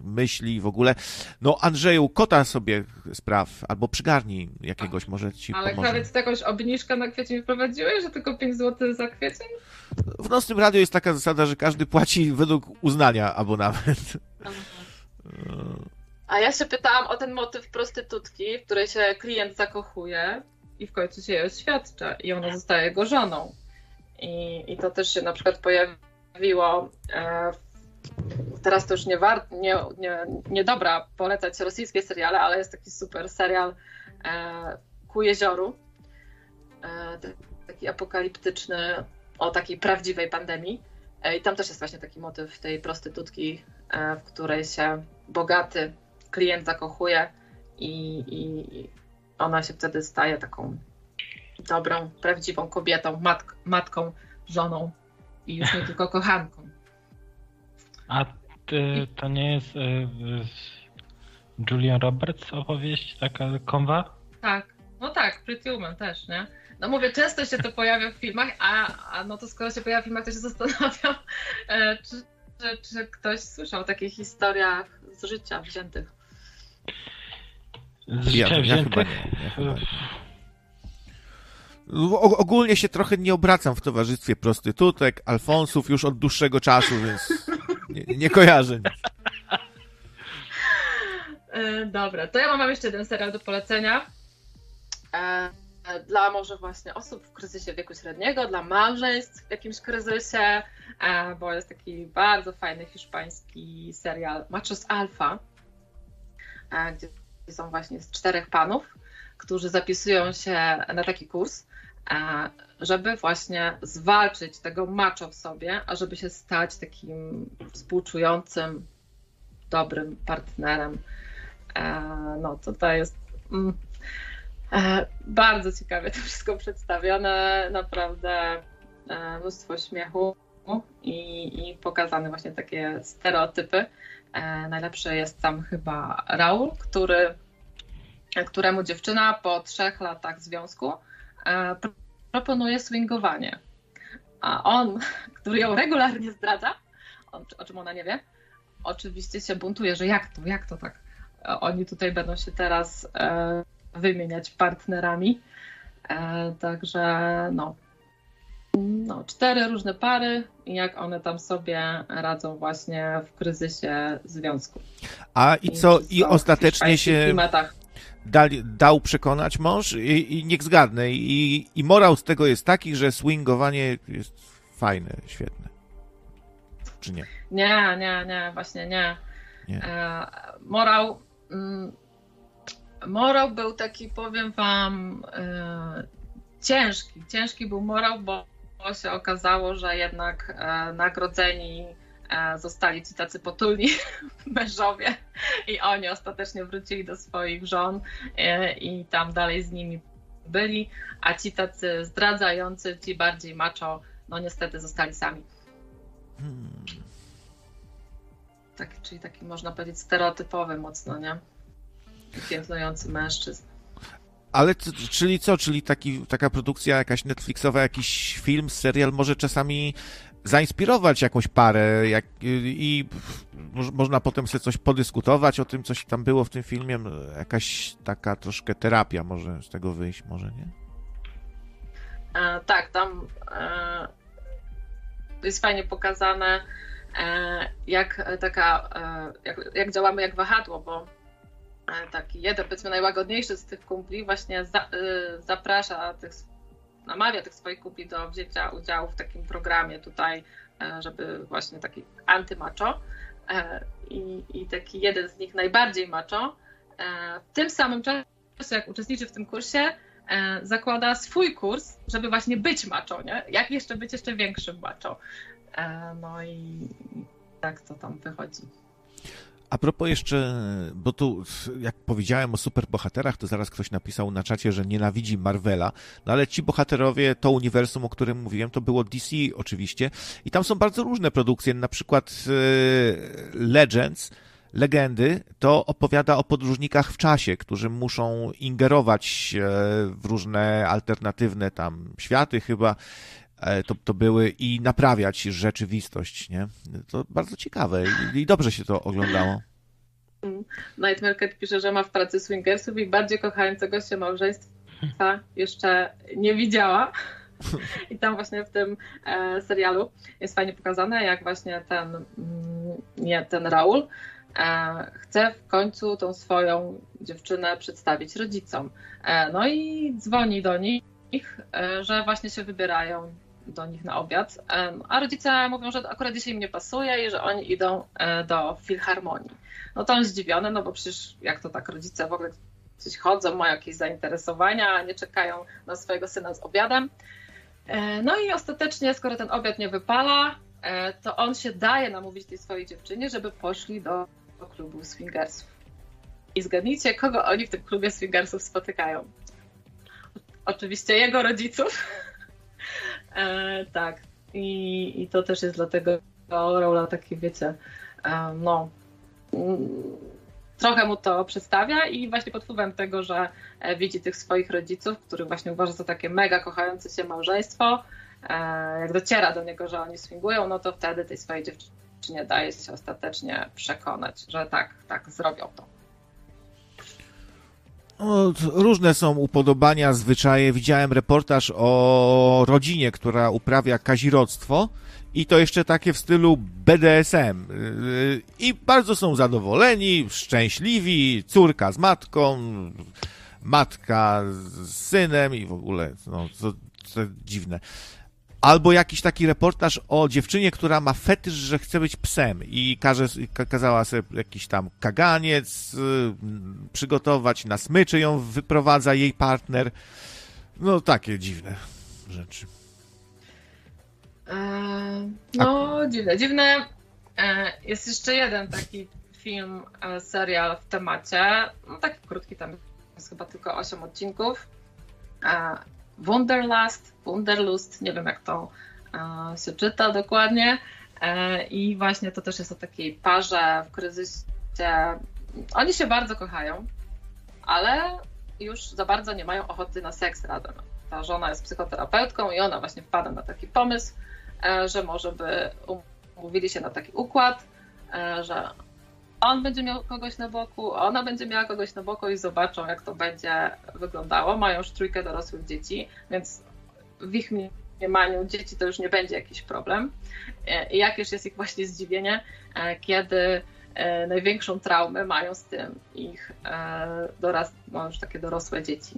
myśli w ogóle. No Andrzeju, kota sobie spraw, albo przygarnij jakiegoś, może ci Ale pomoże. Ale jakoś obniżkę na kwiecień wprowadziłeś, że tylko 5 zł za kwiecień? W Nocnym Radio jest taka zasada, że każdy płaci według uznania abonament. A ja się pytałam o ten motyw prostytutki, w której się klient zakochuje i w końcu się jej oświadcza i ona zostaje jego żoną. I, i to też się na przykład pojawiło e, teraz to już nie, war, nie, nie, nie dobra polecać rosyjskie seriale, ale jest taki super serial e, Ku jezioru. E, taki apokaliptyczny o takiej prawdziwej pandemii. E, I tam też jest właśnie taki motyw tej prostytutki, e, w której się bogaty klient zakochuje i, i ona się wtedy staje taką dobrą, prawdziwą kobietą, matk, matką, żoną i już nie tylko kochanką. A ty, to nie jest y, Julian Roberts opowieść, taka konwa? Tak, no tak, Pretty Woman też, nie? No mówię, często się to pojawia w filmach, a, a no to skoro się pojawia w filmach, to się zastanawiam, e, czy, czy, czy ktoś słyszał o takich historiach z życia wziętych. Z ja, wziętych? Ja chyba nie, ja ogólnie się trochę nie obracam w towarzystwie prostytutek, alfonsów już od dłuższego czasu, więc nie, nie kojarzę nic. E, dobra, to ja mam jeszcze jeden serial do polecenia. E, dla może właśnie osób w kryzysie wieku średniego, dla małżeństw w jakimś kryzysie, e, bo jest taki bardzo fajny hiszpański serial Machos Alpha, e, gdzie są właśnie z czterech panów, którzy zapisują się na taki kurs, e, żeby właśnie zwalczyć tego macho w sobie, a żeby się stać takim współczującym, dobrym partnerem. No, to to jest mm, E, bardzo ciekawie to wszystko przedstawione, naprawdę e, mnóstwo śmiechu i, i pokazane właśnie takie stereotypy. E, najlepszy jest tam chyba Raul, który, któremu dziewczyna po trzech latach związku proponuje swingowanie. A on, [LAUGHS] który ją regularnie zdradza, on, o czym ona nie wie, oczywiście się buntuje, że jak to, jak to tak? Oni tutaj będą się teraz wymieniać partnerami. E, także no, no, cztery różne pary jak one tam sobie radzą właśnie w kryzysie związku. A i co, i ostatecznie się dał przekonać mąż i, i niech zgadnę. I, I morał z tego jest taki, że swingowanie jest fajne, świetne. Czy nie? Nie, nie, nie, właśnie nie. nie. E, morał... Mm, morał był taki, powiem wam, e, ciężki. Ciężki był morał, bo się okazało, że jednak e, nagrodzeni e, zostali ci tacy potulni [LAUGHS] mężowie i oni ostatecznie wrócili do swoich żon i tam dalej z nimi byli, a ci tacy zdradzający, ci bardziej macho, no niestety zostali sami. Hmm. Tak, czyli taki można powiedzieć stereotypowy mocno, nie? piętnujący mężczyzn. Ale czyli co? Czyli taki, taka produkcja jakaś Netflixowa, jakiś film, serial może czasami zainspirować jakąś parę jak, i można potem sobie coś podyskutować o tym, coś tam było w tym filmie. Jakaś taka troszkę terapia może z tego wyjść, może nie? E, tak, tam e, jest fajnie pokazane, e, jak taka, e, jak, jak działamy jak wahadło, bo taki jeden, powiedzmy najłagodniejszy z tych kumpli właśnie za, y, zaprasza tych, namawia tych swoich kumpli do wzięcia udziału w takim programie tutaj, e, żeby właśnie taki antymacho e, i, i taki jeden z nich najbardziej macho w tym samym czasie, jak uczestniczy w tym kursie, zakłada swój kurs, żeby właśnie być macho, nie? Jak jeszcze być jeszcze większym macho. No i tak to tam wychodzi. A propos jeszcze, bo tu jak powiedziałem o superbohaterach, to zaraz ktoś napisał na czacie, że nienawidzi Marvela, no ale ci bohaterowie, to uniwersum, o którym mówiłem, to było DC oczywiście. I tam są bardzo różne produkcje, na przykład e, Legends, legendy, to opowiada o podróżnikach w czasie, którzy muszą ingerować e, w różne alternatywne tam światy chyba, to, to były i naprawiać rzeczywistość, nie? To bardzo ciekawe i, dobrze się to oglądało. Nightmare Cat pisze, że ma w pracy swingersów i bardziej kochającego się małżeństwa jeszcze nie widziała. I tam właśnie w tym e, serialu jest fajnie pokazane, jak właśnie ten, mm, nie, ten Raul E, chce w końcu tą swoją dziewczynę przedstawić rodzicom. E, no i dzwoni do nich, e, że właśnie się wybierają do nich na obiad, a rodzice mówią, że akurat dzisiaj im nie pasuje i że oni idą do filharmonii. No to on zdziwiony, no bo przecież jak to tak rodzice w ogóle coś chodzą, mają jakieś zainteresowania, a nie czekają na swojego syna z obiadem. No i ostatecznie, skoro ten obiad nie wypala, to on się daje namówić tej swojej dziewczynie, żeby poszli do klubu swingersów. I zgadnijcie, kogo oni w tym klubie swingersów spotykają. Oczywiście jego rodziców. E, tak. I, I to też jest dlatego rola taki, wiecie, e, no mm, trochę mu to przedstawia i właśnie pod wpływem tego, że e, widzi tych swoich rodziców, których właśnie uważa za takie mega kochające się małżeństwo, e, jak dociera do niego, że oni swingują, no to wtedy tej swojej dziewczyny czy nie daje się ostatecznie przekonać, że tak, tak, zrobią to. No, różne są upodobania, zwyczaje. Widziałem reportaż o rodzinie, która uprawia kazirodztwo i to jeszcze takie w stylu BDSM. I bardzo są zadowoleni, szczęśliwi, córka z matką, matka z synem i w ogóle, no, to, to dziwne. Albo jakiś taki reportaż o dziewczynie, która ma fetysz, że chce być psem i każe, kazała sobie jakiś tam kaganiec y, przygotować, na smyczy ją wyprowadza jej partner. No takie dziwne rzeczy. E, no, A... dziwne, dziwne. E, jest jeszcze jeden taki film, e, serial w temacie. No taki krótki, tam jest chyba tylko 8 odcinków. Wunderlust, Wunderlust, nie wiem jak to e, się czyta dokładnie. E, I właśnie to też jest o takiej parze w kryzysie. Oni się bardzo kochają, ale już za bardzo nie mają ochoty na seks razem. Ta żona jest psychoterapeutką i ona właśnie wpada na taki pomysł, e, że może by umówili się na taki układ, że on będzie miał kogoś na boku, ona będzie miała kogoś na boku i zobaczą, jak to będzie wyglądało. Mają już trójkę dorosłych dzieci, więc w ich mniemaniu dzieci to już nie będzie jakiś problem. I jakież jest ich właśnie zdziwienie, e, kiedy e, największą traumę mają z tym ich e, doras, no już takie dorosłe dzieci.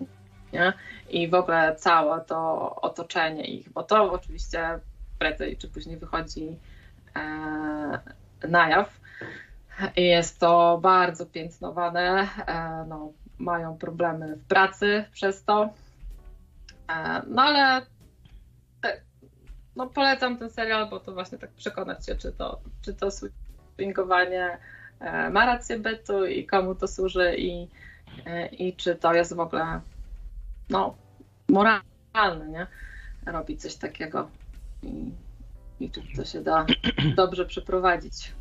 Nie? I w ogóle całe to otoczenie ich, bo to oczywiście prędzej czy później wychodzi na jaw. Jest to bardzo piętnowane, e, no, mają problemy w pracy przez to. E, no ale e, no, polecam ten serial, bo to właśnie tak przekonać się, czy to, czy to swingowanie ma rację bytu i komu to służy i, i czy to jest w ogóle no, moralne, nie? Robić coś takiego i, i czy to się da dobrze przeprowadzić.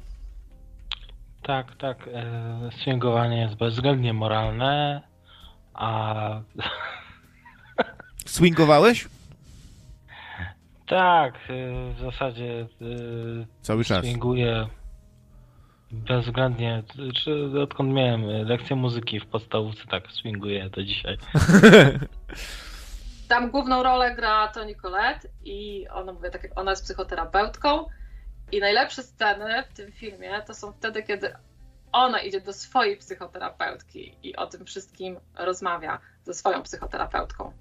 Tak, tak. E, swingowanie jest bezwzględnie moralne, a... Swingowałeś? Tak, e, w zasadzie e, cały czas swinguję bezwzględnie, czy odkąd miałem lekcję muzyki w podstawówce, tak swinguję do dzisiaj. Tam główną rolę gra Toni Collette i ona mówię tak jak ona jest psychoterapeutką i najlepsze sceny w tym filmie to są wtedy, kiedy ona idzie do swojej psychoterapeutki i o tym wszystkim rozmawia ze swoją psychoterapeutką.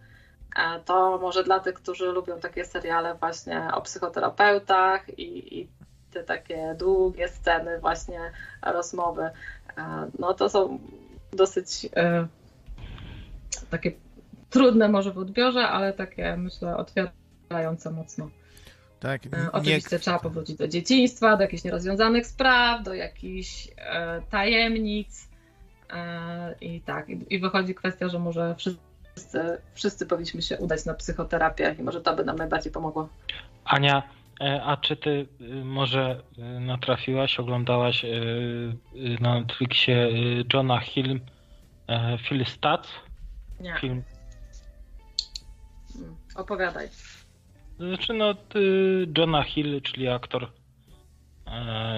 E, to może dla tych, którzy lubią takie seriale właśnie o psychoterapeutach i, i te takie długie sceny właśnie rozmowy, e, no to są dosyć e, takie trudne może w odbiorze, ale takie myślę otwierające mocno. Tak, E, Oczywiście trzeba powrócić do dzieciństwa, do jakichś nierozwiązanych spraw, do jakichś e, tajemnic. E, I tak, i, i wychodzi kwestia, że może wszyscy, wszyscy powinniśmy się udać na psychoterapię i może to by nam najbardziej pomogło. Ania, a czy ty y, może y, natrafiłaś, oglądałaś y, na Netflixie Johna Hill, Phil Stats? Nie, Film. Mm, opowiadaj. Znaczy no, y, Johna Hill, czyli aktor. E,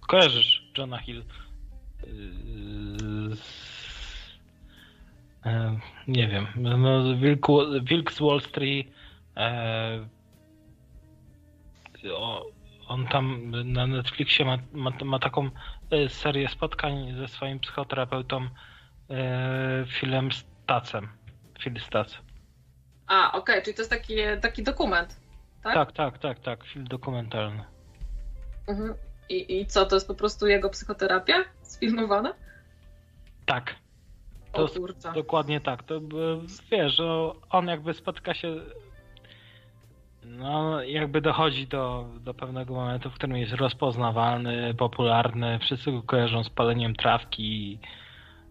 kojarzysz Johna Hill? Z- e, nie wiem. No, Wilk, Wilk z Wall Street. E, o, on tam na Netflixie ma, ma, ma taką e, serię spotkań ze swoim psychoterapeutą e, Philem Stacem. Phil Stac. A, okej, czyli to jest taki, taki dokument, tak? Tak, tak, tak, tak. Film dokumentalny. Mhm. I, I co, to jest po prostu jego psychoterapia sfilmowana? Tak, O To- kurczę. dokładnie tak. To e, wiesz, że on jakby spotyka się. No, jakby dochodzi do, do pewnego momentu, w którym jest rozpoznawalny, popularny, wszyscy go kojarzą z paleniem trawki.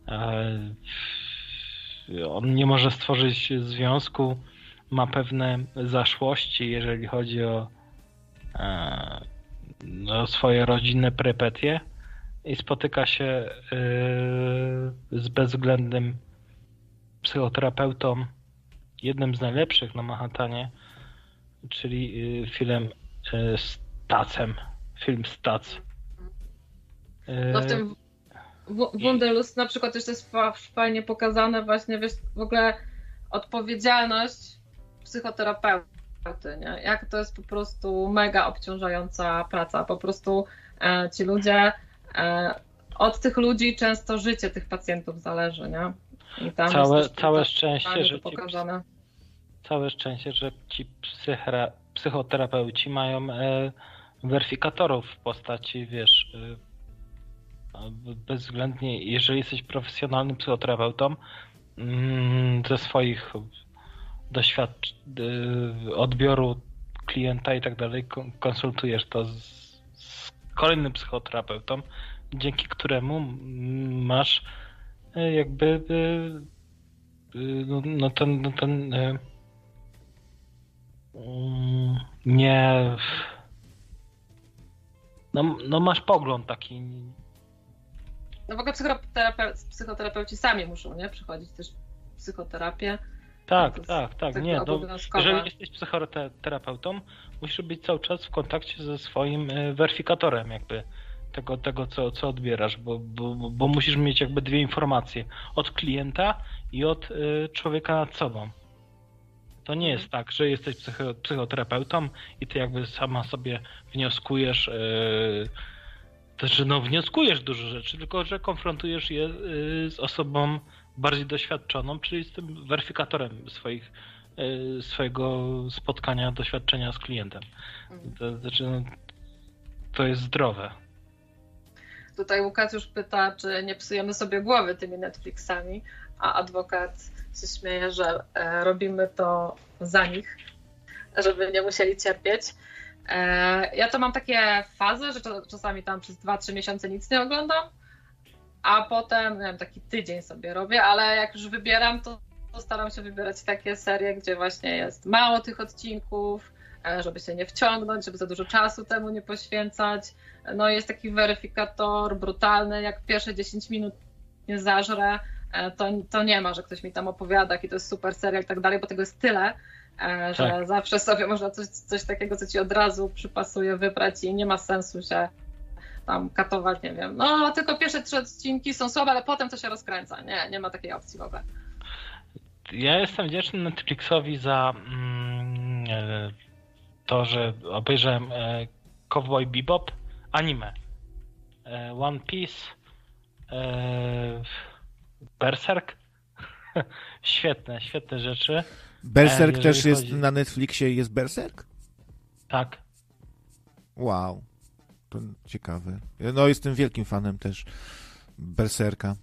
E, on nie może stworzyć związku, ma pewne zaszłości, jeżeli chodzi o, e, o swoje rodzinne prypetie i spotyka się e, z bezwzględnym psychoterapeutą, jednym z najlepszych na Manhattanie, czyli y, filmem Stacem. Film Stac. No w tym Wunderlust na przykład też jest fa- fajnie pokazane właśnie, wiesz, w ogóle odpowiedzialność psychoterapeuty, nie? Jak to jest po prostu mega obciążająca praca. Po prostu e, ci ludzie, e, od tych ludzi często życie tych pacjentów zależy, nie? I tam Całe, jest całe szczęście, że to ci, pokazane. całe szczęście, że ci psychoterapeuci mają e, weryfikatorów w postaci, wiesz, e, bezwzględnie, jeżeli jesteś profesjonalnym psychoterapeutą, mm, ze swoich doświadczeń, odbioru klienta i tak dalej, kon- konsultujesz to z, kolejnym psychoterapeutą, dzięki któremu masz e, jakby e, no, no ten, no ten mm, nie no, no masz pogląd taki No w ogóle psychoterapeuci, psychoterapeuci sami muszą, nie? Przychodzić też psychoterapię. tak, jest tak, tak, nie, no, jeżeli jesteś psychoterapeutą, musisz być cały czas w kontakcie ze swoim e, weryfikatorem jakby tego, tego co, co odbierasz, bo, bo, bo musisz mieć jakby dwie informacje od klienta i od e, człowieka nad sobą. To nie jest tak, że jesteś psycho, psychoterapeutą i ty jakby sama sobie wnioskujesz, yy, że no wnioskujesz dużo rzeczy, tylko że konfrontujesz je yy, z osobą bardziej doświadczoną, czyli z tym weryfikatorem swoich, yy, swojego spotkania, doświadczenia z klientem. Mhm. To znaczy, no, to jest zdrowe. Tutaj Łukasz już pyta, czy nie psujemy sobie głowy tymi Netflixami, a adwokat się śmieje, że e, robimy to za nich, żeby nie musieli cierpieć. E, ja to mam takie fazy, że cza- czasami tam przez 2-3 miesiące nic nie oglądam, a potem wiem, taki tydzień sobie robię, ale jak już wybieram, to, staram się wybierać takie serie, gdzie właśnie jest mało tych odcinków, e, żeby się nie wciągnąć, żeby za dużo czasu temu nie poświęcać. No jest taki weryfikator brutalny, jak pierwsze 10 minut nie zażrę, e, to, to nie ma, że ktoś mi tam opowiada, jaki to jest super serial i tak dalej, bo tego jest tyle, że Tak. zawsze sobie można coś, coś takiego, co ci od razu przypasuje, wybrać i nie ma sensu się tam katować, nie wiem. No, tylko pierwsze trzy odcinki są słabe, ale potem to się rozkręca. Nie, nie ma takiej opcji w ogóle. Ja jestem wdzięczny Netflixowi za mm, e, to, że obejrzałem e, Cowboy Bebop, anime, e, One Piece, e, Berserk. [LAUGHS] świetne, świetne rzeczy. Berserk też jeżeli jest chodzi- na Netflixie, jest Berserk? Tak. Wow, to ciekawe. No, jestem wielkim fanem też Berserka.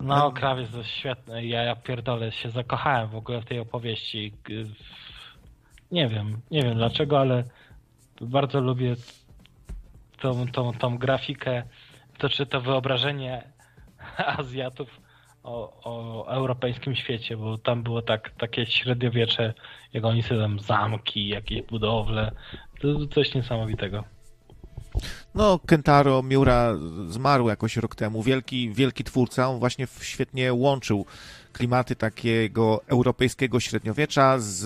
No, krawiec to świetne. Ja, ja pierdolę, się zakochałem w ogóle w tej opowieści. Nie wiem, nie wiem dlaczego, ale bardzo lubię tą, tą, tą grafikę, to czy to wyobrażenie [LAUGHS] Azjatów o, o europejskim świecie, bo tam było tak, takie średniowiecze, jak oni sobie tam zamki, jakieś budowle, to coś niesamowitego. No, Kentaro Miura zmarł jakoś rok temu. Wielki, wielki twórca. On właśnie świetnie łączył klimaty takiego europejskiego średniowiecza z,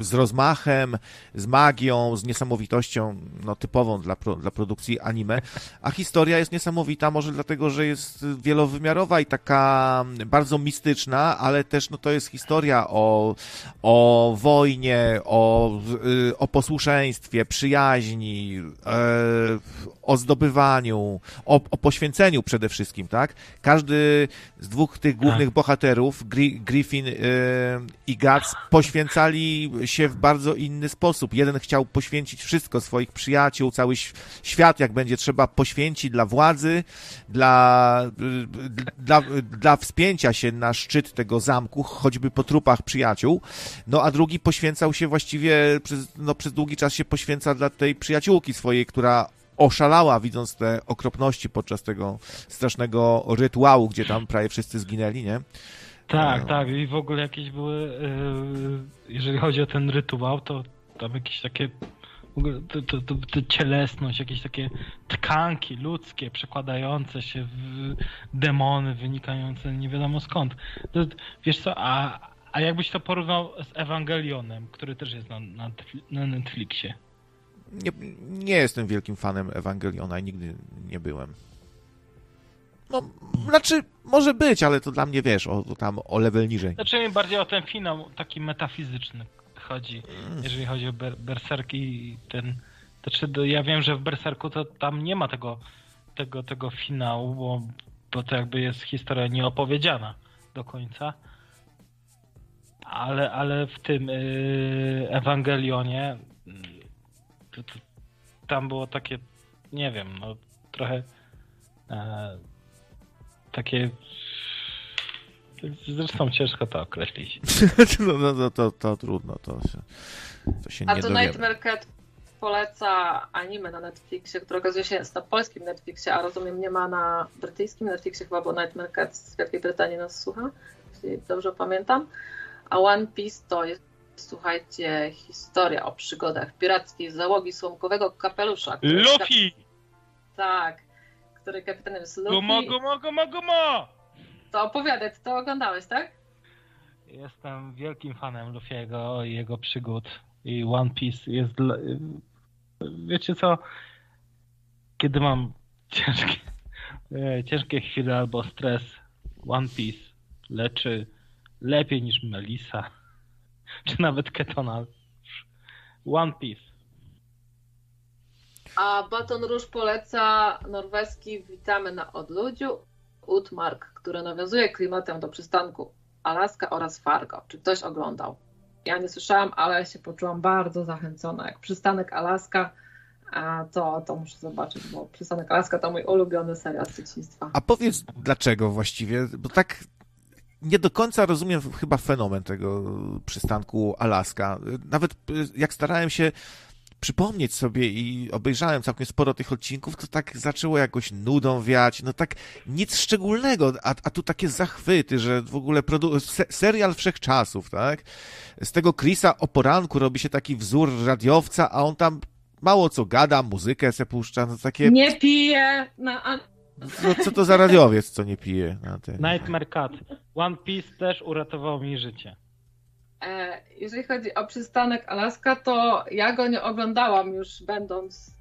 z rozmachem, z magią, z niesamowitością no, typową dla, pro, dla produkcji anime. A historia jest niesamowita, może dlatego, że jest wielowymiarowa i taka bardzo mistyczna, ale też no, to jest historia o, o wojnie, o, o posłuszeństwie, przyjaźni, e, o zdobywaniu, o, o poświęceniu przede wszystkim, tak? Każdy z dwóch tych głównych tak. Gri Griffin yy, i Guts, poświęcali się w bardzo inny sposób. Jeden chciał poświęcić wszystko, swoich przyjaciół, cały świat, jak będzie trzeba, poświęcić dla władzy, dla, yy, dla, dla wspięcia się na szczyt tego zamku, choćby po trupach przyjaciół. No a drugi poświęcał się właściwie, przez, no, przez długi czas się poświęca dla tej przyjaciółki swojej, która oszalała, widząc te okropności podczas tego strasznego rytuału, gdzie tam prawie wszyscy zginęli, nie? Tak, tak. I w ogóle jakieś były, e, jeżeli chodzi o ten rytuał, to tam jakieś takie w ogóle to, to, to, to, cielesność, jakieś takie tkanki ludzkie przekładające się w demony wynikające nie wiadomo skąd. Wiesz co, a, a jakbyś to porównał z Ewangelionem, który też jest na, na, na Netflixie? nie, nie jestem wielkim fanem Ewangeliona i nigdy nie byłem. No, znaczy, może być, ale to dla mnie, wiesz, o, tam o level niżej. Znaczy mi bardziej o ten finał taki metafizyczny chodzi, mm. jeżeli chodzi o ber berserki i ten... Znaczy, ja wiem, że w berserku to tam nie ma tego, tego, tego finału, bo, bo to jakby jest historia nieopowiedziana do końca. Ale, ale w tym yy, Ewangelionie to, to, tam było takie, nie wiem, no trochę e, takie Zresztą ciężko to określić. [LAUGHS] no, no, no to, to trudno, to się, to się A nie to Nightmare Cat poleca anime na Netflixie, które okazuje się jest na polskim Netflixie, a rozumiem nie ma na brytyjskim Netflixie chyba, bo Nightmare Cat z Wielkiej Brytanii nas słucha, jeśli dobrze pamiętam. A One Piece to jest słuchajcie, historia o przygodach pirackiej załogi słomkowego kapelusza. Luffy! Tak, który kapitanem jest Luffy. Gumo, gumo, gumo, gumo! To opowiadaj, ty to oglądałeś, tak? Jestem wielkim fanem Luffy'ego i jego przygód. I One Piece jest... Dla... Wiecie co? Kiedy mam ciężkie, ciężkie chwile albo stres, One Piece leczy lepiej niż Melisa czy nawet Ketona. One Piece. A Baton Rouge poleca norweski Witamy na odludziu Utmark, który nawiązuje klimatem do przystanku Alaska oraz Fargo. Czy ktoś oglądał? Ja nie słyszałam, ale się poczułam bardzo zachęcona. Jak przystanek Alaska, to, to muszę zobaczyć, bo przystanek Alaska to mój ulubiony serial z dzieciństwa. A powiedz dlaczego właściwie, bo tak nie do końca rozumiem chyba fenomen tego przystanku Alaska. Nawet y, jak starałem się przypomnieć sobie i obejrzałem całkiem sporo tych odcinków, to tak zaczęło jakoś nudą wiać, no tak nic szczególnego, a, a tu takie zachwyty, że w ogóle produ- se serial wszechczasów, tak? Z tego Chrisa o poranku robi się taki wzór radiowca, a on tam mało co gada, muzykę se puszcza, no takie... Nie pije, na, no co to za radiowiec, co nie pije? Na ten... Nightmare Cat. One Piece też uratował mi życie. E, jeżeli chodzi o przystanek Alaska, to ja go nie oglądałam już będąc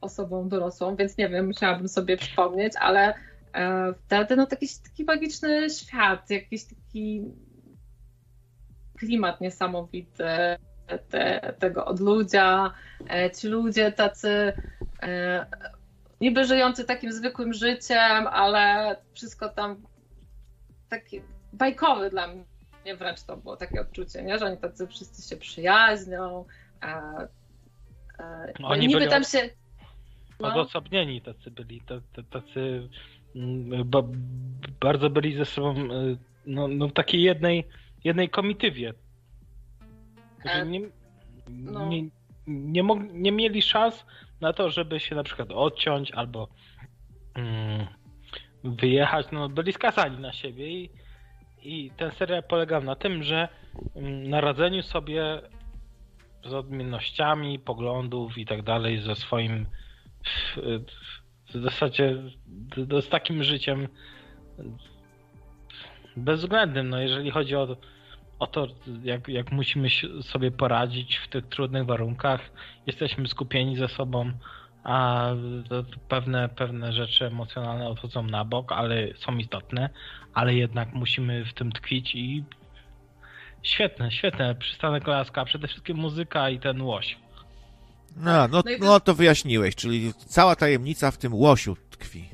osobą dorosłą, więc nie wiem, musiałabym sobie przypomnieć, ale e, wtedy no taki, taki magiczny świat, jakiś taki klimat niesamowity te, tego odludzia, e, ci ludzie tacy niby żyjący takim zwykłym życiem, ale wszystko tam taki bajkowy dla mnie wręcz to było takie odczucie, nie? że oni tacy wszyscy się przyjaźnią. A, a, no, oni niby tam się. No. Odosobnieni tacy byli, tacy mm, bardzo byli ze sobą y, no, no, w takiej jednej, jednej komitywie. E, nie... No. nie, nie, mog, nie mieli szans na to, żeby się na przykład odciąć albo mm, wyjechać. No, byli skazani na siebie i, i ten serial polegał na tym, że mm, na radzeniu sobie z odmiennościami poglądów i tak dalej ze swoim w, zasadzie z, takim życiem bezwzględnym. No jeżeli chodzi o, o to, jak, jak musimy sobie poradzić w tych trudnych warunkach, jesteśmy skupieni ze sobą, a pewne, pewne rzeczy emocjonalne odchodzą na bok, ale są istotne, ale jednak musimy w tym tkwić i świetne, świetne. Przystanek Laska, a przede wszystkim muzyka i ten łoś. No, no, No i to- no to wyjaśniłeś, czyli cała tajemnica w tym łosiu tkwi.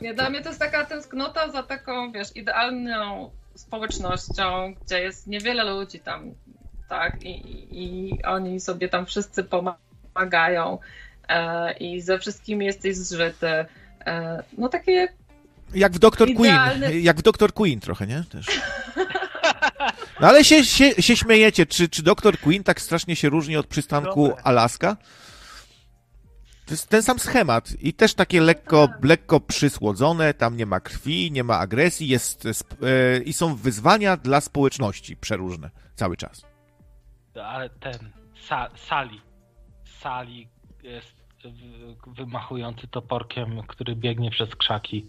Nie, dla mnie to jest taka tęsknota za taką, wiesz, idealną społecznością, gdzie jest niewiele ludzi tam, tak, i, i, i oni sobie tam wszyscy pomagają e, i ze wszystkimi jesteś zżyty. E, no takie, Jak w. Idealny- Queen. Jak w Dr. Queen trochę, nie? Też. No ale się, się, się śmiejecie, czy, czy Dr. Queen tak strasznie się różni od przystanku Dobre. Alaska? To jest ten sam schemat i też takie lekko, lekko przysłodzone, tam nie ma krwi, nie ma agresji, jest sp- e, i są wyzwania dla społeczności przeróżne cały czas. Ale ten sa, Sali, Sali jest wymachujący toporkiem, który biegnie przez krzaki.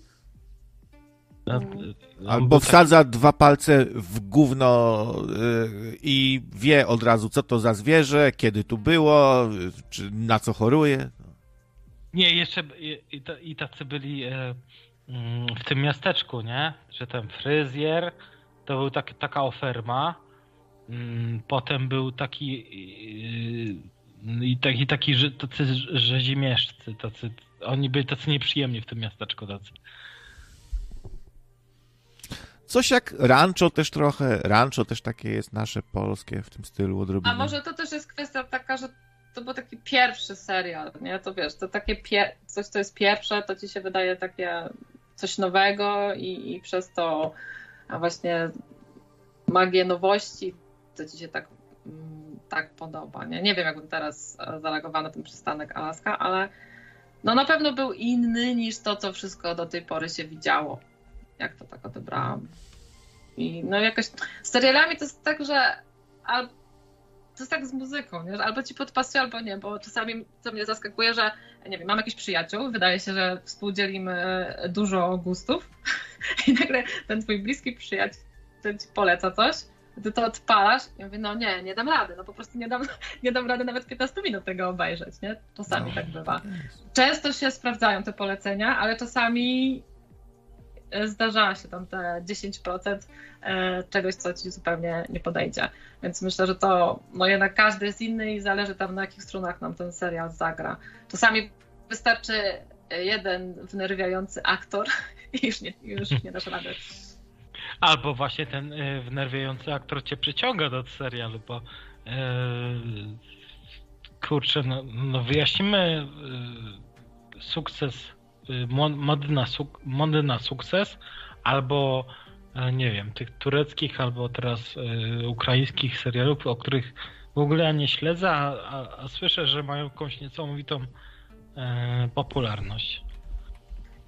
No, Mm. Albo taki- wsadza dwa palce w gówno y, i wie od razu, co to za zwierzę, kiedy tu było, y, czy na co choruje. Nie, jeszcze i, i, ta- i tacy byli e, mm, w tym miasteczku, nie? Że ten fryzjer to był tak, taka oferma. Mm, Potem był taki yy, i taki, taki że- tacy rzezimieszcy, tacy, oni byli tacy nieprzyjemni w tym miasteczku. Tacy. Coś jak rancho też trochę, rancho też takie jest nasze polskie w tym stylu odrobinę. a może to też jest kwestia taka, że to był taki pierwszy serial, nie? To wiesz, to takie coś, co jest pierwsze, to ci się wydaje takie coś nowego i, i przez to a właśnie magię nowości, to ci się tak, mm, tak podoba, nie? Nie wiem, jakbym teraz e, zareagowała na ten przystanek Alaska, ale no na pewno był inny niż to, co wszystko do tej pory się widziało. Jak to tak odebrałam. I no jakoś z serialami to jest tak, że al, to jest tak z muzyką, nie? że albo ci podpasuje, albo nie, bo czasami co mnie zaskakuje, że nie wiem, mam jakiś przyjaciół, wydaje się, że współdzielimy dużo gustów [LAUGHS] i nagle ten twój bliski przyjaciel ci poleca coś, ty to odpalasz i mówię, no nie, nie dam rady, no po prostu nie dam, nie dam rady nawet 15 minut tego obejrzeć, nie? Czasami No. tak bywa. Często się sprawdzają te polecenia, ale czasami e, zdarzała się tam te 10% e, czegoś, co ci zupełnie nie podejdzie. Więc myślę, że to no jednak każdy jest inny i zależy tam na jakich strunach nam ten serial zagra. Czasami wystarczy jeden wnerwiający aktor [LAUGHS] i już nie, już nie dasz rady. Albo właśnie ten y, wnerwiający aktor cię przyciąga do serialu, bo y, kurczę, no, no wyjaśnimy y, sukces, y, mo- mody, na suk- mody na sukces, albo nie wiem, tych tureckich, albo teraz ukraińskich serialów, o których w ogóle ja nie śledzę, a, a, a słyszę, że mają jakąś niesamowitą popularność.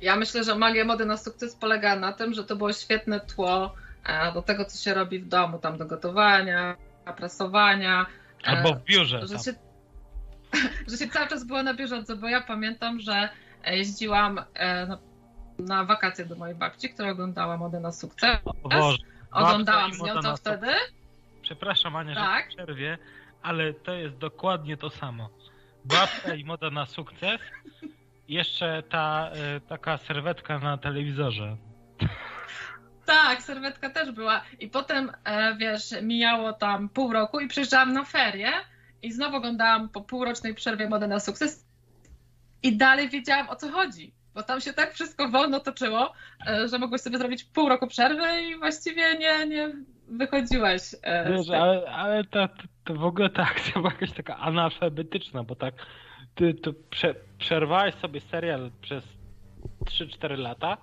Ja myślę, że magia mody na sukces polega na tym, że to było świetne tło e, do tego, co się robi w domu, tam do gotowania, prasowania. e, Albo w biurze. że się, [LAUGHS] że się cały czas było na bieżąco, bo ja pamiętam, że jeździłam e, na, na wakacje do mojej babci, która oglądała modę na sukces. O Boże. Oglądałam z nią to wtedy. Przepraszam Ania, Tak. że przerwie, ale to jest dokładnie to samo. Babka i moda na sukces. Jeszcze ta e, taka serwetka na telewizorze. Tak, serwetka też była. I potem, e, wiesz, mijało tam pół roku i przyjeżdżałam na ferie i znowu oglądałam po półrocznej przerwie modę na sukces i dalej wiedziałam o co chodzi. Bo tam się tak wszystko wolno toczyło, e, że mogłeś sobie zrobić pół roku przerwy i właściwie nie, nie wychodziłeś. e, Wiesz, ale, ale ta, to w ogóle ta akcja była jakaś taka analfabetyczna, bo tak ty, ty prze, przerwałeś sobie serial przez 3-4 lata,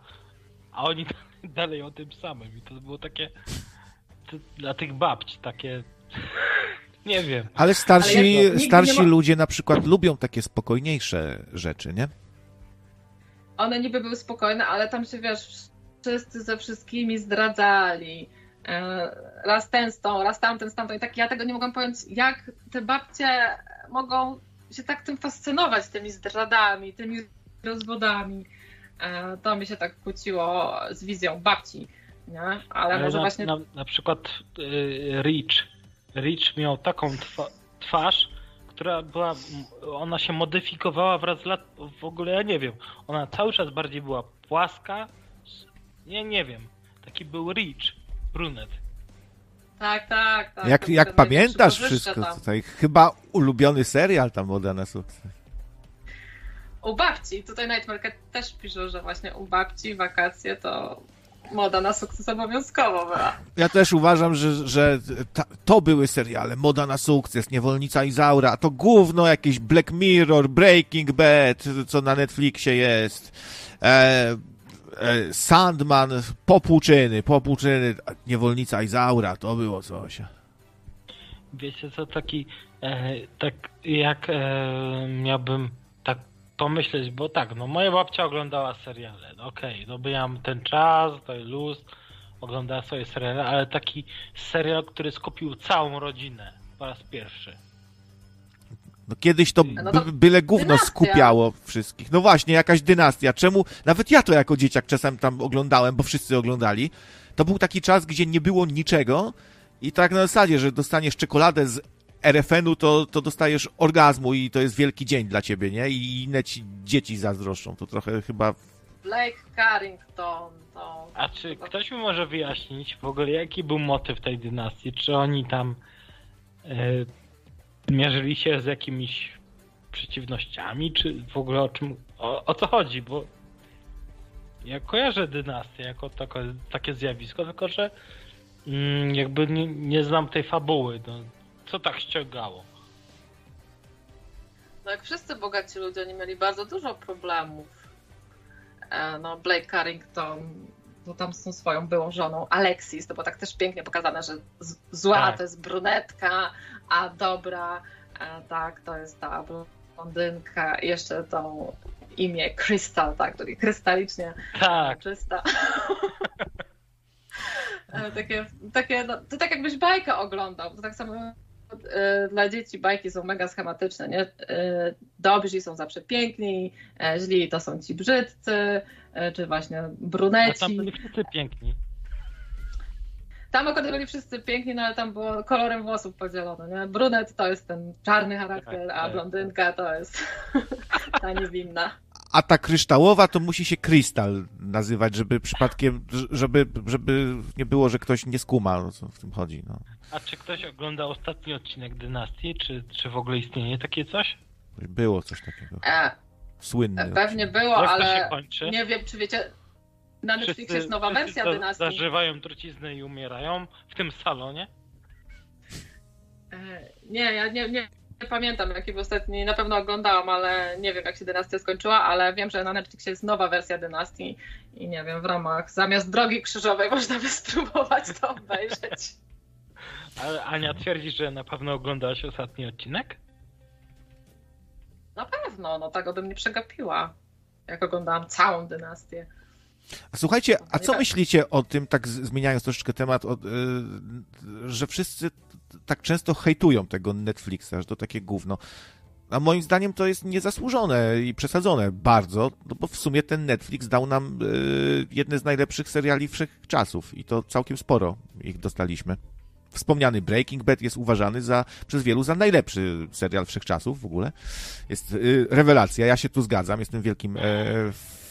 a oni [LAUGHS] dalej o tym samym. I to było takie to, dla tych babci takie [LAUGHS] Nie wiem. Ale starsi, Ale to? Starsi ma- ludzie na przykład lubią takie spokojniejsze rzeczy, nie? One niby były spokojne, ale tam się wiesz, wszyscy ze wszystkimi zdradzali. E, Raz ten z tą, raz tamten z tamtą. I tak ja tego nie mogłam pojąć, jak te babcie mogą się tak tym fascynować, tymi zdradami, tymi rozwodami. E, To mi się tak kłóciło z wizją babci. Nie? Ale, może na, właśnie na, na przykład y, Rich. Rich miał taką twa, twarz, która była, ona się modyfikowała wraz z lat, w ogóle ja nie wiem, ona cały czas bardziej była płaska, nie, nie wiem, taki był Rich, brunet. Tak, tak, tak. jak jak pamiętasz wszystko tam. tutaj, chyba ulubiony serial tam Moda na sukces. U babci, tutaj Night Market też pisze, że właśnie u babci wakacje to moda na sukces obowiązkowo była. Ja też uważam, że, że ta, to były seriale. Moda na sukces, Niewolnica Izaura, a to gówno jakieś Black Mirror, Breaking Bad, co na Netflixie jest. E, Sandman, Popłuczyny, Popłuczyny, Niewolnica Izaura, to było coś. Wiecie co, taki, e, tak jak e, miałbym tak pomyśleć, bo tak, no moja babcia oglądała seriale, no okej, no miałam ten czas, to luz, oglądała swoje seriale, ale taki serial, który skupił całą rodzinę po raz pierwszy. No kiedyś to, No to by, byle gówno dynastia. skupiało wszystkich. No właśnie, jakaś dynastia. Czemu? Nawet ja to jako dzieciak czasem tam oglądałem, bo wszyscy oglądali. To był taki czas, gdzie nie było niczego i tak na zasadzie, że dostaniesz czekoladę z RFN-u, to, to dostajesz orgazmu i to jest wielki dzień dla ciebie, nie? I inne ci dzieci zazdroszczą. To trochę chyba... Blake Carrington, to... A czy ktoś mi może wyjaśnić w ogóle, jaki był motyw tej dynastii? Czy oni tam e, mierzyli się z jakimiś przeciwnościami, czy w ogóle o czym, o, o co chodzi? Bo ja kojarzę dynastię jako tako, takie zjawisko, tylko że mm, jakby nie, nie znam tej fabuły. No, co tak ściągało? No jak wszyscy bogaci ludzie, oni mieli bardzo dużo problemów. E, No Blake Carrington, to tam z tą swoją byłą żoną Alexis, to było tak też pięknie pokazane, że zła Tak. to jest brunetka, a dobra, e, tak, to jest ta blondynka. Jeszcze to imię Crystal, tak, czyli krystalicznie Tak, czysta. [LAUGHS] E, takie, takie, no, to tak jakbyś bajkę oglądał. To tak samo e, dla dzieci bajki są mega schematyczne, nie? Dobrzy są zawsze piękni, źli to są ci brzydcy, czy właśnie a tam bruneci. byli wszyscy piękni. Tam akurat byli wszyscy piękni, no ale tam było kolorem włosów podzielone, nie? Brunet to jest ten czarny charakter, Tak, a tak. blondynka to jest [LAUGHS] ta niewinna. A ta kryształowa to musi się krystal nazywać, żeby przypadkiem, żeby, żeby nie było, że ktoś nie skuma, o co w tym chodzi. No. A czy ktoś oglądał ostatni odcinek Dynastii? Czy, czy w ogóle istnieje takie coś? Było coś takiego. E, Słynny. Pewnie było, Jak to się ale nie wiem, czy wiecie, na Netflixie jest nowa wersja za- Dynastii. Zażywają truciznę i umierają w tym salonie? E, Nie, ja nie, nie, nie pamiętam, jaki ostatni, na pewno oglądałam, ale nie wiem, jak się Dynastia skończyła, ale wiem, że na Netflixie jest nowa wersja Dynastii i nie wiem, w ramach zamiast Drogi Krzyżowej [LAUGHS] można by spróbować to obejrzeć. Ale Ania twierdzi, że na pewno oglądałaś ostatni odcinek? Na pewno, no tego bym nie przegapiła, jak oglądałam całą Dynastię. A słuchajcie, a co myślicie o tym, tak zmieniając troszeczkę temat, o, y, że wszyscy tak często hejtują tego Netflixa, że to takie gówno. A moim zdaniem to jest niezasłużone i przesadzone bardzo, no bo w sumie ten Netflix dał nam y, jedne z najlepszych seriali wszechczasów i to całkiem sporo ich dostaliśmy. Wspomniany Breaking Bad jest uważany za, przez wielu za najlepszy serial wszechczasów w ogóle. Jest y, rewelacja, ja się tu zgadzam, jestem wielkim e,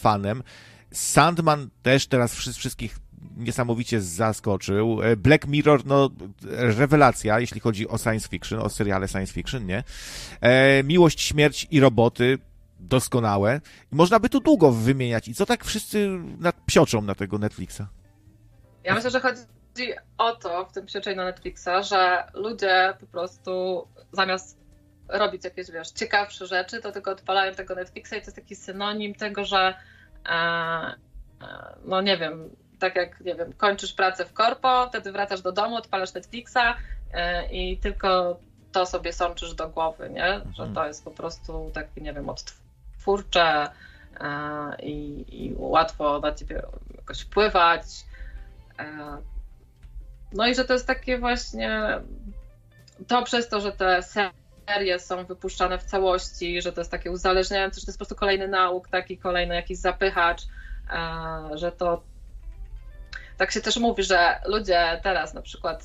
fanem. Sandman też teraz wszy- wszystkich niesamowicie zaskoczył. E, Black Mirror, no, rewelacja, jeśli chodzi o science fiction, o seriale science fiction, nie? E, Miłość, śmierć i roboty, doskonałe. Można by tu długo wymieniać. I co tak wszyscy psioczą na tego Netflixa? Ja myślę, że chodzi o to w tym na Netflixa, że ludzie po prostu zamiast robić jakieś, wiesz, ciekawsze rzeczy, to tylko odpalają tego Netflixa i to jest taki synonim tego, że no nie wiem, tak jak, nie wiem, kończysz pracę w korpo, wtedy wracasz do domu, odpalasz Netflixa e, i tylko to sobie sączysz do głowy, nie? Że Mhm. to jest po prostu takie, nie wiem, odtwórcze e, i, i łatwo na ciebie jakoś wpływać. E, no i że to jest takie właśnie to przez to, że te serie są wypuszczane w całości, że to jest takie uzależniające, że to jest po prostu kolejny nauk, taki kolejny jakiś zapychacz, e, że to tak się też mówi, że ludzie teraz na przykład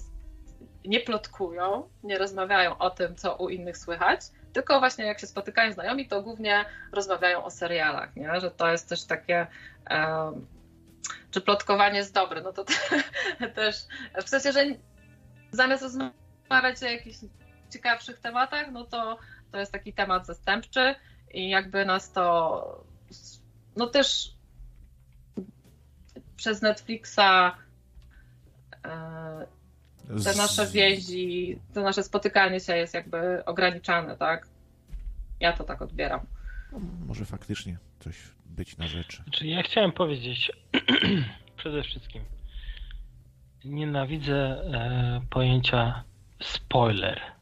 nie plotkują, nie rozmawiają o tym, co u innych słychać, tylko właśnie jak się spotykają znajomi, to głównie rozmawiają o serialach, nie? że to jest też takie. Um, czy plotkowanie jest dobre? No to te, [LAUGHS] też w sensie, że zamiast rozmawiać o jakichś ciekawszych tematach, no to to jest taki temat zastępczy i jakby nas to no też przez Netflixa e, te nasze więzi, to nasze spotykanie się jest jakby ograniczane, tak? Ja to tak odbieram. No, może faktycznie coś być na rzeczy. Znaczy, ja chciałem powiedzieć [CLEARS THROAT] przede wszystkim, nienawidzę e, pojęcia spoiler.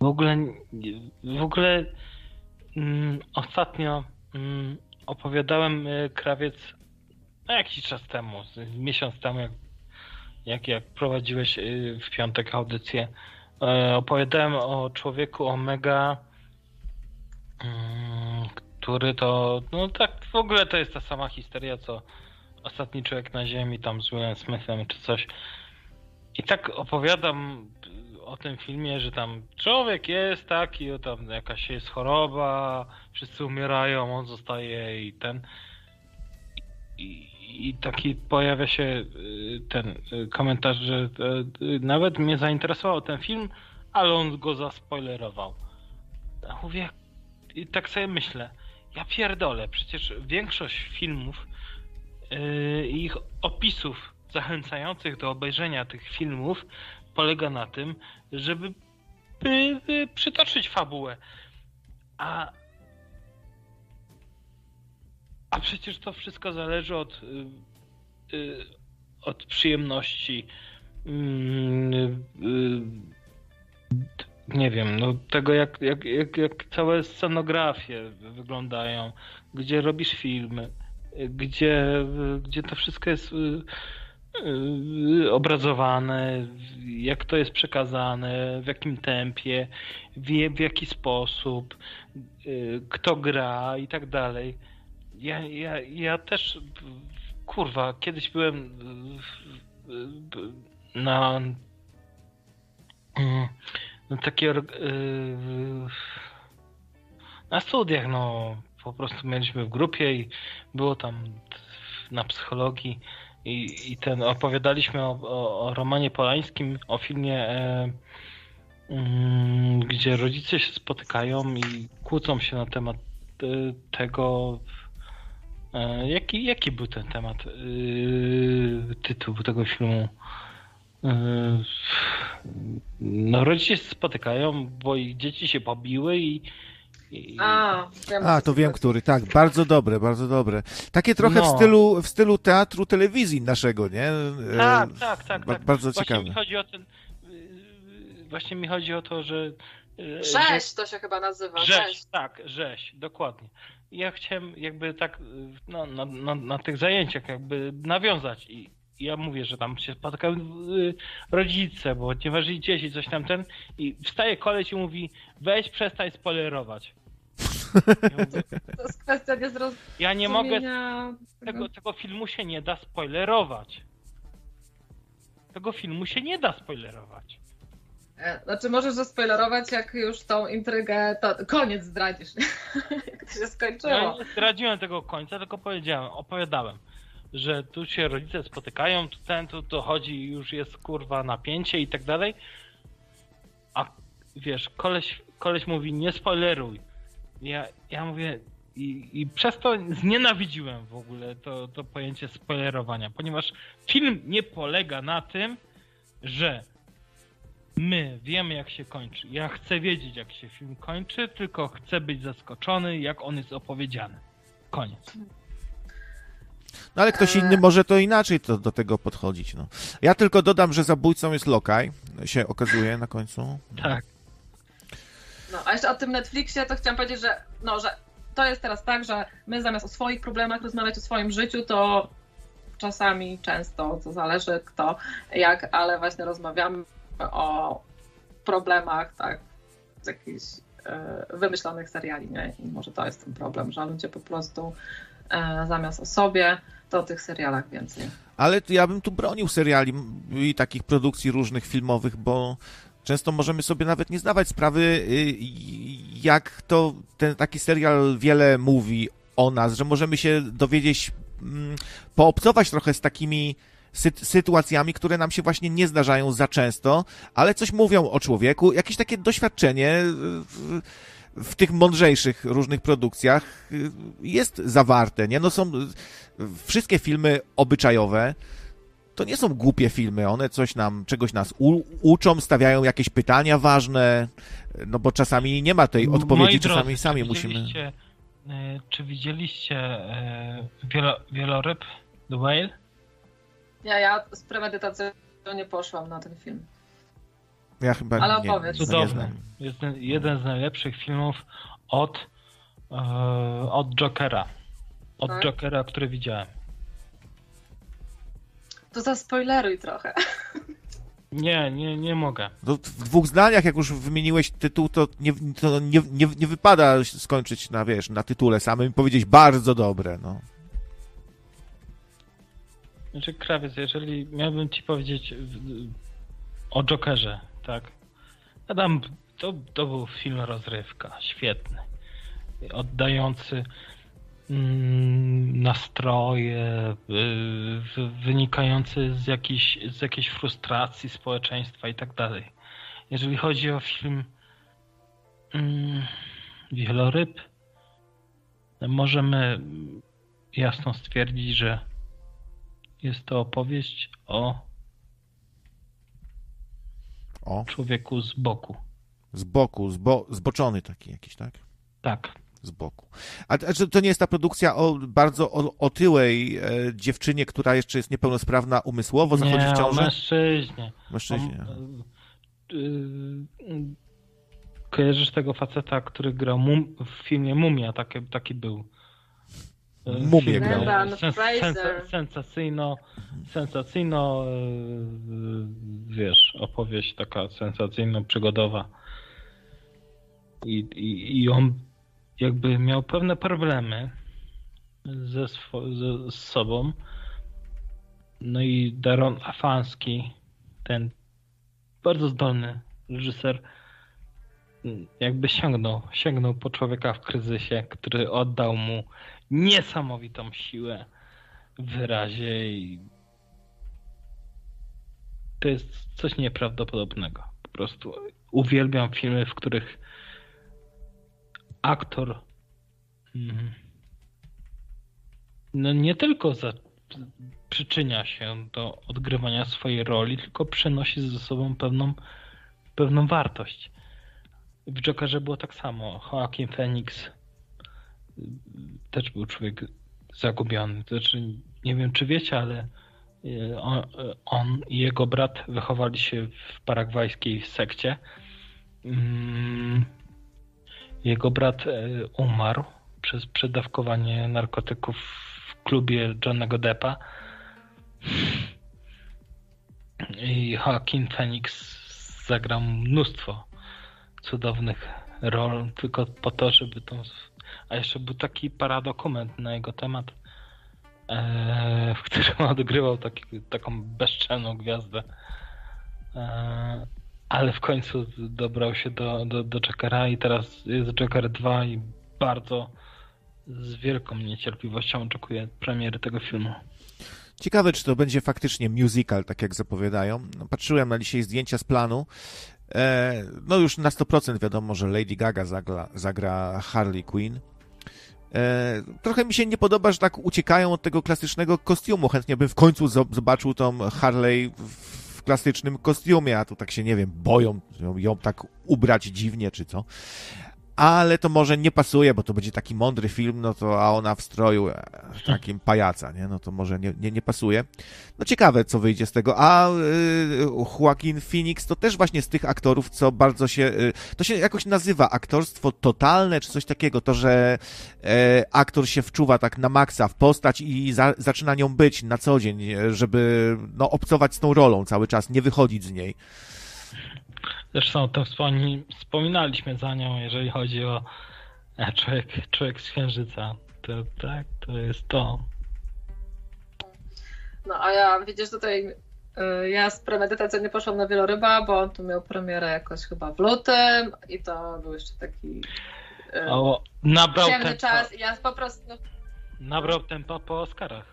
W ogóle, w ogóle mm, ostatnio mm, opowiadałem e, krawiec no, jakiś czas temu, z- miesiąc temu, jak, jak, jak prowadziłeś e, w piątek audycję, e, opowiadałem o człowieku Omega, mm, który to, no tak w ogóle to jest ta sama historia, co ostatni człowiek na ziemi, tam z Willem Smithem czy coś. I tak opowiadam o tym filmie, że tam człowiek jest taki, o tam jakaś jest choroba, wszyscy umierają, on zostaje i ten. I, i taki pojawia się y, ten y, komentarz, że y, nawet mnie zainteresował ten film, ale on go zaspoilerował. Ja mówię, i tak sobie myślę, ja pierdolę, przecież większość filmów i ich opisów zachęcających do obejrzenia tych filmów polega na tym, żeby by, by przytoczyć fabułę. A a przecież to wszystko zależy od y, y, od przyjemności mm, y, nie wiem, no tego jak, jak, jak, jak całe scenografie wyglądają, gdzie robisz filmy, gdzie, gdzie to wszystko jest y, obrazowane, jak to jest przekazane, w jakim tempie, w, w jaki sposób, y, kto gra i tak dalej. Ja, ja, ja też, kurwa, kiedyś byłem y, y, na no takie yy, na studiach no po prostu mieliśmy w grupie i było tam na psychologii i, i ten opowiadaliśmy o, o, o Romanie Polańskim, o filmie e, mm, gdzie rodzice się spotykają i kłócą się na temat e, tego e, jaki, jaki był ten temat e, tytuł tego filmu Yy, No, rodzice się spotykają, bo ich dzieci się pobiły i. i A, A, to wiem, który, tak, bardzo dobre, bardzo dobre. Takie trochę w, No. stylu, w stylu teatru telewizji naszego, nie? E, tak, tak, tak, ba- tak. Bardzo Właśnie ciekawe. mi chodzi o ten. Właśnie mi chodzi o to, że. że- Rzeź to się chyba nazywa. Rzeź, Rzeź. tak, rzeź, dokładnie. Ja chciałem jakby tak no, na, na, na tych zajęciach jakby nawiązać i ja mówię, że tam się spotykają y, rodzice, bo nie ważyli dzieci, coś tam ten i wstaje koleś i mówi weź przestań spoilerować. Ja, mówię, To jest kwestia niezrozumienia. ja nie mogę, tego, tego filmu się nie da spoilerować. Tego filmu się nie da spoilerować. E, Znaczy możesz zaspoilerować, jak już tą intrygę, to koniec zdradzisz, [LAUGHS] jak to się Ja skończyło. nie zdradziłem tego końca, tylko powiedziałem, opowiadałem, że tu się rodzice spotykają, tu ten, tu to chodzi, już jest kurwa napięcie i tak dalej. A wiesz, koleś, koleś mówi nie spoileruj. Ja, ja mówię i, i przez to znienawidziłem w ogóle to, to pojęcie spoilerowania, ponieważ film nie polega na tym, że my wiemy jak się kończy. Ja chcę wiedzieć jak się film kończy, tylko chcę być zaskoczony jak on jest opowiedziany. Koniec. No ale ktoś inny może to inaczej to, do tego podchodzić. No. Ja tylko dodam, że zabójcą jest Lokaj, się okazuje na końcu. Tak. No, a jeszcze o tym Netflixie to chciałam powiedzieć, że, no, że to jest teraz tak, że my zamiast o swoich problemach rozmawiać o swoim życiu, to czasami, często, to zależy kto, jak, ale właśnie rozmawiamy o problemach, tak, z jakichś e, wymyślonych seriali, nie? I może to jest ten problem, że ludzie po prostu e, zamiast o sobie, to o tych serialach więcej. Ale ja bym tu bronił seriali i takich produkcji różnych filmowych, bo często możemy sobie nawet nie zdawać sprawy, y, jak to ten taki serial wiele mówi o nas, że możemy się dowiedzieć, mm, poobcować trochę z takimi sytuacjami, które nam się właśnie nie zdarzają za często, ale coś mówią o człowieku, jakieś takie doświadczenie w, w tych mądrzejszych różnych produkcjach y, jest zawarte, nie? No są wszystkie filmy obyczajowe, to nie są głupie filmy, one coś nam, czegoś nas u, uczą, stawiają jakieś pytania ważne, no bo czasami nie ma tej odpowiedzi, czasami drodzy, sami musimy... E, czy widzieliście e, wielo, wieloryb, The Whale? Ja, ja z premedytacją nie poszłam na ten film. Ja chyba Ale opowiedz. Nie, Cudowny. Jest jeden z najlepszych filmów od, e, od Jokera. Od tak? Jokera, który widziałem. To zaspoileruj trochę. Nie, nie, nie mogę. To w dwóch zdaniach, jak już wymieniłeś tytuł, to nie, to nie, nie, nie wypada skończyć na, wiesz, na tytule samym i powiedzieć bardzo dobre, no. Znaczy, krawiec, jeżeli miałbym ci powiedzieć o Jokerze, tak? Adam, to, to był film rozrywka, świetny. Oddający nastroje y, wynikające z jakiejś, z jakiejś frustracji społeczeństwa i tak dalej. Jeżeli chodzi o film mm, Wieloryb, możemy jasno stwierdzić, że jest to opowieść o, o? człowieku z boku. Z boku, zbo, zboczony taki jakiś, tak? Tak z boku. A, a to nie jest ta produkcja o bardzo o, otyłej e, dziewczynie, która jeszcze jest niepełnosprawna umysłowo, zachodzi nie, w ciążę? o mężczyźnie. Mężczyźnie. O, y, kojarzysz tego faceta, który grał mum, w filmie Mumia, taki, taki był. E, Mumię grał. Sens, sens, sensacyjno, sensacyjno, e, wiesz, opowieść taka sensacyjno-przygodowa. I, i, I on jakby miał pewne problemy ze, ze z sobą. No i Daron Afanski, ten bardzo zdolny reżyser, jakby sięgnął, sięgnął po człowieka w kryzysie, który oddał mu niesamowitą siłę w wyrazie i to jest coś nieprawdopodobnego. Po prostu uwielbiam filmy, w których aktor mhm. no nie tylko za, przyczynia się do odgrywania swojej roli, tylko przenosi ze sobą pewną, pewną wartość. W Jokerze było tak samo. Joaquin Phoenix y, też był człowiek zagubiony. Znaczy, nie wiem, czy wiecie, ale y, on, on, i jego brat wychowali się w paragwajskiej sekcie. Mm, jego brat e, umarł przez przedawkowanie narkotyków w klubie Johnego Deppa. I Joaquin Phoenix zagrał mnóstwo cudownych rol tylko po to, żeby tą... A jeszcze był taki paradokument na jego temat, e, w którym [LAUGHS] odgrywał taki, taką bezczelną gwiazdę. Ale w końcu dobrał się do, do, do i teraz jest Joker 2 i bardzo z wielką niecierpliwością oczekuję premiery tego filmu. Ciekawe, czy to będzie faktycznie musical, tak jak zapowiadają. No, patrzyłem na dzisiaj zdjęcia z planu. E, no już na 100% wiadomo, że Lady Gaga zagra, zagra Harley Quinn. E, trochę mi się nie podoba, że tak uciekają od tego klasycznego kostiumu. Chętnie bym w końcu zobaczył tą Harley w klasycznym kostiumie, a tu tak się, nie wiem, boją ją, tak ubrać dziwnie, czy co. ale to może nie pasuje, bo to będzie taki mądry film, no to, a ona w stroju e, takim pajaca, nie? No to może nie, nie, nie pasuje. No ciekawe, co wyjdzie z tego. A y, Joaquin Phoenix to też właśnie z tych aktorów, co bardzo się, y, to się jakoś nazywa aktorstwo totalne, czy coś takiego, to, że e, aktor się wczuwa tak na maksa w postać i za, zaczyna nią być na co dzień, żeby no, obcować z tą rolą cały czas, nie wychodzić z niej. Zresztą o tym wspomni, wspominaliśmy za nią, jeżeli chodzi o e, człowiek, człowiek z Księżyca. To tak, to jest to. No a ja widzisz tutaj, y, ja z premedytacji poszłam na wieloryba, bo on tu miał premierę jakoś chyba w lutym i to był jeszcze taki y, O, nabrał ciemny tempo, czas. Ja po prostu nabrał tempo po Oscarach.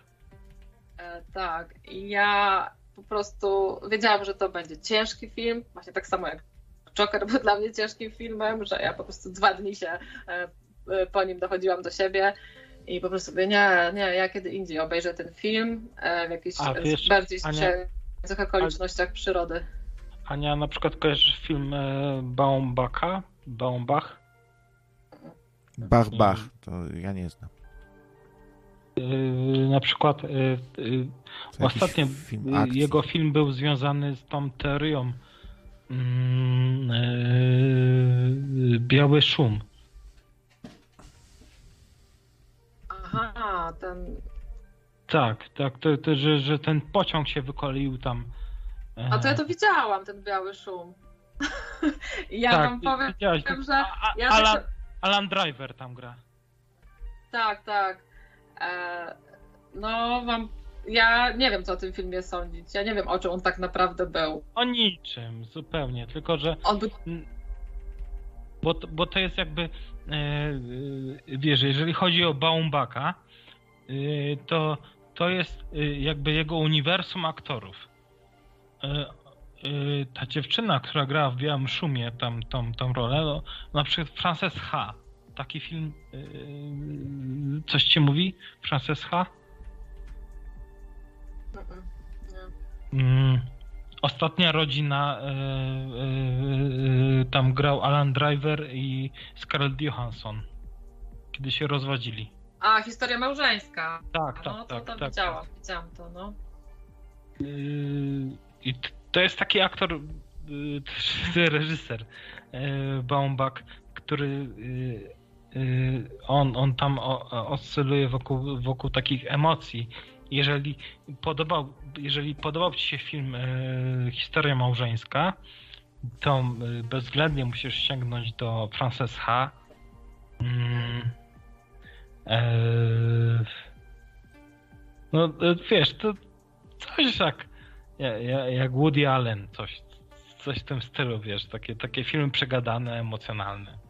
E, Tak, i ja po prostu wiedziałam, że to będzie ciężki film, właśnie tak samo jak Joker był dla mnie ciężkim filmem, że ja po prostu dwa dni się e, e, po nim dochodziłam do siebie i po prostu mówię, nie, nie, ja kiedy indziej obejrzę ten film e, w jakichś A, wiesz, bardziej Ania- sprzyjających okolicznościach przyrody. Ania, na przykład kojarzysz film Baumbaka? Baumbach? Bach, bach, to ja nie znam. Yy, na przykład yy, yy, To jakiś ostatnio film jego film był związany z tą teorią mm, yy, Biały Szum. Aha, ten... Tak, tak, to, to, że, że ten pociąg się wykoleił tam. e, A to ja to widziałam, ten biały szum. [LAUGHS] Ja tak, wam powiem, widziałaś, że a, a, ja Alan, Alan Driver tam gra. Tak, tak. E, no, wam. Ja nie wiem, co o tym filmie sądzić. Ja nie wiem, o czym on tak naprawdę był. O niczym, zupełnie, tylko że On był. Bo, to- bo to jest jakby, e, e, wiesz, jeżeli chodzi o Baumbaka, to, to jest jakby jego uniwersum aktorów. Ta dziewczyna, która grała w Białym Szumie tam, tą, tą rolę, no, na przykład Frances H. Taki film, e, coś ci mówi? Frances H? Mm, Ostatnia rodzina, e, e, tam grał Alan Driver i Scarlett Johansson, kiedy się rozwodzili. A, historia małżeńska. Tak, tak, no, to tak. tam tak, widziałam, widziałam to, no. Yy, I to jest taki aktor, yy, też [LAUGHS] reżyser yy, Baumbach, który yy, yy, on, on tam oscyluje wokół, wokół takich emocji. Jeżeli podobał, jeżeli podobał Ci się film yy, Historia Małżeńska, to yy, bezwzględnie musisz sięgnąć do Frances H. Mm, no wiesz, to coś jak, ja- ja- jak Woody Allen, coś, coś w tym stylu, wiesz, takie, takie filmy przegadane, emocjonalne.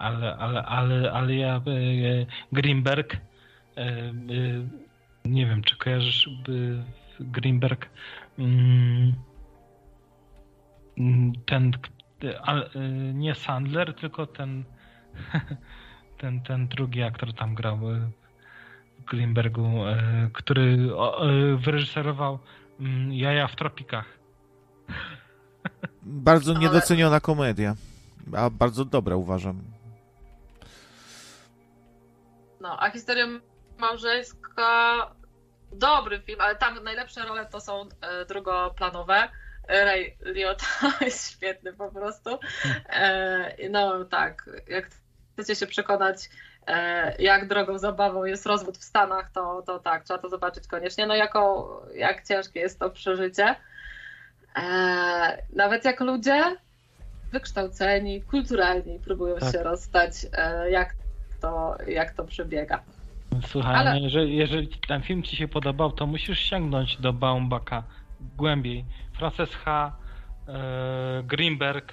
Ale, ale, ale, ale ja e, Greenberg, e, e, nie wiem, czy kojarzysz Greenberg, mm, mm, ten, e, nie Sandler, tylko ten, [LAUGHS] ten, ten drugi aktor tam grał e, w Greenbergu, e, który o, e, wyreżyserował mm, Jaja w tropikach. Bardzo niedoceniona komedia, a bardzo dobra uważam. No, a historia małżeńska. Dobry film, ale tam najlepsze role to są e, drugoplanowe. Ray Liotta [LAUGHS] jest świetny po prostu. E, no tak, jak chcecie się przekonać, e, jak drogą zabawą jest rozwód w Stanach, to, to tak, trzeba to zobaczyć koniecznie. No jako, jak ciężkie jest to przeżycie. Nawet jak ludzie wykształceni, kulturalni próbują Tak. się rozstać, jak to, jak to przebiega. Słuchaj, Ale- no jeżeli, jeżeli ten film ci się podobał, to musisz sięgnąć do Baumbaka głębiej. Frances H., e, Greenberg.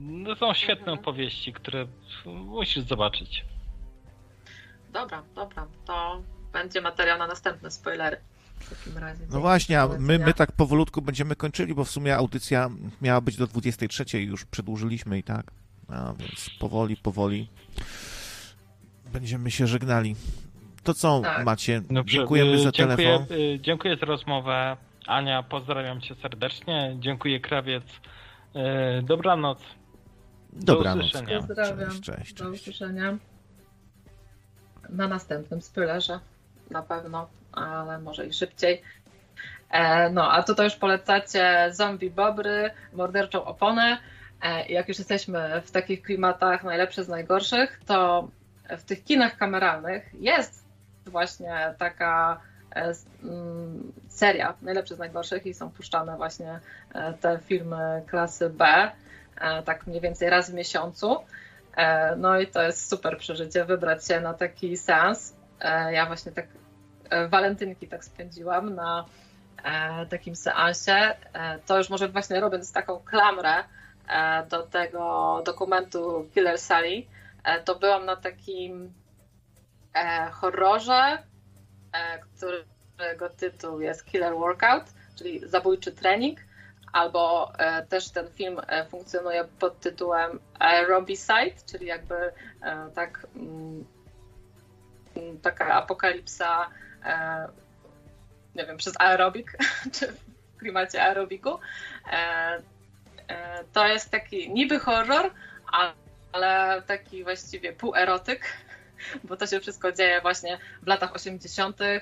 No są świetne Mhm. opowieści, które musisz zobaczyć. Dobra, dobra, to będzie materiał na następne spoilery. W takim razie. No właśnie, a my, my tak powolutku będziemy kończyli, bo w sumie audycja miała być do 23, już przedłużyliśmy i tak. A więc powoli, powoli będziemy się żegnali. To co Tak. macie? Dobrze, Dziękujemy y, za dziękuję, telefon. y, Dziękuję za rozmowę. Ania, pozdrawiam cię serdecznie. Dziękuję, krawiec. Y, Dobranoc. Dobranoc. usłyszenia. Pozdrawiam. Cześć, cześć, Do usłyszenia. Na następnym spoilerze na pewno, ale może i szybciej. E, no, a tutaj już polecacie zombie bobry, morderczą oponę. E, jak już jesteśmy w takich klimatach najlepsze z najgorszych, to w tych kinach kameralnych jest właśnie taka e, mm, seria najlepsze z najgorszych i są puszczane właśnie e, te filmy klasy B, e, tak mniej więcej raz w miesiącu. No i to jest super przeżycie, wybrać się na taki seans. Ja właśnie tak walentynki tak spędziłam na takim seansie. To już może właśnie robiąc taką klamrę do tego dokumentu Killer Sally, to byłam na takim e, horrorze, e, którego tytuł jest Killer Workout, czyli zabójczy trening, albo e, też ten film e, funkcjonuje pod tytułem Aerobicide, czyli jakby e, tak mm, mm, taka apokalipsa e, nie wiem, przez aerobik, [LAUGHS] czy w klimacie aerobiku. E, e, to jest taki niby horror, a- ale taki właściwie półerotyk, bo to się wszystko dzieje właśnie w latach 80. e,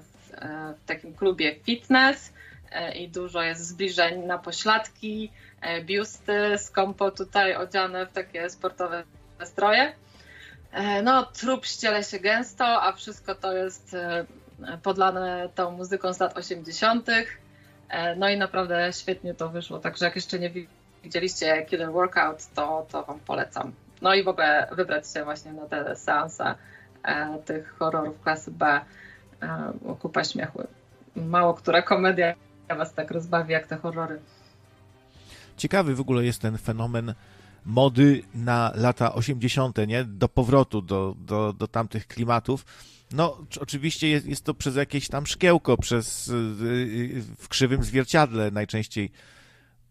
w, e, w takim klubie fitness e, i dużo jest zbliżeń na pośladki, biusty skąpo tutaj odziane w takie sportowe stroje. No, trup ściele się gęsto, a wszystko to jest podlane tą muzyką z lat 80. E, No i naprawdę świetnie to wyszło. Także jak jeszcze nie widzieliście Killer Workout, to, to Wam polecam. No i w ogóle wybrać się właśnie na te seanse e, tych horrorów klasy B. E, kupa śmiechu. Mało która komedia Was tak rozbawi jak te horrory. Ciekawy w ogóle jest ten fenomen mody na lata 80., nie? Do powrotu do, do, do tamtych klimatów. No, oczywiście jest, jest to przez jakieś tam szkiełko, przez y, y, w krzywym zwierciadle najczęściej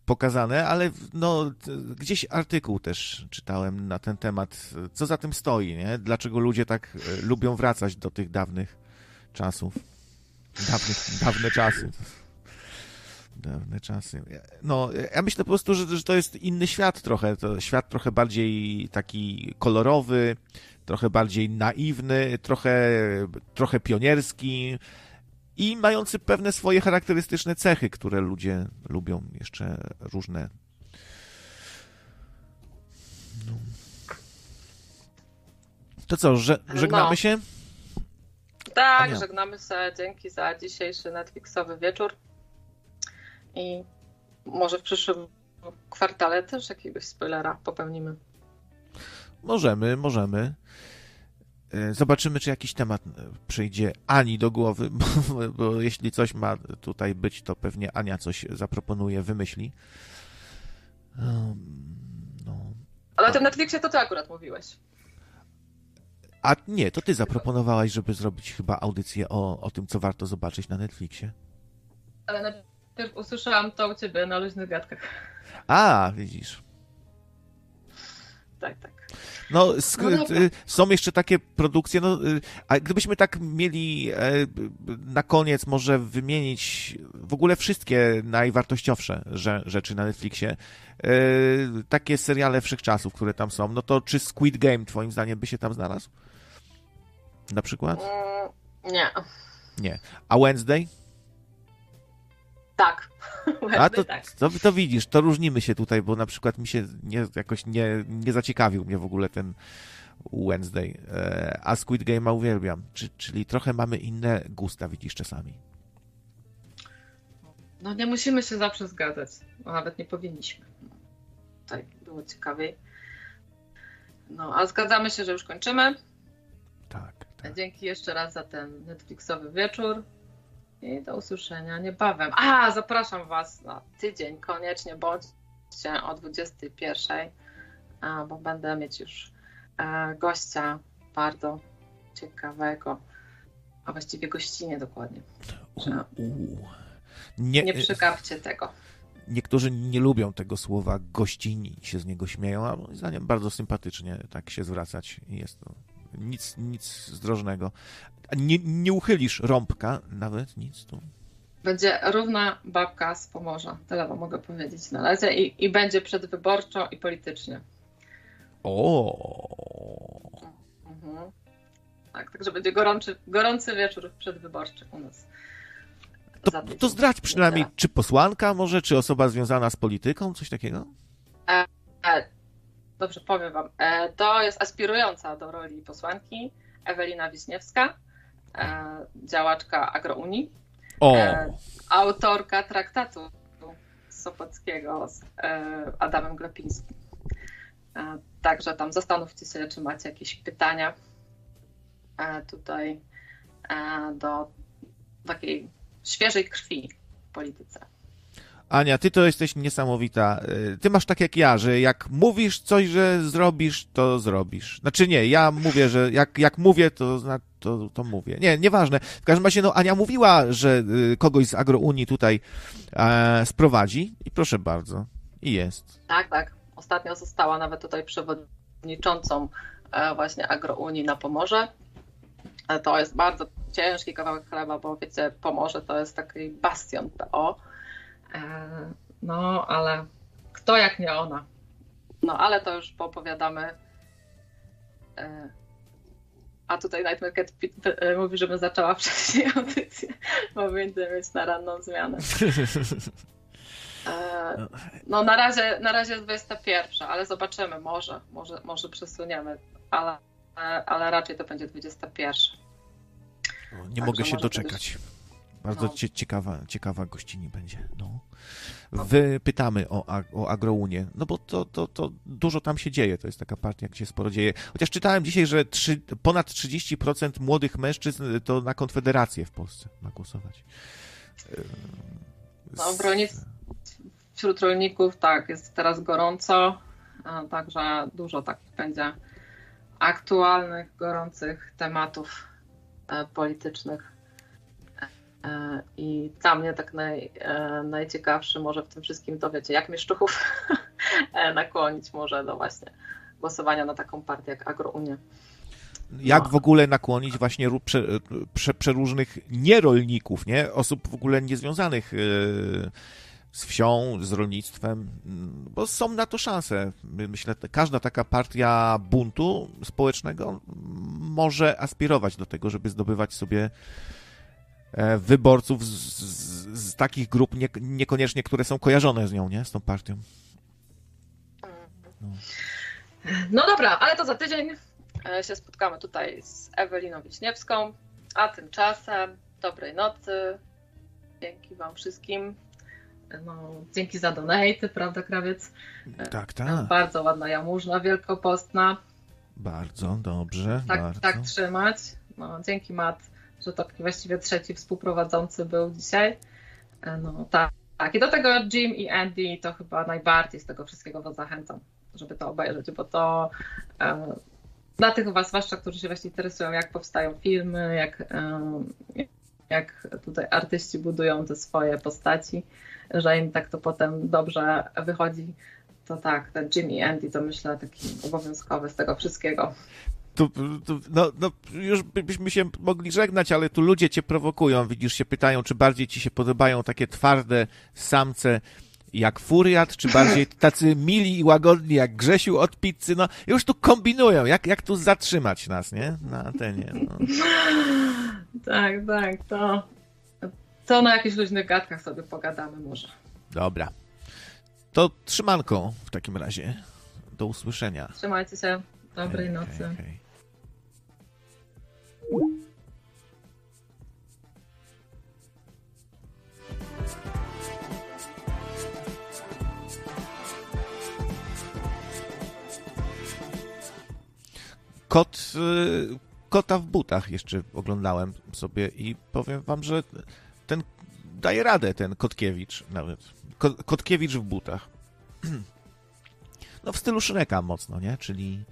pokazane, ale no, gdzieś artykuł też czytałem na ten temat. Co za tym stoi, nie? Dlaczego ludzie tak y, lubią wracać do tych dawnych czasów? Dawnych, dawne czasy. Dawne czasy. No, ja myślę po prostu, że, że to jest inny świat trochę. To świat trochę bardziej taki kolorowy, trochę bardziej naiwny, trochę, trochę pionierski i mający pewne swoje charakterystyczne cechy, które ludzie lubią jeszcze różne. No. To co, że, żegnamy No. się? Tak, Ania. żegnamy się. Dzięki za dzisiejszy Netflixowy wieczór. I może w przyszłym kwartale też jakiegoś spoilera popełnimy. Możemy, możemy. E, Zobaczymy, czy jakiś temat e, przyjdzie Ani do głowy, [LAUGHS] bo, bo jeśli coś ma tutaj być, to pewnie Ania coś zaproponuje, wymyśli. Um, no. Ale o tym Netflixie to ty akurat mówiłeś. A nie, to ty zaproponowałaś, żeby zrobić chyba audycję o, o tym, co warto zobaczyć na Netflixie. Ale najpierw usłyszałam to u ciebie na luźnych gadkach. A, widzisz. Tak, tak. No, No y, są jeszcze takie produkcje, no, y, a gdybyśmy tak mieli e, na koniec może wymienić w ogóle wszystkie najwartościowsze rzeczy na Netflixie, e, takie seriale wszechczasów, które tam są, no to czy Squid Game twoim zdaniem by się tam znalazł? Na przykład? Mm, nie. Nie. A Wednesday? Tak. [LAUGHS] A to, tak. to, to widzisz, to różnimy się tutaj, bo na przykład mi się nie, jakoś nie, nie zaciekawił mnie w ogóle ten Wednesday, e, a Squid Game'a uwielbiam, Czy, czyli trochę mamy inne gusta, widzisz, czasami. No nie musimy się zawsze zgadzać. No, nawet nie powinniśmy. Tak, było ciekawiej. No, a zgadzamy się, że już kończymy. Tak, tak. Dzięki jeszcze raz za ten Netflixowy wieczór. I do usłyszenia niebawem. A, zapraszam Was na tydzień. Koniecznie bądźcie o 21, a, bo będę mieć już e, gościa bardzo ciekawego, a właściwie gościnie dokładnie. Nie, nie przegapcie tego. niektórzy nie lubią tego słowa gościni, się z niego śmieją, a moim zdaniem bardzo sympatycznie tak się zwracać. Jest to nic, nic zdrożnego. Nie, nie uchylisz rąbka, nawet nic tu. Będzie równa babka z Pomorza. Tyle wam mogę powiedzieć na razie. I, i będzie przedwyborczo i politycznie. O. Mhm. Tak, także będzie gorący, gorący wieczór przedwyborczy u nas. To, to zdradź przynajmniej, czy posłanka może, czy osoba związana z polityką, coś takiego? E, dobrze, powiem wam. E, to jest aspirująca do roli posłanki Ewelina Wiśniewska, e, działaczka Agrounii, O, E, autorka traktatu Sopockiego z Adamem Glapińskim. E, Także tam zastanówcie się, czy macie jakieś pytania tutaj do takiej świeżej krwi w polityce. Ania, ty to jesteś niesamowita. Y, Ty masz tak jak ja, że jak mówisz coś, że zrobisz, to zrobisz. Znaczy nie, ja mówię, że jak, jak mówię, to, to, to mówię. Nie, nieważne. W każdym razie, no Ania mówiła, że y, kogoś z Agrounii tutaj e, sprowadzi i proszę bardzo. I jest. Tak, tak. Ostatnio została nawet tutaj przewodniczącą e, właśnie Agrounii na Pomorze. E, To jest bardzo ciężki kawałek chleba, bo wiecie, Pomorze to jest taki bastion PO. E, No, ale kto jak nie ona? No, ale to już poopowiadamy. E, A tutaj Night Market Pit- e, mówi, żebym zaczęła [LAUGHS] wcześniej audycję, bo będę mieć na ranną zmianę. No na razie, na razie 21, ale zobaczymy, może, może, może przesuniemy, ale, ale raczej to będzie 21. O, Nie Także mogę się doczekać. Bardzo No. cie, ciekawa, ciekawa gościni będzie. No. Wypytamy o, o Agrounię, no bo to, to, to dużo tam się dzieje. To jest taka partia, gdzie się sporo dzieje. Chociaż czytałem dzisiaj, że trzy, ponad 30% młodych mężczyzn to na Konfederację w Polsce ma głosować. No, w rolnictwie, wśród rolników tak, jest teraz gorąco, także dużo takich będzie aktualnych, gorących tematów e, politycznych. E, I dla mnie tak naj, e, najciekawszy może w tym wszystkim to wiecie, jak mieszczuchów [LAUGHS] e, nakłonić może do właśnie głosowania na taką partię jak Agrounia. Jak No. w ogóle nakłonić właśnie prze, prze, przeróżnych nierolników, nie? Osób w ogóle niezwiązanych z wsią, z rolnictwem, bo są na to szanse. My- Myślę, że każda taka partia buntu społecznego może aspirować do tego, żeby zdobywać sobie wyborców z, z, z takich grup, nie, niekoniecznie, które są kojarzone z nią, nie? Z tą partią. No dobra, ale to za tydzień e, się spotkamy tutaj z Eweliną Wiśniewską, a tymczasem dobrej nocy. Dzięki Wam wszystkim. No, dzięki za donaty, prawda, krawiec? Tak, tak. Bardzo ładna jamużna wielkopostna. Bardzo dobrze, Tak, bardzo. tak trzymać. No, dzięki Mat, że to właściwie trzeci współprowadzący był dzisiaj. E, No tak. tak. I do tego Jim i Andy to chyba najbardziej z tego wszystkiego Was zachęcam, żeby to obejrzeć, bo to e, dla tych Was, zwłaszcza, którzy się właśnie interesują, jak powstają filmy, jak, e, jak tutaj artyści budują te swoje postaci, że im tak to potem dobrze wychodzi, to tak, ten Jim i Andy to myślę taki obowiązkowy z tego wszystkiego. Tu, tu, no, no, już by- byśmy się mogli żegnać, ale tu ludzie cię prowokują, widzisz, się pytają, czy bardziej ci się podobają takie twarde samce jak Furiat, czy bardziej [LAUGHS] tacy mili i łagodni jak Grzesiu od pizzy, no już tu kombinują, jak, jak tu zatrzymać nas, nie, na antenie. No. [LAUGHS] Tak, tak, to, to na jakichś luźnych gadkach sobie pogadamy może. Dobra. To trzymanką w takim razie. Do usłyszenia. Trzymajcie się, dobrej Hej, nocy. Kot, y, kota w butach jeszcze oglądałem sobie i powiem wam, że ten daje radę, ten Kotkiewicz nawet. Ko, Kotkiewicz w butach. [CLEARS THROAT] No w stylu Shreka mocno, nie? Czyli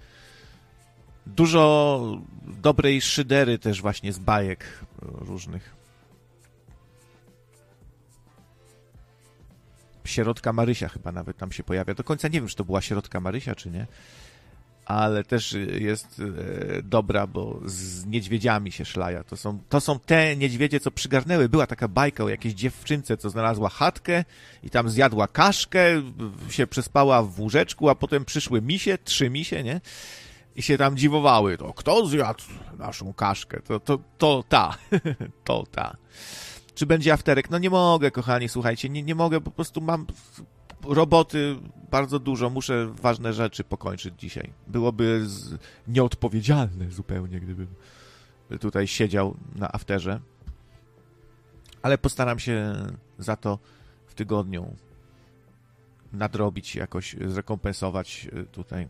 dużo dobrej szydery też właśnie z bajek różnych. Sierotka Marysia chyba nawet tam się pojawia. Do końca nie wiem, czy to była Sierotka Marysia, czy nie. ale też jest e, dobra, bo z niedźwiedziami się szlaja. To są, to są te niedźwiedzie, co przygarnęły. Była taka bajka o jakiejś dziewczynce, co znalazła chatkę i tam zjadła kaszkę, się przespała w łóżeczku, a potem przyszły misie, trzy misie, nie? I się tam dziwowały. To kto zjadł naszą kaszkę? To, to, to ta. [LAUGHS] to ta. Czy będzie afterek? No nie mogę, kochani, słuchajcie, nie, nie mogę, po prostu mam roboty bardzo dużo, muszę ważne rzeczy pokończyć dzisiaj. Byłoby z... nieodpowiedzialne zupełnie, gdybym tutaj siedział na afterze. Ale postaram się za to w tygodniu nadrobić, jakoś zrekompensować y, tutaj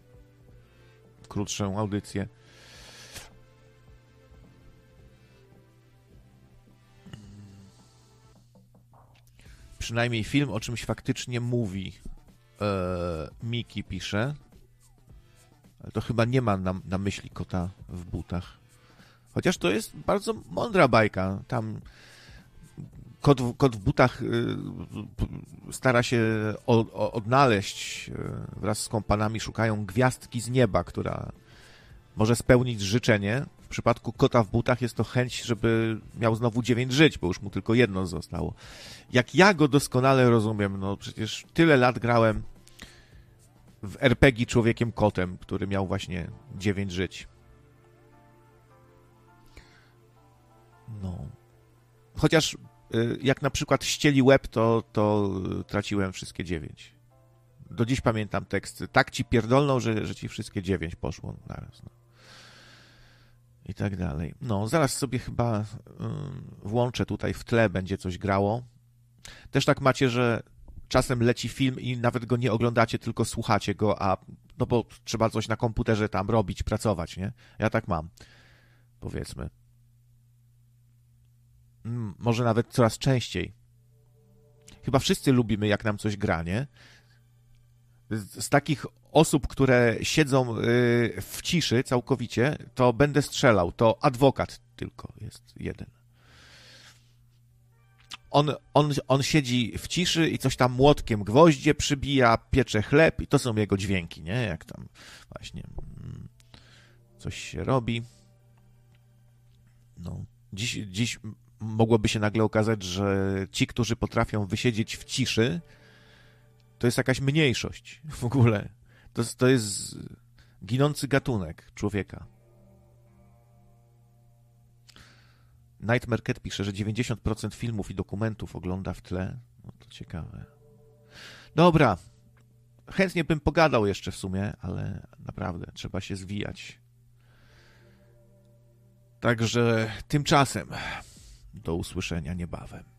krótszą audycję. przynajmniej film o czymś faktycznie mówi. Eee, Miki pisze. Ale to chyba nie ma na, na myśli kota w butach. Chociaż to jest bardzo mądra bajka. Tam kot w, kot w butach y, stara się odnaleźć y, wraz z kompanami, szukają gwiazdki z nieba, która może spełnić życzenie. W przypadku kota w butach jest to chęć, żeby miał znowu dziewięć żyć, bo już mu tylko jedno zostało. Jak ja go doskonale rozumiem, no przecież tyle lat grałem w RPG człowiekiem kotem, który miał właśnie dziewięć żyć. No. Chociaż y, jak na przykład ścieli łeb, to, to traciłem wszystkie dziewięć. Do dziś pamiętam tekst. Tak ci pierdolną, że, że ci wszystkie dziewięć poszło naraz. No i tak dalej. No, zaraz sobie chyba włączę tutaj w tle, będzie coś grało. Też tak macie, że czasem leci film i nawet go nie oglądacie, tylko słuchacie go, a no bo trzeba coś na komputerze tam robić, pracować, nie? Ja tak mam, powiedzmy. Mm, może nawet coraz częściej. Chyba wszyscy lubimy, jak nam coś gra, nie? z takich osób, które siedzą y, w ciszy całkowicie, to będę strzelał. To adwokat tylko jest jeden. On, on, on siedzi w ciszy i coś tam młotkiem gwoździe przybija, piecze chleb i to są jego dźwięki, nie? Jak tam właśnie mm, coś się robi. No, dziś, dziś mogłoby się nagle okazać, że ci, którzy potrafią wysiedzieć w ciszy, to jest jakaś mniejszość w ogóle. To, to jest ginący gatunek człowieka. Nightmare Cat pisze, że 90% filmów i dokumentów ogląda w tle. No to ciekawe. Dobra. Chętnie bym pogadał jeszcze w sumie, ale naprawdę trzeba się zwijać. Także tymczasem do usłyszenia niebawem.